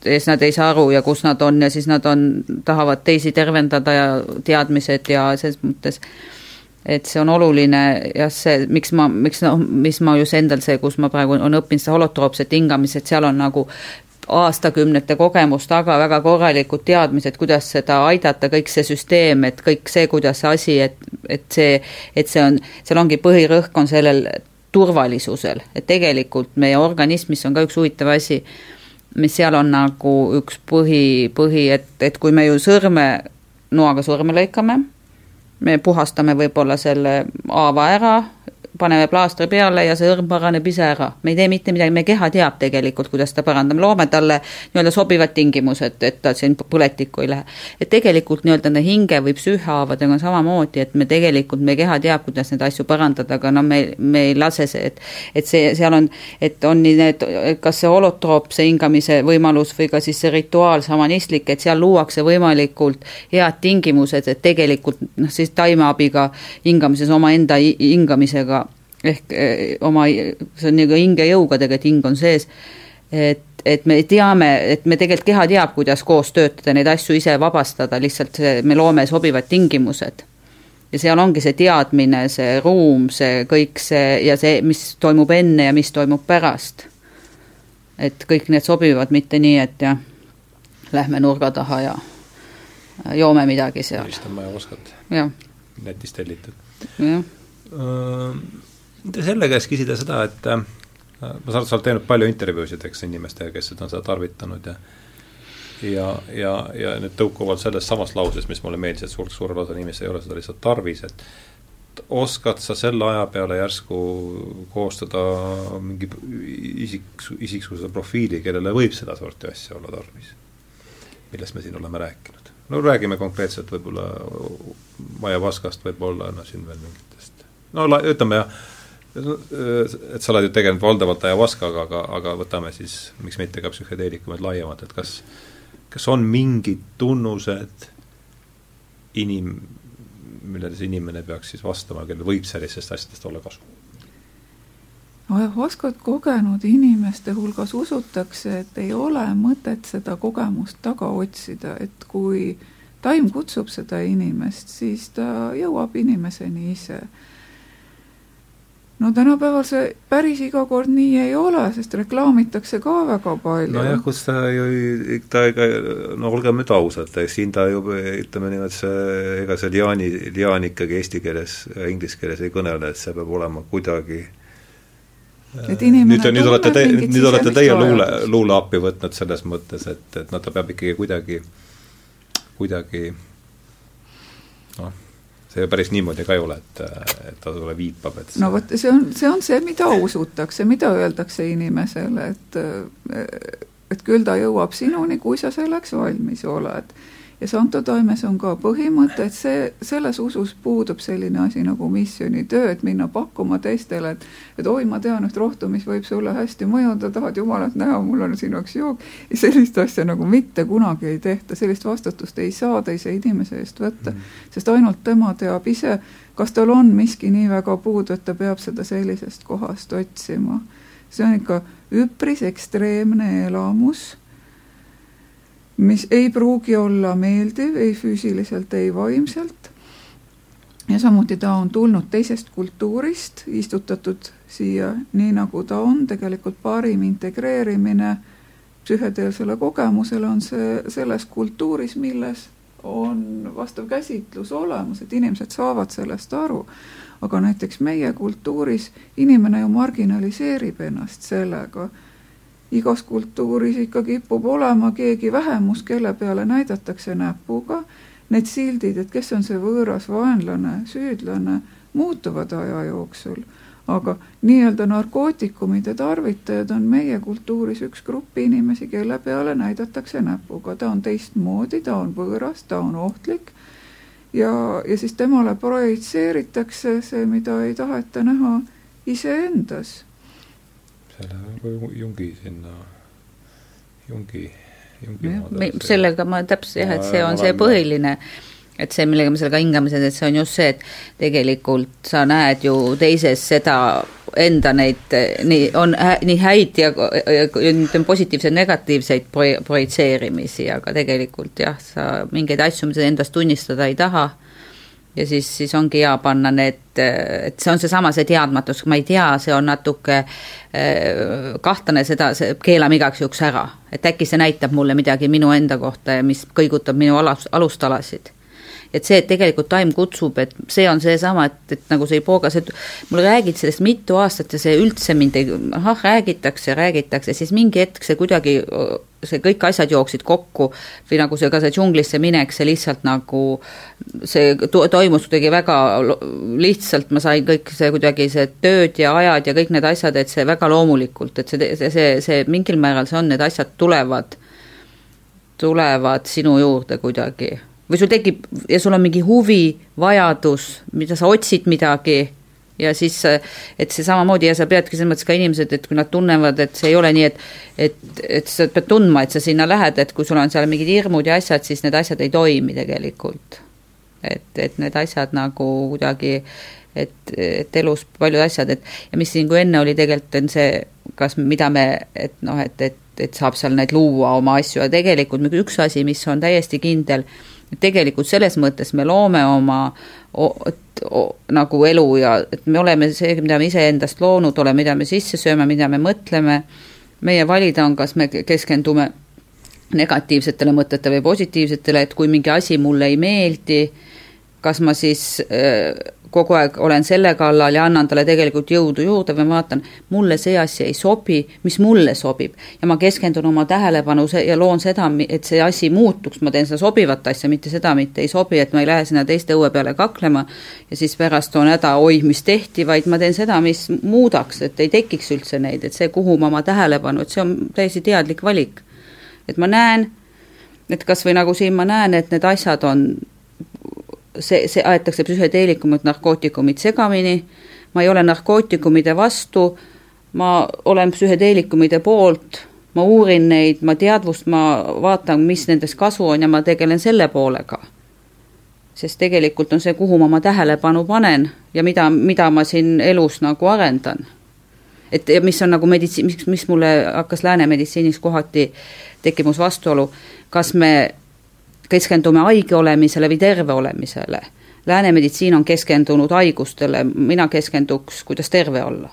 siis nad ei saa aru ja kus nad on ja siis nad on, tahavad teisi tervendada ja teadmised ja selles mõttes et see on oluline jah, see, miks ma, miks noh, mis ma just endal see, kus ma praegu on õppinud seda holotroopset hingamist, et seal on nagu aastakümnete kogemus taga, väga korralikud teadmised, kuidas seda aidata, kõik see süsteem, et kõik see, kuidas see asi, et, et see, et see on, seal ongi põhirõhk on sellel turvalisusel, et tegelikult meie organismis on ka üks huvitav asi, mis seal on nagu üks põhi, põhi, et, et kui me ju sõrme, noaga sõrme lõikame, me puhastame võib-olla selle haava ära, paneme plaastri peale ja see õrn paraneb ise ära. me ei tee mitte midagi, meie keha teab tegelikult, kuidas ta parandab, loome talle nii-öelda sobivad tingimused, et ta siin põletikku ei lähe. et tegelikult nii-öelda nende hinge või psüühhaavadega on samamoodi, et me tegelikult, meie keha teab, kuidas neid asju parandada, aga no me, me ei lase see, et et see, seal on, et on nii need, kas see holotroopse hingamise võimalus või ka siis see rituaal šamanistlik, et seal luuakse võimalikult head tingimused, et tegelikult noh, siis taimeabiga hingamises omaenda hi- hingamisega ehk eh, oma, see on nagu hingejõuga tegelikult hing on sees, et, et me teame, et me tegelikult keha teab, kuidas koos töötada, neid asju ise vabastada, lihtsalt see, me loome sobivad tingimused. ja seal ongi see teadmine, see ruum, see kõik see ja see, mis toimub enne ja mis toimub pärast. et kõik need sobivad, mitte nii, et jah, lähme nurga taha ja joome midagi seal, helistame ja oskad jah, netist tellitud. jah. Selle käest küsida seda, et äh, ma saan aru, sa oled teinud palju intervjuusid, eks, inimestega, kes seda on seda tarvitanud ja ja, ja, ja nüüd tõukuvalt sellest samast lausest, mis mulle meeldis, et suur, suurel osal inimestel ei ole seda lihtsalt tarvis, et oskad sa selle aja peale järsku koostada mingi isik, isiksuse profiili, kellele võib sedasorti asja olla tarvis? millest me siin oleme rääkinud. no räägime konkreetselt võib-olla Maia Vaskast, võib-olla no siin veel mingitest, no ütleme jah, et sa oled ju tegelenud valdavalt ajavaskaga, aga, aga võtame siis, miks mitte ka psühhedeelikumed laiemalt, et kas kas on mingid tunnused inim-, millele see inimene peaks siis vastama, kellel võib sellistest asjadest olla kasu? oskad kogenud inimeste hulgas usutakse, et ei ole mõtet seda kogemust taga otsida, et kui taim kutsub seda inimest, siis ta jõuab inimeseni ise. No tänapäeval see päris iga kord nii ei ole, sest reklaamitakse ka väga palju. nojah, kus ta ju, ta ega, no olgem nüüd ausad, siin ta ju ütleme niimoodi, see, ega see liaani, liaan ikkagi eesti keeles, inglise keeles ei kõnele, et see peab olema kuidagi et inimene nüüd, nüüd olete te, nüüd olete teie luule, luule appi võtnud selles mõttes, et, et noh, ta peab ikkagi kuidagi, kuidagi noh, see ju päris niimoodi ka ei ole, et, et ta sulle viipab, et no vot, see on, see on see, mida usutakse, mida öeldakse inimesele, et et küll ta jõuab sinuni, kui sa selleks valmis oled. Ja Santo Taimes on ka põhimõte, et see, selles usus puudub selline asi nagu missioonitöö, et minna pakkuma teistele, et et oi, ma tean üht rohtu, mis võib sulle hästi mõjuda, tahad Jumalat näha, mul on sinu jaoks jook, ja sellist asja nagu mitte kunagi ei tehta, sellist vastutust ei saa teise inimese eest võtta Mhm. sest ainult tema teab ise, kas tal on miski nii väga puudu, et ta peab seda sellisest kohast otsima. see on ikka üpris ekstreemne elamus mis ei pruugi olla meeldiv ei füüsiliselt, ei vaimselt. ja samuti ta on tulnud teisest kultuurist, istutatud siia nii, nagu ta on, tegelikult parim integreerimine psühhedeelsele kogemusele on see selles kultuuris, milles on vastav käsitlus olemas, et inimesed saavad sellest aru. aga näiteks meie kultuuris inimene ju marginaliseerib ennast sellega. Igas kultuuris ikka kipub olema keegi vähemus, kelle peale näidatakse näpuga. Need sildid, et kes on see võõras vaenlane, süüdlane, muutuvad aja jooksul aga nii-öelda narkootikumide tarvitajad on meie kultuuris üks grupp inimesi, kelle peale näidatakse näpuga, ta on teistmoodi, ta on võõras, ta on ohtlik ja, ja siis temale projitseeritakse see, mida ei taheta näha iseendas. Selle nagu Jungi sinna, Jungi, Jungi sellega ma täpselt jah, et see on see põhiline et see, millega me sellega hingame, et see on just see, et tegelikult sa näed ju teises seda enda neid nii, on hä, nii häid ja ütleme, positiivseid, negatiivseid projitseerimisi, aga tegelikult jah, sa mingeid asju, mida endast tunnistada ei taha, ja siis, siis ongi hea panna need, et see on seesama, see teadmatus, ma ei tea, see on natuke eh, kahtlane, seda, see keelame igaks juhuks ära. et äkki see näitab mulle midagi minu enda kohta ja mis kõigutab minu alus, alustalasid et see, et tegelikult taim kutsub, et see on seesama, et, et nagu see Ibogas, et mulle räägid sellest mitu aastat ja see üldse mind ei, ahah, räägitakse, räägitakse, siis mingi hetk see kuidagi, see kõik asjad jooksid kokku või nagu see ka see džunglisse minek, see lihtsalt nagu, see to toimus kuidagi väga lihtsalt, ma sain kõik see kuidagi, see tööd ja ajad ja kõik need asjad, et see väga loomulikult, et see, see, see, see mingil määral see on, need asjad tulevad, tulevad sinu juurde kuidagi või sul tekib ja sul on mingi huvi, vajadus, mida sa otsid midagi ja siis, et see samamoodi ja sa peadki selles mõttes ka inimesed, et kui nad tunnevad, et see ei ole nii, et et, et sa pead tundma, et sa sinna lähed, et kui sul on seal mingid hirmud ja asjad, siis need asjad ei toimi tegelikult. et, et need asjad nagu kuidagi, et, et elus paljud asjad, et ja mis siin, kui enne oli tegelikult, on see, kas, mida me, et noh, et, et, et saab seal neid luua oma asju ja tegelikult üks asi, mis on täiesti kindel et tegelikult selles mõttes me loome oma o, o, nagu elu ja et me oleme see, mida me iseendast loonud oleme, mida me sisse sööme, mida me mõtleme, meie valida on, kas me keskendume negatiivsetele mõtetele või positiivsetele, et kui mingi asi mulle ei meeldi, kas ma siis äh, kogu aeg olen selle kallal ja annan talle tegelikult jõudu juurde või vaatan, mulle see asi ei sobi, mis mulle sobib. ja ma keskendun oma tähelepanu ja loon seda, et see asi muutuks, ma teen seda sobivat asja, mitte seda, mitte ei sobi, et ma ei lähe sinna teiste õue peale kaklema ja siis pärast on häda, oih, mis tehti, vaid ma teen seda, mis muudaks, et ei tekiks üldse neid, et see, kuhu ma oma tähelepanu, et see on täiesti teadlik valik. et ma näen, et kas või nagu siin ma näen, et need asjad on see, see aetakse psühhedeelikumid, narkootikumid segamini, ma ei ole narkootikumide vastu, ma olen psühhedeelikumide poolt, ma uurin neid, ma teadvust, ma vaatan, mis nendest kasu on ja ma tegelen selle poolega. sest tegelikult on see, kuhu ma oma tähelepanu panen ja mida, mida ma siin elus nagu arendan. et ja mis on nagu meditsiin, mis, mis mulle hakkas lääne meditsiinis kohati tekkimus vastuolu, kas me keskendume haige olemisele või terve olemisele. Lääne meditsiin on keskendunud haigustele, mina keskenduks, kuidas terve olla.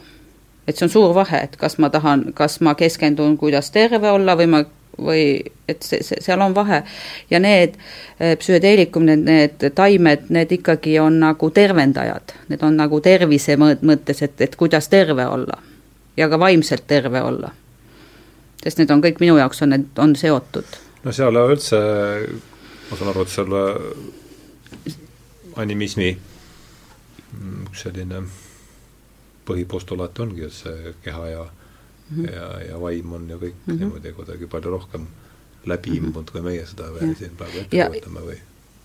et see on suur vahe, et kas ma tahan, kas ma keskendun, kuidas terve olla või ma või et see, see, seal on vahe. ja need eh, psühhedeelikum, need, need taimed, need ikkagi on nagu tervendajad, need on nagu tervise mõttes, et, et kuidas terve olla. ja ka vaimselt terve olla. sest need on kõik minu jaoks on need, on seotud. no seal üldse ma saan aru, et selle animismi üks selline põhipostulaat ongi, et see keha ja mm -hmm. ja, ja vaim on ju kõik mm -hmm. niimoodi kuidagi palju rohkem läbi imbunud mm, -hmm. kui meie seda veel siin praegu ette kujutame või?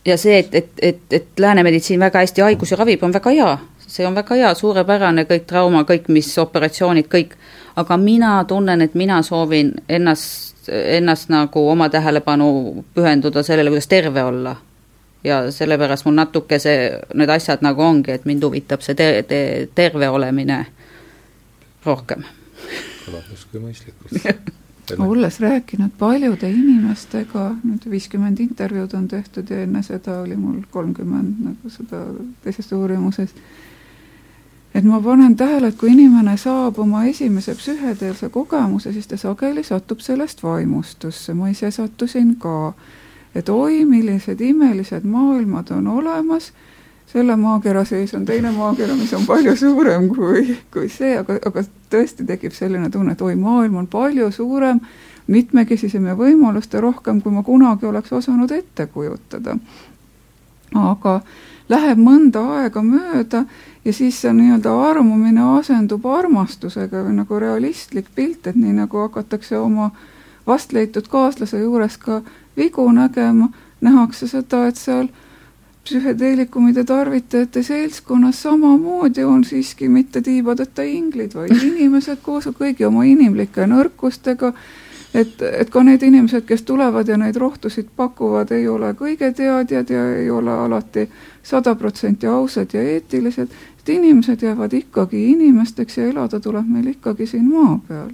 ja see, et, et, et, et lääne meditsiin väga hästi haigusi ravib, on väga hea, see on väga hea, suurepärane, kõik trauma, kõik, mis operatsioonid, kõik, aga mina tunnen, et mina soovin ennast ennast nagu oma tähelepanu pühenduda sellele, kuidas terve olla. ja sellepärast mul natuke see, need asjad nagu ongi, et mind huvitab see te-, te-, terve olemine rohkem. kõlab justkui mõistlikult (laughs) olles rääkinud paljude inimestega, nüüd viiskümmend intervjuud on tehtud ja enne seda oli mul kolmkümmend nagu seda teises uurimuses, et ma panen tähele, et kui inimene saab oma esimese psühhedeelse kogemuse, siis ta sageli satub sellest vaimustusse, ma ise sattusin ka. et oi, millised imelised maailmad on olemas selle maakera sees on teine maakera, mis on palju suurem kui, kui see, aga, aga tõesti tekib selline tunne, et oi, maailm on palju suurem, mitmekesisem ja võimaluste rohkem, kui ma kunagi oleks osanud ette kujutada. Aga läheb mõnda aega mööda ja siis see nii-öelda armumine asendub armastusega või nagu realistlik pilt, et nii nagu hakatakse oma vastleitud kaaslase juures ka vigu nägema, nähakse seda, et seal psühhedeelikumide tarvitajate seltskonnas samamoodi on siiski mitte tiibadeta inglid, vaid (laughs) inimesed koos kõigi oma inimlike nõrkustega, et, et ka need inimesed, kes tulevad ja neid rohtusid pakuvad, ei ole kõige teadjad ja ei ole alati sada protsenti ausad ja eetilised, et inimesed jäävad ikkagi inimesteks ja elada tuleb meil ikkagi siin maa peal.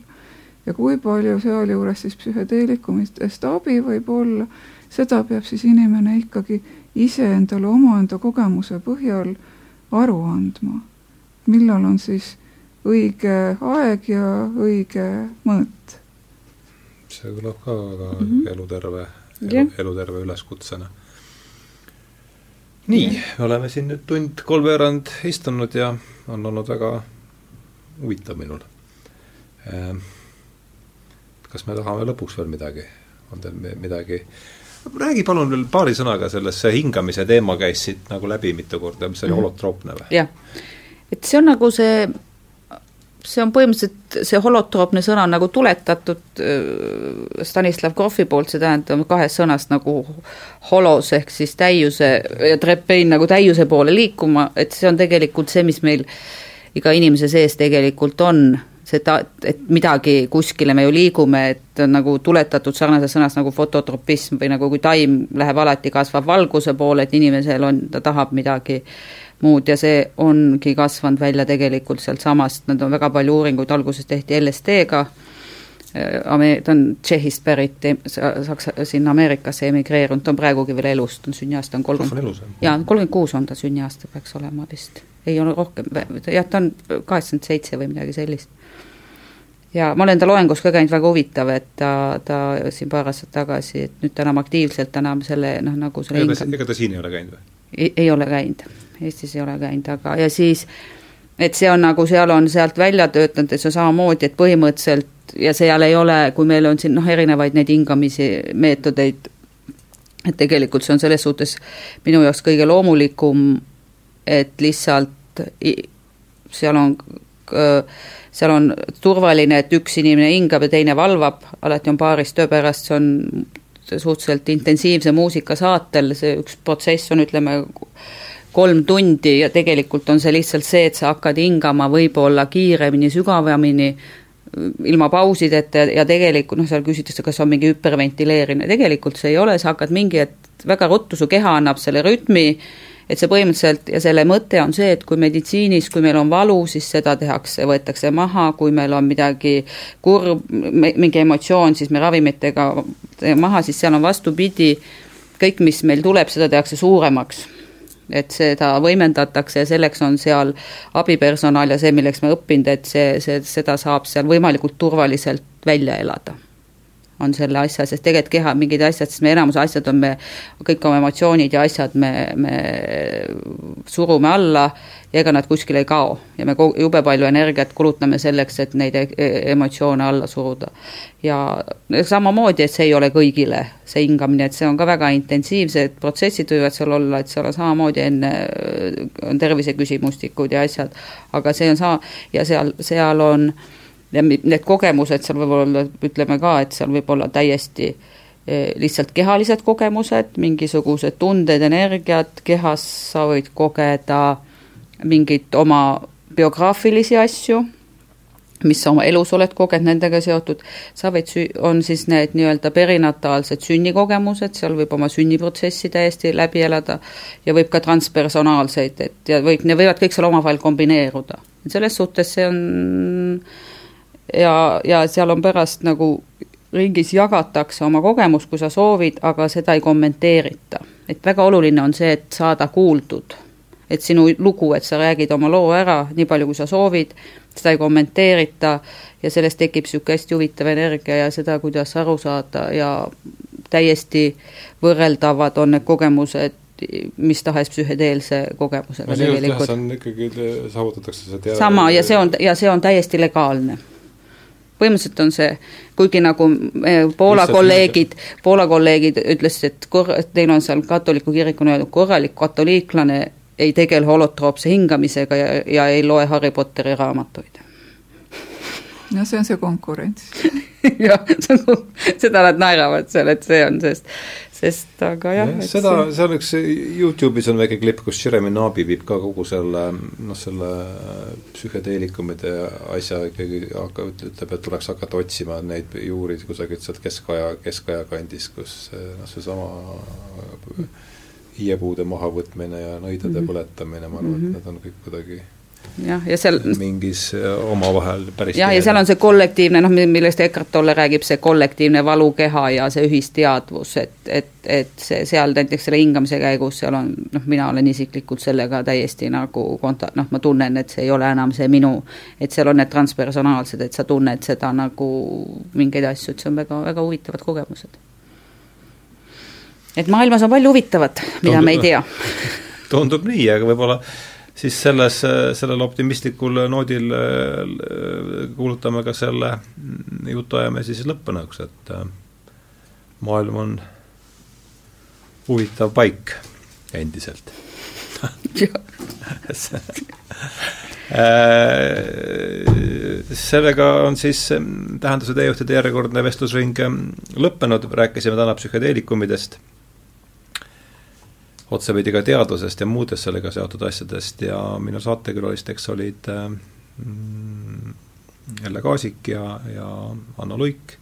ja kui palju sealjuures siis psühhedeelikumistest abi võib olla, seda peab siis inimene ikkagi iseendale omaenda kogemuse põhjal aru andma, millal on siis õige aeg ja õige mõõt. See kõlab ka väga mm -hmm. eluterve elu, eluterve üleskutsena. nii, me oleme siin nüüd tund kolmveerand istunud ja on olnud väga huvitav minul. Ehm, kas me tahame lõpuks veel midagi, on teil midagi räägi palun veel paari sõnaga sellest, see hingamise teema käis siit nagu läbi mitu korda, mis oli mm -hmm. holotroopne või? jah, et see on nagu see, see on põhimõtteliselt, see holotroopne sõna on nagu tuletatud äh, Stanislav Grofi poolt, see tähendab kahest sõnast nagu holos ehk siis täiuse ja trepein nagu täiuse poole liikuma, et see on tegelikult see, mis meil iga inimese sees tegelikult on seda, et midagi kuskile me ju liigume, et on nagu tuletatud sarnases sõnas nagu fototropism või nagu kui taim läheb alati, kasvab valguse poole, et inimesel on, ta tahab midagi muud ja see ongi kasvanud välja tegelikult sealtsamast, nad on väga palju uuringuid, alguses tehti LSD-ga, Ame-, ta on Tšehhist pärit, Saksa, sinna Ameerikasse emigreerunud, ta on praegugi veel elus, ta on sünniaasta on kolmkümmend, jaa, kolmkümmend kuus on ta sünniaasta, peaks olema vist. ei ole rohkem, jah, ta on kaheksakümmend seitse või midagi sellist ja ma olen ta loengus ka käinud, väga huvitav, et ta, ta siin paar aastat tagasi, et nüüd ta enam aktiivselt enam selle noh, nagu selle ega ta, ega ta siin ei ole käinud või? ei ole käinud, Eestis ei ole käinud, aga ja siis et see on nagu, seal on sealt välja töötanud, et see on samamoodi, et põhimõtteliselt ja seal ei ole, kui meil on siin noh, erinevaid neid hingamisi meetodeid, et tegelikult see on selles suhtes minu jaoks kõige loomulikum, et lihtsalt seal on seal on turvaline, et üks inimene hingab ja teine valvab, alati on paaris töö pärast, see on suhteliselt intensiivse muusika saatel, see üks protsess on, ütleme, kolm tundi ja tegelikult on see lihtsalt see, et sa hakkad hingama võib-olla kiiremini, sügavamini, ilma pausideta ja tegelikult noh, seal küsitakse, kas on mingi hüperventileerimine, tegelikult see ei ole, sa hakkad mingi hetk väga ruttu, su keha annab selle rütmi et see põhimõtteliselt ja selle mõte on see, et kui meditsiinis, kui meil on valu, siis seda tehakse, võetakse maha, kui meil on midagi kurb, mingi emotsioon, siis me ravimitega maha, siis seal on vastupidi, kõik, mis meil tuleb, seda tehakse suuremaks et seda võimendatakse ja selleks on seal abipersonal ja see, milleks me õppinud, et see, see, seda saab seal võimalikult turvaliselt välja elada on selle asja, sest tegelikult keha mingid asjad, sest me enamus asjad on me, kõik oma emotsioonid ja asjad me, me surume alla ja ega nad kuskile ei kao. ja me jube palju energiat kulutame selleks, et neid e-, e-, emotsioone alla suruda. ja samamoodi, et see ei ole kõigile, see hingamine, et see on ka väga intensiivsed protsessid võivad seal olla, et seal on samamoodi enne, on terviseküsimustikud ja asjad, aga see on sama, ja seal, seal on äh, ja need kogemused seal võib olla, ütleme ka, et seal võib olla täiesti eh, lihtsalt kehalised kogemused, mingisugused tunded, energiat, kehas sa võid kogeda mingeid oma biograafilisi asju, mis sa oma elus oled kogenud, nendega seotud, sa võid on siis need nii-öelda perinataalsed sünnikogemused, seal võib oma sünniprotsessi täiesti läbi elada ja võib ka transpersonaalseid, et ja võib, need võivad kõik seal omavahel kombineeruda. selles suhtes see on ja, ja seal on pärast nagu ringis jagatakse oma kogemust, kui sa soovid, aga seda ei kommenteerita. et väga oluline on see, et saada kuuldud. et sinu lugu, et sa räägid oma loo ära nii palju, kui sa soovid, seda ei kommenteerita ja sellest tekib niisugune hästi huvitav energia ja seda, kuidas aru saada ja täiesti võrreldavad on need kogemused mis tahes psühhedeelse kogemusega no, tegelikult. see on ikkagi, saavutatakse see teada. sama ja see on, ja see on täiesti legaalne põhimõtteliselt on see, kuigi nagu eh, Poola kolleegid, Poola kolleegid ütlesid, et kor-, et neil on seal katoliku kirikuna öeldud, korralik katoliiklane ei tegele holotroopse hingamisega ja, ja ei loe Harry Potteri raamatuid. no see on see konkurents (laughs) jah, on, (laughs) seda nad naeravad seal, et see on, sest sest aga jah ja,. seda, see on üks, Youtube'is on väike klipp, kus Jeremy Nabi viib ka kogu selle noh, selle psühhedeelikumide asja ikkagi hakkab, ütleb, et tuleks hakata otsima neid juuri kusagilt sealt keskaja, keskaja kandis, kus noh, seesama hiiepuude mahavõtmine ja nõidade mm -hmm. põletamine, ma arvan mm, -hmm. et mhm. need on kõik kuidagi jah, ja seal mingis äh, omavahel päris jah, ja seal on see kollektiivne, noh, millest Eckart Tolle räägib, see kollektiivne valukeha ja see ühisteadvus, et, et, et see seal näiteks selle hingamise käigus, seal on noh, mina olen isiklikult sellega täiesti nagu konta-, noh, ma tunnen, et see ei ole enam see minu, et seal on need transpersonaalsed, et sa tunned seda nagu mingeid asju, et see on väga, väga huvitavad kogemused. et maailmas on palju huvitavat, mida tundub, me ei tea (laughs) tundub nii, aga võib-olla siis selles, sellel optimistlikul noodil äh, kuulutame ka selle jutuajamise siis lõppenuks, et äh, maailm on huvitav paik endiselt. (laughs) Äh, sellega on siis Tähenduse teejuhtide järjekordne vestlusring lõppenud, rääkisime täna psühhedeelikumidest otsapidi ka teadusest ja muudest sellega seotud asjadest ja minu saatekülalisteks olid mm, Jälle Kaasik ja, ja Anno Luik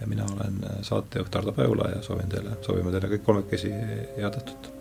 ja mina olen saatejuht Ardo Päula ja soovin teile, soovime teile kõik kolmekesi head õhtut!